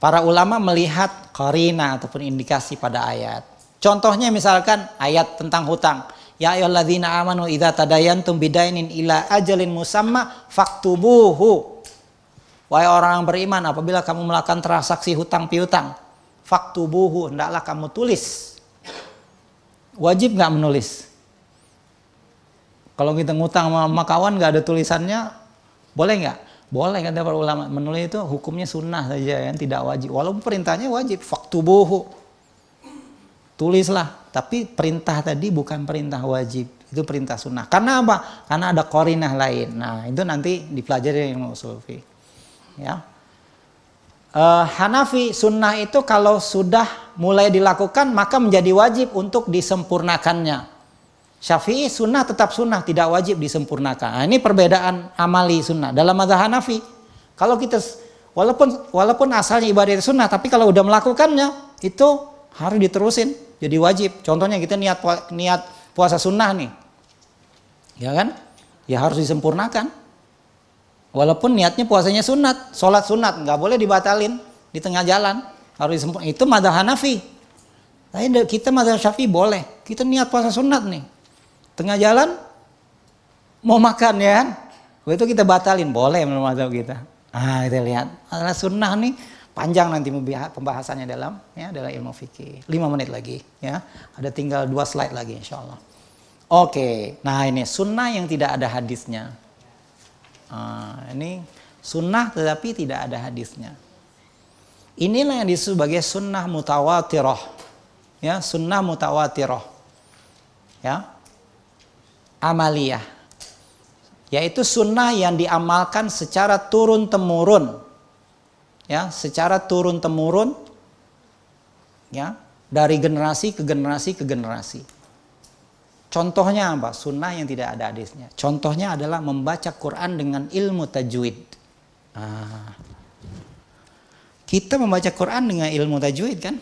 Para ulama melihat korina ataupun indikasi pada ayat. Contohnya misalkan ayat tentang hutang. Ya ayyuhalladzina amanu idza tadayantum bidainin ila ajalin musamma faktubuhu. Wahai orang yang beriman apabila kamu melakukan transaksi hutang piutang, faktubuhu, hendaklah kamu tulis. Wajib nggak menulis? Kalau kita ngutang sama, sama kawan nggak ada tulisannya, boleh nggak? Boleh kata para ulama. Menulis itu hukumnya sunnah saja yang tidak wajib. Walaupun perintahnya wajib. Faktubuhu. Tulislah. Tapi perintah tadi bukan perintah wajib. Itu perintah sunnah. Karena apa? Karena ada korinah lain. Nah itu nanti dipelajari ilmu usul Ya. Uh, Hanafi sunnah itu kalau sudah mulai dilakukan maka menjadi wajib untuk disempurnakannya. Syafi'i sunnah tetap sunnah, tidak wajib disempurnakan. Nah, ini perbedaan amali sunnah. Dalam mazhab Hanafi, kalau kita walaupun walaupun asalnya ibadah sunnah, tapi kalau udah melakukannya itu harus diterusin, jadi wajib. Contohnya kita niat niat puasa sunnah nih, ya kan? Ya harus disempurnakan. Walaupun niatnya puasanya sunat, sholat sunat, nggak boleh dibatalin di tengah jalan, harus disempurnakan. Itu mazhab Hanafi. Tapi kita mazhab Syafi'i boleh. Kita niat puasa sunat nih, Tengah jalan mau makan ya kan? Itu kita batalin, boleh menurut mazhab kita. Ah, kita lihat. Adalah sunnah nih panjang nanti pembahasannya dalam ya dalam ilmu fikih. Lima menit lagi ya. Ada tinggal dua slide lagi insya Allah. Oke, nah ini sunnah yang tidak ada hadisnya. Ah, ini sunnah tetapi tidak ada hadisnya. Inilah yang disebut sebagai sunnah mutawatirah. Ya, sunnah mutawatirah. Ya, amaliyah yaitu sunnah yang diamalkan secara turun temurun ya secara turun temurun ya dari generasi ke generasi ke generasi contohnya apa? Sunnah yang tidak ada hadisnya. Contohnya adalah membaca Quran dengan ilmu tajwid. Ah. kita membaca Quran dengan ilmu tajwid kan?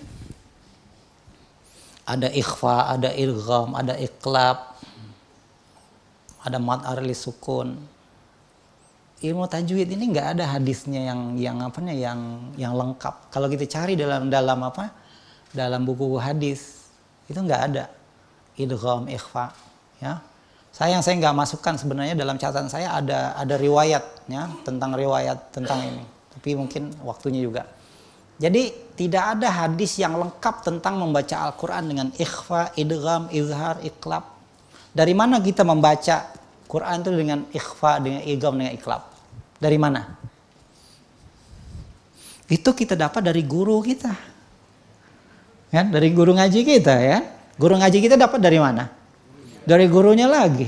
Ada ikhfa ada ilgham ada iklab ada mat arli sukun. Ilmu tajwid ini nggak ada hadisnya yang yang apa yang yang lengkap. Kalau kita cari dalam dalam apa? Dalam buku hadis itu nggak ada idgham ikhfa ya saya yang saya nggak masukkan sebenarnya dalam catatan saya ada ada riwayatnya tentang riwayat tentang ini tapi mungkin waktunya juga jadi tidak ada hadis yang lengkap tentang membaca Al-Quran dengan ikhfa, idgham, izhar, iklab, dari mana kita membaca Quran itu dengan ikhfa, dengan igam, dengan iklab? Dari mana? Itu kita dapat dari guru kita. Ya, dari guru ngaji kita ya. Guru ngaji kita dapat dari mana? Dari gurunya lagi.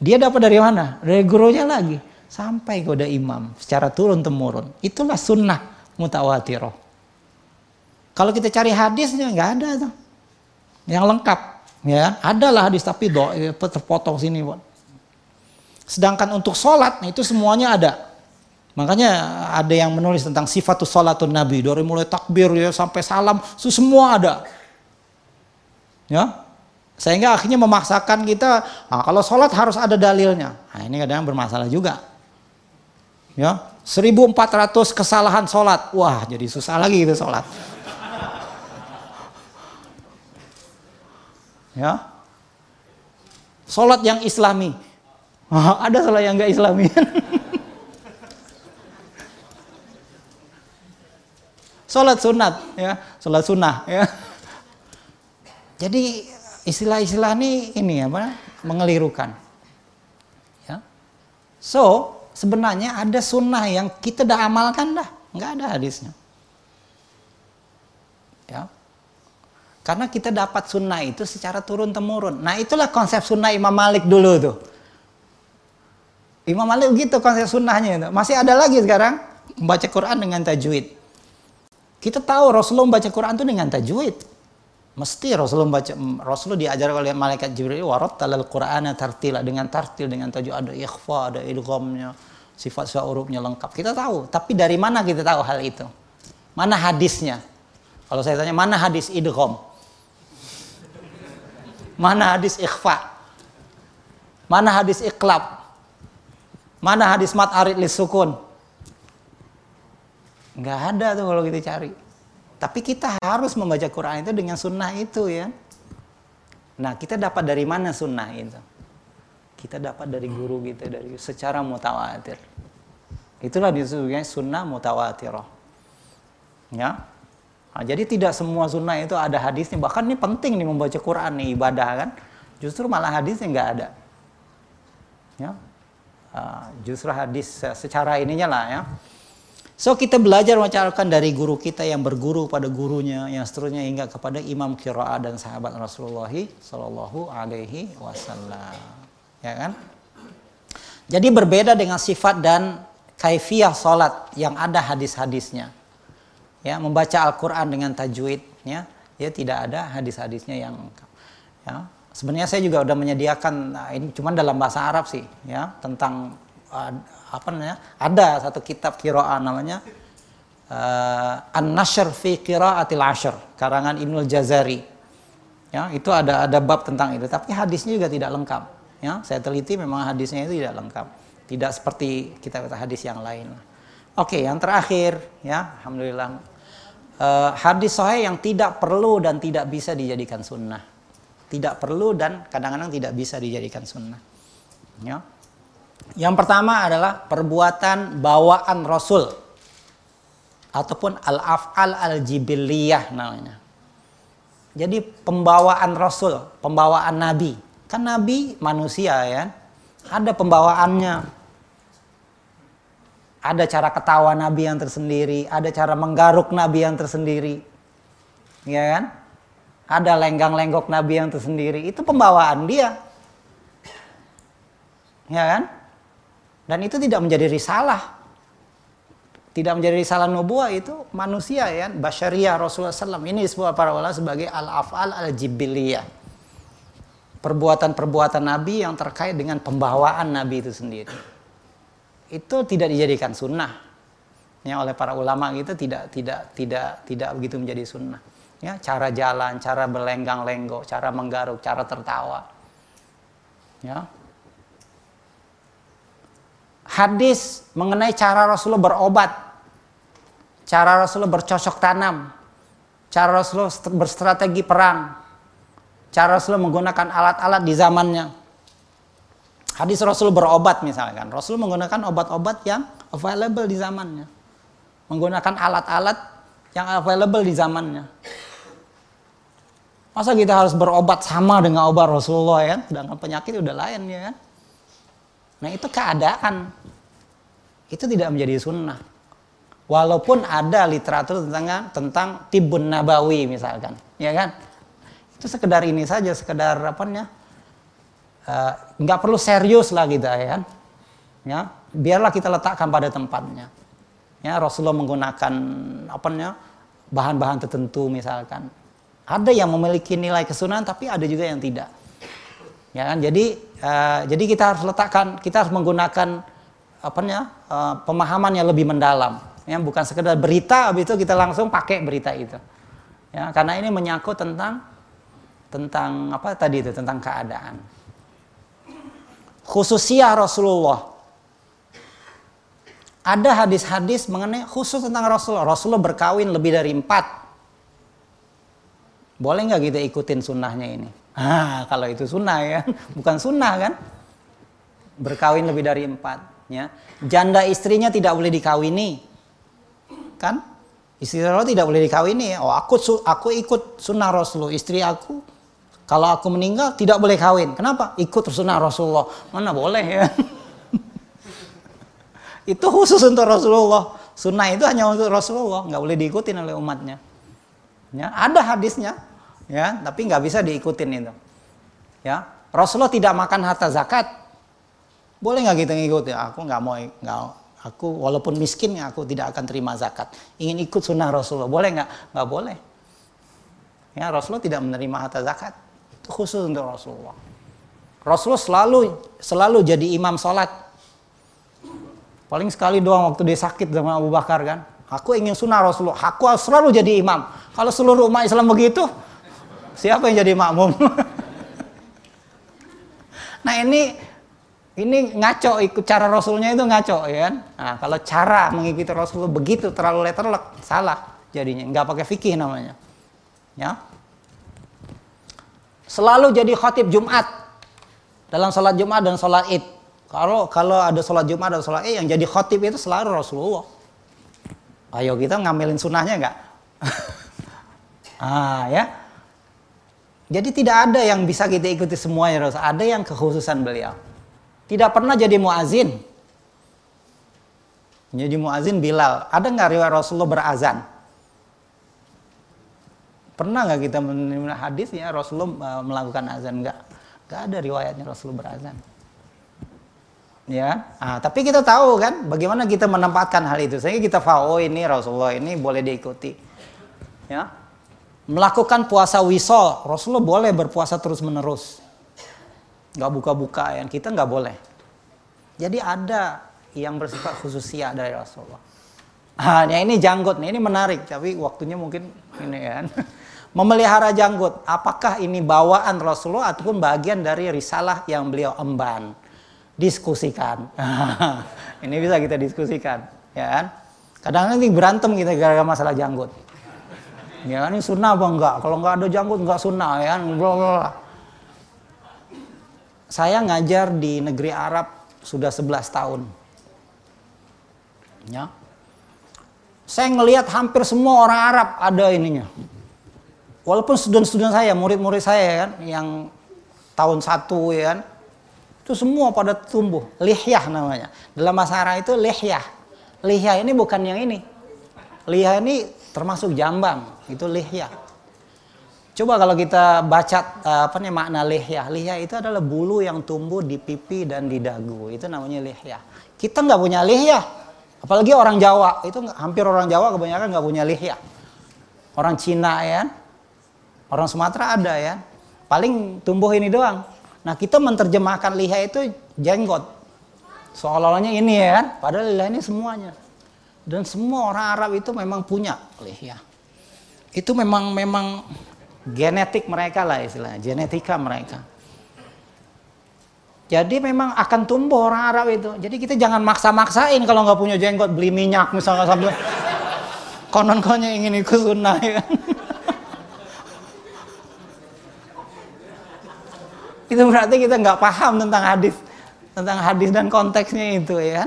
Dia dapat dari mana? Dari gurunya lagi. Sampai kepada imam secara turun temurun. Itulah sunnah mutawatiroh. Kalau kita cari hadisnya nggak ada tuh. Yang lengkap ya adalah hadis tapi do eh, terpotong sini sedangkan untuk sholat nah itu semuanya ada makanya ada yang menulis tentang sifat sholatun nabi dari mulai takbir ya sampai salam itu semua ada ya sehingga akhirnya memaksakan kita nah, kalau sholat harus ada dalilnya nah ini kadang bermasalah juga ya 1400 kesalahan sholat wah jadi susah lagi itu sholat Ya. Salat yang islami. ada salat yang enggak islami. salat sunat ya, salat sunnah ya. Jadi istilah-istilah ini ini apa? mengelirukan. Ya. So, sebenarnya ada sunnah yang kita dah amalkan dah, nggak ada hadisnya. Ya. Karena kita dapat sunnah itu secara turun temurun. Nah itulah konsep sunnah Imam Malik dulu tuh. Imam Malik gitu konsep sunnahnya itu. Masih ada lagi sekarang membaca Quran dengan tajwid. Kita tahu Rasulullah membaca Quran itu dengan tajwid. Mesti Rasulullah baca Rasulullah diajar oleh malaikat Jibril warat talal Qur'ana tartila dengan tartil dengan tajwid ada ikhfa, ada idghamnya, sifat-sifat hurufnya lengkap. Kita tahu, tapi dari mana kita tahu hal itu? Mana hadisnya? Kalau saya tanya mana hadis idgham? Mana hadis ikhfa? Mana hadis iklab? Mana hadis mat arid li sukun? Nggak ada tuh kalau kita cari. Tapi kita harus membaca Quran itu dengan sunnah itu ya. Nah kita dapat dari mana sunnah itu? Kita dapat dari guru kita dari secara mutawatir. Itulah disebutnya sunnah mutawatirah. Ya, Nah, jadi tidak semua sunnah itu ada hadisnya. Bahkan ini penting nih membaca Quran nih ibadah kan. Justru malah hadisnya nggak ada. Ya. Uh, justru hadis secara ininya lah ya. So kita belajar mencatatkan dari guru kita yang berguru pada gurunya, yang seterusnya hingga kepada imam kiraat dan sahabat Rasulullah Shallallahu Alaihi Wasallam, ya kan? Jadi berbeda dengan sifat dan kaifiah salat yang ada hadis-hadisnya. Ya, membaca Al-Qur'an dengan tajwid, ya, ya tidak ada hadis-hadisnya yang ya. Sebenarnya saya juga udah menyediakan nah ini cuma dalam bahasa Arab sih, ya, tentang uh, apa namanya ada satu kitab kiroah namanya uh, An-Nashr fi Qiraatil Ashr karangan Ibnul Jazari. Ya itu ada ada bab tentang itu tapi hadisnya juga tidak lengkap. Ya saya teliti memang hadisnya itu tidak lengkap. Tidak seperti kita kata hadis yang lain. Oke yang terakhir ya alhamdulillah. Uh, hadis sahih yang tidak perlu dan tidak bisa dijadikan sunnah. Tidak perlu dan kadang-kadang tidak bisa dijadikan sunnah. Ya yang pertama adalah perbuatan bawaan Rasul ataupun al-af'al al-jibiliyah namanya. Jadi pembawaan Rasul, pembawaan Nabi. Kan Nabi manusia ya. Ada pembawaannya. Ada cara ketawa Nabi yang tersendiri, ada cara menggaruk Nabi yang tersendiri. Ya kan? Ada lenggang-lenggok Nabi yang tersendiri. Itu pembawaan dia. Ya kan? Dan itu tidak menjadi risalah. Tidak menjadi risalah nubuah itu manusia ya, basyariah Rasulullah SAW. Ini disebut para ulama sebagai al-af'al al-jibiliyah. Perbuatan-perbuatan Nabi yang terkait dengan pembawaan Nabi itu sendiri. Itu tidak dijadikan sunnah. Ya, oleh para ulama itu tidak tidak tidak tidak begitu menjadi sunnah. Ya, cara jalan, cara berlenggang-lenggok, cara menggaruk, cara tertawa. Ya, hadis mengenai cara Rasulullah berobat, cara Rasulullah bercocok tanam, cara Rasulullah berstrategi perang, cara Rasulullah menggunakan alat-alat di zamannya. Hadis Rasul berobat misalkan, Rasul menggunakan obat-obat yang available di zamannya, menggunakan alat-alat yang available di zamannya. Masa kita harus berobat sama dengan obat Rasulullah ya, sedangkan penyakit udah lain ya kan? Nah itu keadaan. Itu tidak menjadi sunnah. Walaupun ada literatur tentang tentang tibun nabawi misalkan, ya kan? Itu sekedar ini saja, sekedar apa ya? Uh, nggak perlu serius lah kita ya kan? Ya, biarlah kita letakkan pada tempatnya. Ya, Rasulullah menggunakan apa ya? bahan-bahan tertentu misalkan. Ada yang memiliki nilai kesunahan tapi ada juga yang tidak. Ya kan? Jadi uh, jadi kita harus letakkan, kita harus menggunakan apa ya uh, pemahaman yang lebih mendalam. Ya, bukan sekedar berita, habis itu kita langsung pakai berita itu. Ya, karena ini menyangkut tentang tentang apa tadi itu tentang keadaan. Khususiah Rasulullah. Ada hadis-hadis mengenai khusus tentang Rasulullah. Rasulullah berkawin lebih dari empat. Boleh nggak kita ikutin sunnahnya ini? Ah, kalau itu sunnah ya, bukan sunnah kan? Berkawin lebih dari empat, ya. Janda istrinya tidak boleh dikawini, kan? Istri Rasulullah tidak boleh dikawini. Oh, aku aku ikut sunnah Rasulullah. Istri aku kalau aku meninggal tidak boleh kawin. Kenapa? Ikut sunnah Rasulullah. Mana boleh ya? itu khusus untuk Rasulullah. Sunnah itu hanya untuk Rasulullah, nggak boleh diikuti oleh umatnya. Ya, ada hadisnya, ya tapi nggak bisa diikutin itu. Ya Rasulullah tidak makan harta zakat. Boleh nggak ngikut? Ya aku nggak mau nggak aku walaupun miskin aku tidak akan terima zakat. Ingin ikut sunnah Rasulullah. Boleh nggak? Nggak boleh. Ya Rasulullah tidak menerima harta zakat. Itu khusus untuk Rasulullah. Rasulullah selalu selalu jadi imam sholat. Paling sekali doang waktu dia sakit sama Abu Bakar kan. Aku ingin sunnah Rasulullah. Aku selalu jadi imam. Kalau seluruh umat Islam begitu Siapa yang jadi makmum? nah ini ini ngaco ikut cara Rasulnya itu ngaco ya kan? Nah, kalau cara mengikuti Rasul begitu terlalu letterlek salah jadinya nggak pakai fikih namanya. Ya. Selalu jadi khotib Jumat dalam sholat Jumat dan sholat Id. Kalau kalau ada sholat Jumat dan sholat Id yang jadi khotib itu selalu Rasulullah. Ayo kita ngambilin sunnahnya nggak? ah ya. Jadi tidak ada yang bisa kita ikuti semuanya Rasul. Ada yang kekhususan beliau. Tidak pernah jadi muazin. Jadi muazin Bilal. Ada nggak riwayat Rasulullah berazan? Pernah nggak kita menerima hadis ya Rasulullah melakukan azan? Nggak. Nggak ada riwayatnya Rasulullah berazan. Ya, ah, tapi kita tahu kan bagaimana kita menempatkan hal itu. Sehingga kita oh ini Rasulullah ini boleh diikuti. Ya, melakukan puasa wisol, Rasulullah boleh berpuasa terus menerus. Nggak buka-buka ya, kita nggak boleh. Jadi ada yang bersifat khususia dari Rasulullah. Ah, ya ini janggut nih, ini menarik, tapi waktunya mungkin ini kan. Memelihara janggut, apakah ini bawaan Rasulullah ataupun bagian dari risalah yang beliau emban? diskusikan. ini bisa kita diskusikan, ya kan? Kadang kadang berantem kita gara-gara masalah janggut. Ya kan, ini sunnah apa enggak? Kalau enggak ada janggut enggak sunnah, ya kan? Saya ngajar di negeri Arab sudah 11 tahun. Ya. Saya ngelihat hampir semua orang Arab ada ininya. Walaupun student-student saya, murid-murid saya kan, yang tahun satu ya kan, itu semua pada tumbuh. Lihyah namanya. Dalam bahasa Arab itu lihyah. Lihyah ini bukan yang ini. Lihyah ini termasuk jambang. Itu lihyah. Coba kalau kita baca eh, apa nih makna lihyah. Lihyah itu adalah bulu yang tumbuh di pipi dan di dagu. Itu namanya lihyah. Kita nggak punya lihyah. Apalagi orang Jawa. Itu hampir orang Jawa kebanyakan nggak punya lihyah. Orang Cina ya. Orang Sumatera ada ya. Paling tumbuh ini doang Nah kita menerjemahkan liha itu jenggot. Seolah-olahnya ini ya kan, padahal liha ini semuanya. Dan semua orang Arab itu memang punya liha. Itu memang memang genetik mereka lah istilahnya, genetika mereka. Jadi memang akan tumbuh orang Arab itu. Jadi kita jangan maksa-maksain kalau nggak punya jenggot beli minyak misalnya sambil konon-kononnya ingin ikut sunnah ya itu berarti kita nggak paham tentang hadis tentang hadis dan konteksnya itu ya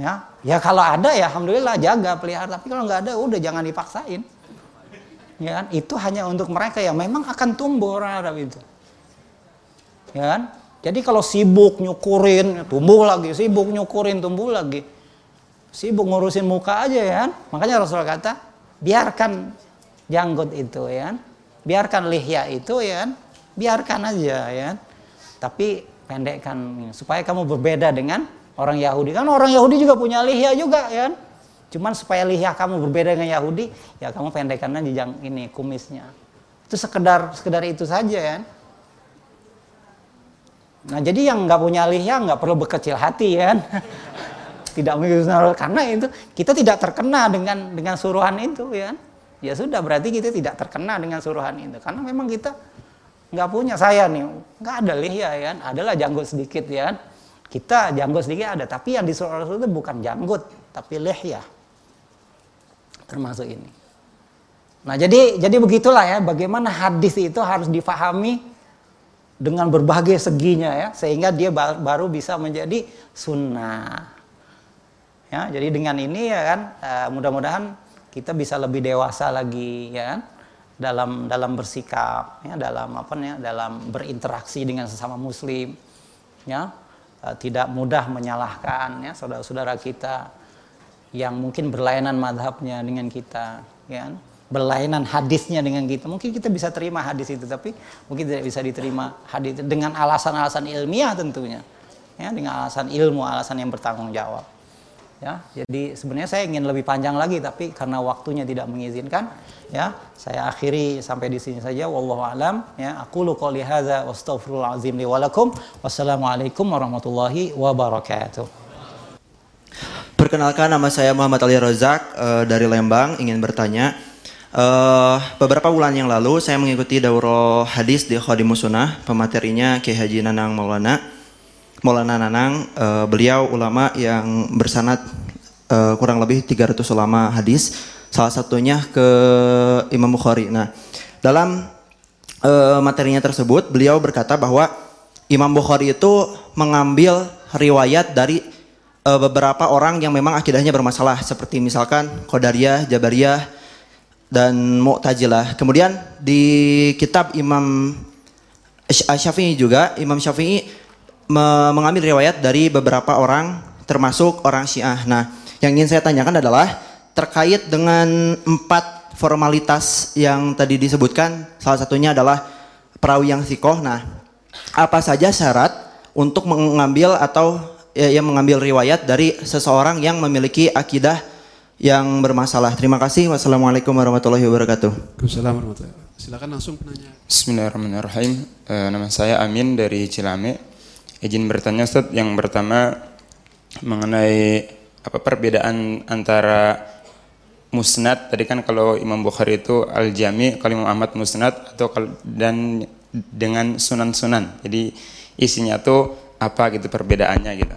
ya ya kalau ada ya alhamdulillah jaga pelihara. Tapi kalau nggak ada udah jangan dipaksain. Ya kan? Itu hanya untuk mereka yang memang akan tumbuh orang Arab itu. Ya kan? Jadi kalau sibuk nyukurin tumbuh lagi sibuk nyukurin tumbuh lagi. Sibuk ngurusin muka aja ya kan? Makanya Rasulullah kata biarkan janggut itu ya kan? Biarkan lihya itu ya kan? Biarkan aja ya. Tapi pendekkan supaya kamu berbeda dengan orang Yahudi. Kan orang Yahudi juga punya lihya juga ya. Cuman supaya lihya kamu berbeda dengan Yahudi, ya kamu pendekkan aja yang ini kumisnya. Itu sekedar sekedar itu saja ya. Nah jadi yang nggak punya lihya nggak perlu berkecil hati ya. tidak karena itu kita tidak terkena dengan dengan suruhan itu ya. Ya sudah berarti kita tidak terkena dengan suruhan itu karena memang kita nggak punya saya nih nggak ada lihya ya kan adalah janggut sedikit ya kan kita janggut sedikit ada tapi yang disuruh Rasul itu bukan janggut tapi lihya termasuk ini. Nah jadi jadi begitulah ya bagaimana hadis itu harus difahami dengan berbagai seginya ya sehingga dia baru bisa menjadi sunnah. Ya jadi dengan ini ya kan uh, mudah-mudahan kita bisa lebih dewasa lagi ya kan dalam dalam bersikap ya dalam apa ya dalam berinteraksi dengan sesama muslim ya tidak mudah menyalahkan ya saudara-saudara kita yang mungkin berlainan madhabnya dengan kita ya kan? berlainan hadisnya dengan kita mungkin kita bisa terima hadis itu tapi mungkin tidak bisa diterima hadis dengan alasan-alasan ilmiah tentunya ya dengan alasan ilmu alasan yang bertanggung jawab ya jadi sebenarnya saya ingin lebih panjang lagi tapi karena waktunya tidak mengizinkan ya saya akhiri sampai di sini saja. Wallahu alam. Ya aku lu qouli hadza wastaghfirullah azim li walakum wassalamualaikum warahmatullahi wabarakatuh. Perkenalkan nama saya Muhammad Ali Rozak uh, dari Lembang ingin bertanya. Uh, beberapa bulan yang lalu saya mengikuti daurah hadis di Khadimus Sunnah pematerinya Kiai Haji Nanang Maulana Maulana Nanang, uh, beliau ulama yang bersanat uh, kurang lebih 300 ulama hadis, salah satunya ke Imam Bukhari. Nah, dalam uh, materinya tersebut beliau berkata bahwa Imam Bukhari itu mengambil riwayat dari uh, beberapa orang yang memang akidahnya bermasalah seperti misalkan Qadariyah, Jabariyah dan Mu'tazilah. Kemudian di kitab Imam Syafi'i juga Imam Syafi'i mengambil riwayat dari beberapa orang termasuk orang Syiah. Nah, yang ingin saya tanyakan adalah terkait dengan empat formalitas yang tadi disebutkan. Salah satunya adalah perawi yang sikoh. Nah, apa saja syarat untuk mengambil atau ya, yang mengambil riwayat dari seseorang yang memiliki akidah yang bermasalah. Terima kasih. Wassalamualaikum warahmatullahi wabarakatuh. Waalaikumsalam warahmatullahi wabarakatuh. Silakan langsung penanya. Bismillahirrahmanirrahim. Eh, nama saya Amin dari Cilame. Izin bertanya Ustaz, yang pertama mengenai apa perbedaan antara musnad tadi kan kalau Imam Bukhari itu al-jami, kalau Imam Ahmad musnad atau dan dengan sunan-sunan. Jadi isinya tuh apa gitu perbedaannya gitu.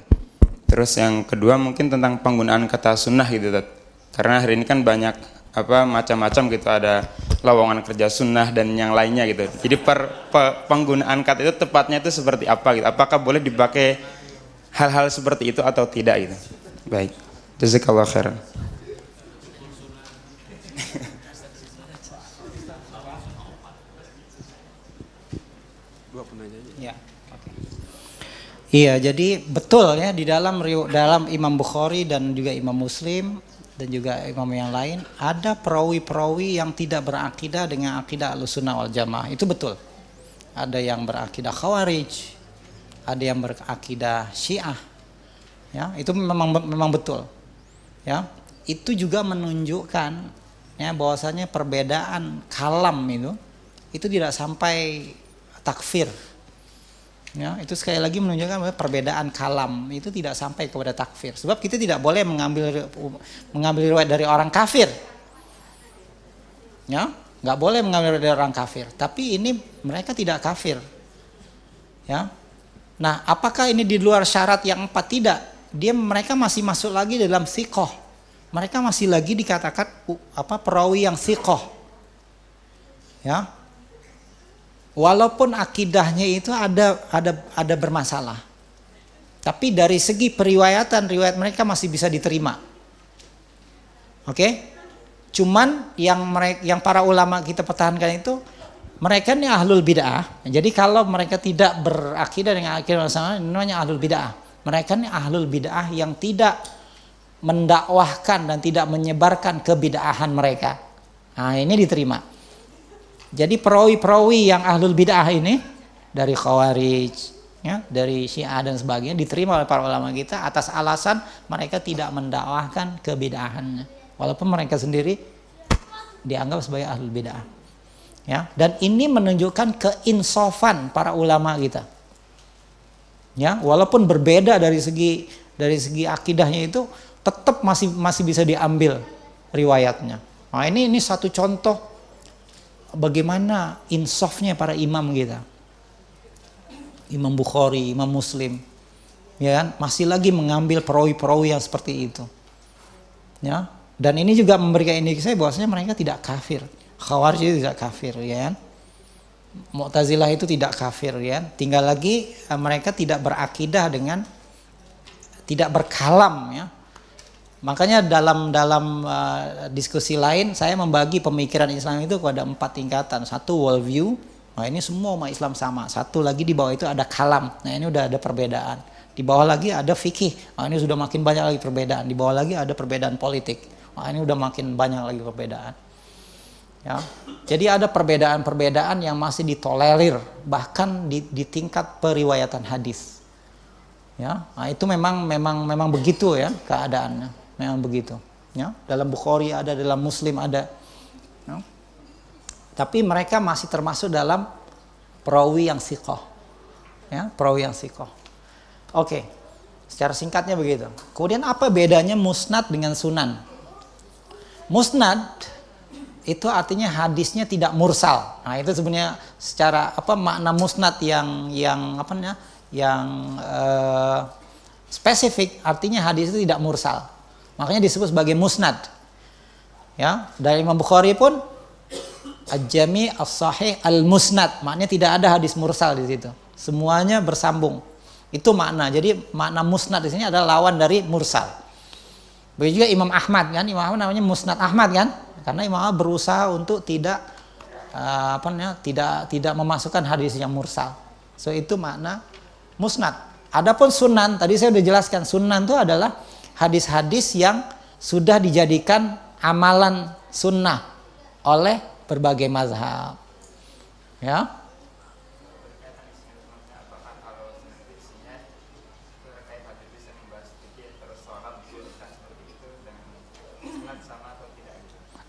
Terus yang kedua mungkin tentang penggunaan kata sunnah gitu Ustaz. Karena hari ini kan banyak apa macam-macam gitu ada lowongan kerja sunnah dan yang lainnya gitu. Jadi per, pe- penggunaan kata itu tepatnya itu seperti apa gitu? Apakah boleh dipakai hal-hal seperti itu atau tidak gitu? Baik. Jazakallah khairan. Ya. Iya, jadi betul ya di dalam dalam Imam Bukhari dan juga Imam Muslim dan juga imam yang lain ada perawi-perawi yang tidak berakidah dengan akidah Ahlussunnah wal Jamaah. Itu betul. Ada yang berakidah Khawarij, ada yang berakidah Syiah. Ya, itu memang memang betul. Ya, itu juga menunjukkan ya bahwasanya perbedaan kalam itu itu tidak sampai takfir. Ya, itu sekali lagi menunjukkan bahwa perbedaan kalam itu tidak sampai kepada takfir. Sebab kita tidak boleh mengambil mengambil riwayat dari orang kafir. Ya, nggak boleh mengambil dari orang kafir. Tapi ini mereka tidak kafir. Ya. Nah, apakah ini di luar syarat yang empat tidak? Dia mereka masih masuk lagi dalam sikoh. Mereka masih lagi dikatakan apa perawi yang sikoh. Ya, walaupun akidahnya itu ada ada ada bermasalah. Tapi dari segi periwayatan riwayat mereka masih bisa diterima. Oke? Cuman yang mereka yang para ulama kita pertahankan itu mereka ini ahlul bid'ah. Jadi kalau mereka tidak berakidah dengan akidah sama namanya ahlul bid'ah. Mereka ini ahlul bid'ah yang tidak mendakwahkan dan tidak menyebarkan kebid'ahan mereka. Nah, ini diterima. Jadi perawi-perawi yang ahlul bid'ah ini dari khawarij, ya, dari syiah dan sebagainya diterima oleh para ulama kita atas alasan mereka tidak mendakwahkan kebid'ahannya. Walaupun mereka sendiri dianggap sebagai ahlul bid'ah. Ya, dan ini menunjukkan keinsofan para ulama kita. Ya, walaupun berbeda dari segi dari segi akidahnya itu tetap masih masih bisa diambil riwayatnya. Nah, ini ini satu contoh bagaimana insafnya para imam kita. Imam Bukhari, Imam Muslim, ya kan? Masih lagi mengambil perawi-perawi yang seperti itu. Ya. Dan ini juga memberikan indikasi bahwasanya mereka tidak kafir. Khawarij itu tidak kafir, ya kan? Mu'tazilah itu tidak kafir, ya. Tinggal lagi eh, mereka tidak berakidah dengan tidak berkalam, ya. Makanya dalam dalam uh, diskusi lain saya membagi pemikiran Islam itu kepada empat tingkatan. Satu world view, nah ini semua umat Islam sama. Satu lagi di bawah itu ada kalam, nah ini udah ada perbedaan. Di bawah lagi ada fikih, nah ini sudah makin banyak lagi perbedaan. Di bawah lagi ada perbedaan politik, nah ini udah makin banyak lagi perbedaan. Ya, jadi ada perbedaan-perbedaan yang masih ditolerir bahkan di, di tingkat periwayatan hadis. Ya, nah itu memang memang memang begitu ya keadaannya memang begitu. Ya dalam Bukhari ada dalam Muslim ada. Ya. tapi mereka masih termasuk dalam perawi yang sikoh ya perawi yang sikoh oke secara singkatnya begitu. Kemudian apa bedanya musnad dengan sunan? Musnad itu artinya hadisnya tidak mursal. Nah itu sebenarnya secara apa makna musnad yang yang apa namanya yang eh, spesifik artinya hadis itu tidak mursal Makanya disebut sebagai musnad. Ya, dari Imam Bukhari pun Al-Jami As-Sahih Al-Musnad. Maknanya tidak ada hadis mursal di situ. Semuanya bersambung. Itu makna. Jadi makna musnad di sini adalah lawan dari mursal. Begitu juga Imam Ahmad kan, Imam Ahmad namanya Musnad Ahmad kan? Karena Imam Ahmad berusaha untuk tidak uh, apa namanya? tidak tidak memasukkan hadis yang mursal. So itu makna musnad. Adapun sunan, tadi saya sudah jelaskan, sunan itu adalah hadis-hadis yang sudah dijadikan amalan sunnah oleh berbagai mazhab. Ya.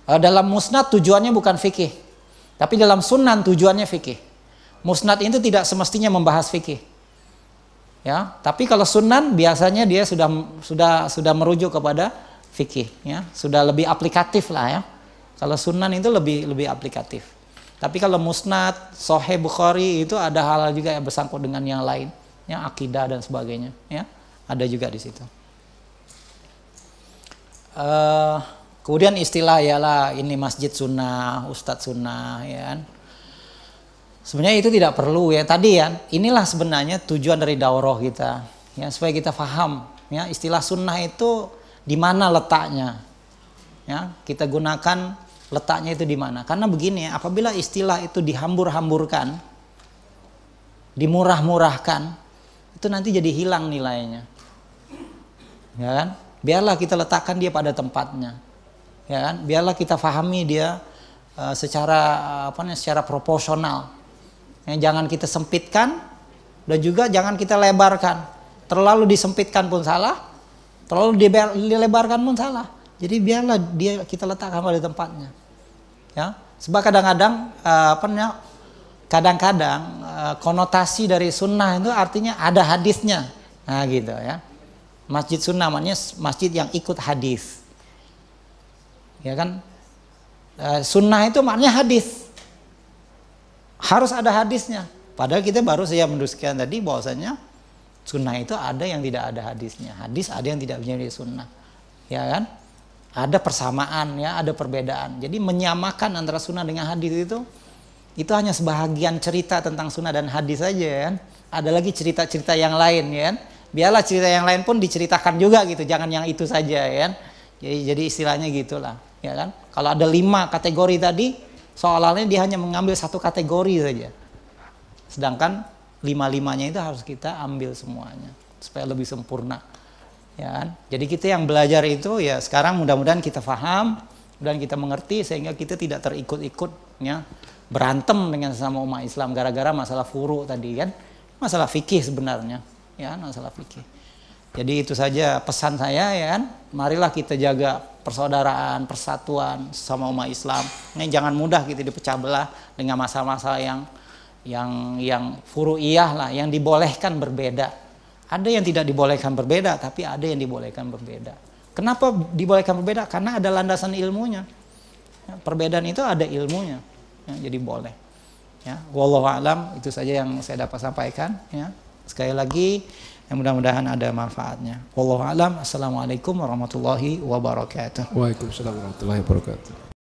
Eh, dalam musnad tujuannya bukan fikih, tapi dalam sunan tujuannya fikih. Musnad itu tidak semestinya membahas fikih. Ya, tapi kalau sunan biasanya dia sudah sudah sudah merujuk kepada fikih, ya, sudah lebih aplikatif lah ya. Kalau sunan itu lebih lebih aplikatif. Tapi kalau musnad, sohe bukhari itu ada hal, juga yang bersangkut dengan yang lain, ya akidah dan sebagainya, ya ada juga di situ. Uh, Kemudian istilah ialah ini masjid sunnah, ustadz sunnah, ya kan. Sebenarnya itu tidak perlu ya. Tadi ya, inilah sebenarnya tujuan dari daurah kita, ya supaya kita faham, ya istilah sunnah itu di mana letaknya, ya kita gunakan letaknya itu di mana. Karena begini, ya, apabila istilah itu dihambur-hamburkan, dimurah-murahkan, itu nanti jadi hilang nilainya, ya kan. Biarlah kita letakkan dia pada tempatnya ya kan biarlah kita pahami dia uh, secara apa nih secara proporsional ya, jangan kita sempitkan dan juga jangan kita lebarkan. Terlalu disempitkan pun salah terlalu dilebarkan pun salah. Jadi biarlah dia kita letakkan pada tempatnya. Ya sebab kadang-kadang uh, apa namanya kadang-kadang uh, konotasi dari sunnah itu artinya ada hadisnya. Nah gitu ya. Masjid sunnah namanya masjid yang ikut hadis. Ya kan? E, sunnah itu maknanya hadis harus ada hadisnya. Padahal kita baru saja menduskan tadi bahwasanya sunnah itu ada yang tidak ada hadisnya. Hadis ada yang tidak menjadi sunnah. Ya kan? Ada persamaan ya ada perbedaan. Jadi menyamakan antara sunnah dengan hadis itu itu hanya sebahagian cerita tentang sunnah dan hadis saja ya kan? Ada lagi cerita-cerita yang lain ya kan? Biarlah cerita yang lain pun diceritakan juga gitu jangan yang itu saja ya kan? Jadi jadi istilahnya gitulah ya kan? Kalau ada lima kategori tadi, soalannya dia hanya mengambil satu kategori saja. Sedangkan lima-limanya itu harus kita ambil semuanya supaya lebih sempurna. Ya kan? Jadi kita yang belajar itu ya sekarang mudah-mudahan kita paham dan kita mengerti sehingga kita tidak terikut-ikut ya berantem dengan sesama umat Islam gara-gara masalah furu tadi kan. Masalah fikih sebenarnya, ya masalah fikih. Jadi itu saja pesan saya ya kan. Marilah kita jaga persaudaraan, persatuan sama umat Islam. Ini jangan mudah kita dipecah belah dengan masalah-masalah yang yang yang furu'iyah lah, yang dibolehkan berbeda. Ada yang tidak dibolehkan berbeda, tapi ada yang dibolehkan berbeda. Kenapa dibolehkan berbeda? Karena ada landasan ilmunya. Ya, perbedaan itu ada ilmunya, ya, jadi boleh. Ya, wallahu alam itu saja yang saya dapat sampaikan. Ya. Sekali lagi yang mudah-mudahan ada manfaatnya. Wallahu alam. Assalamualaikum warahmatullahi wabarakatuh. Waalaikumsalam warahmatullahi wabarakatuh.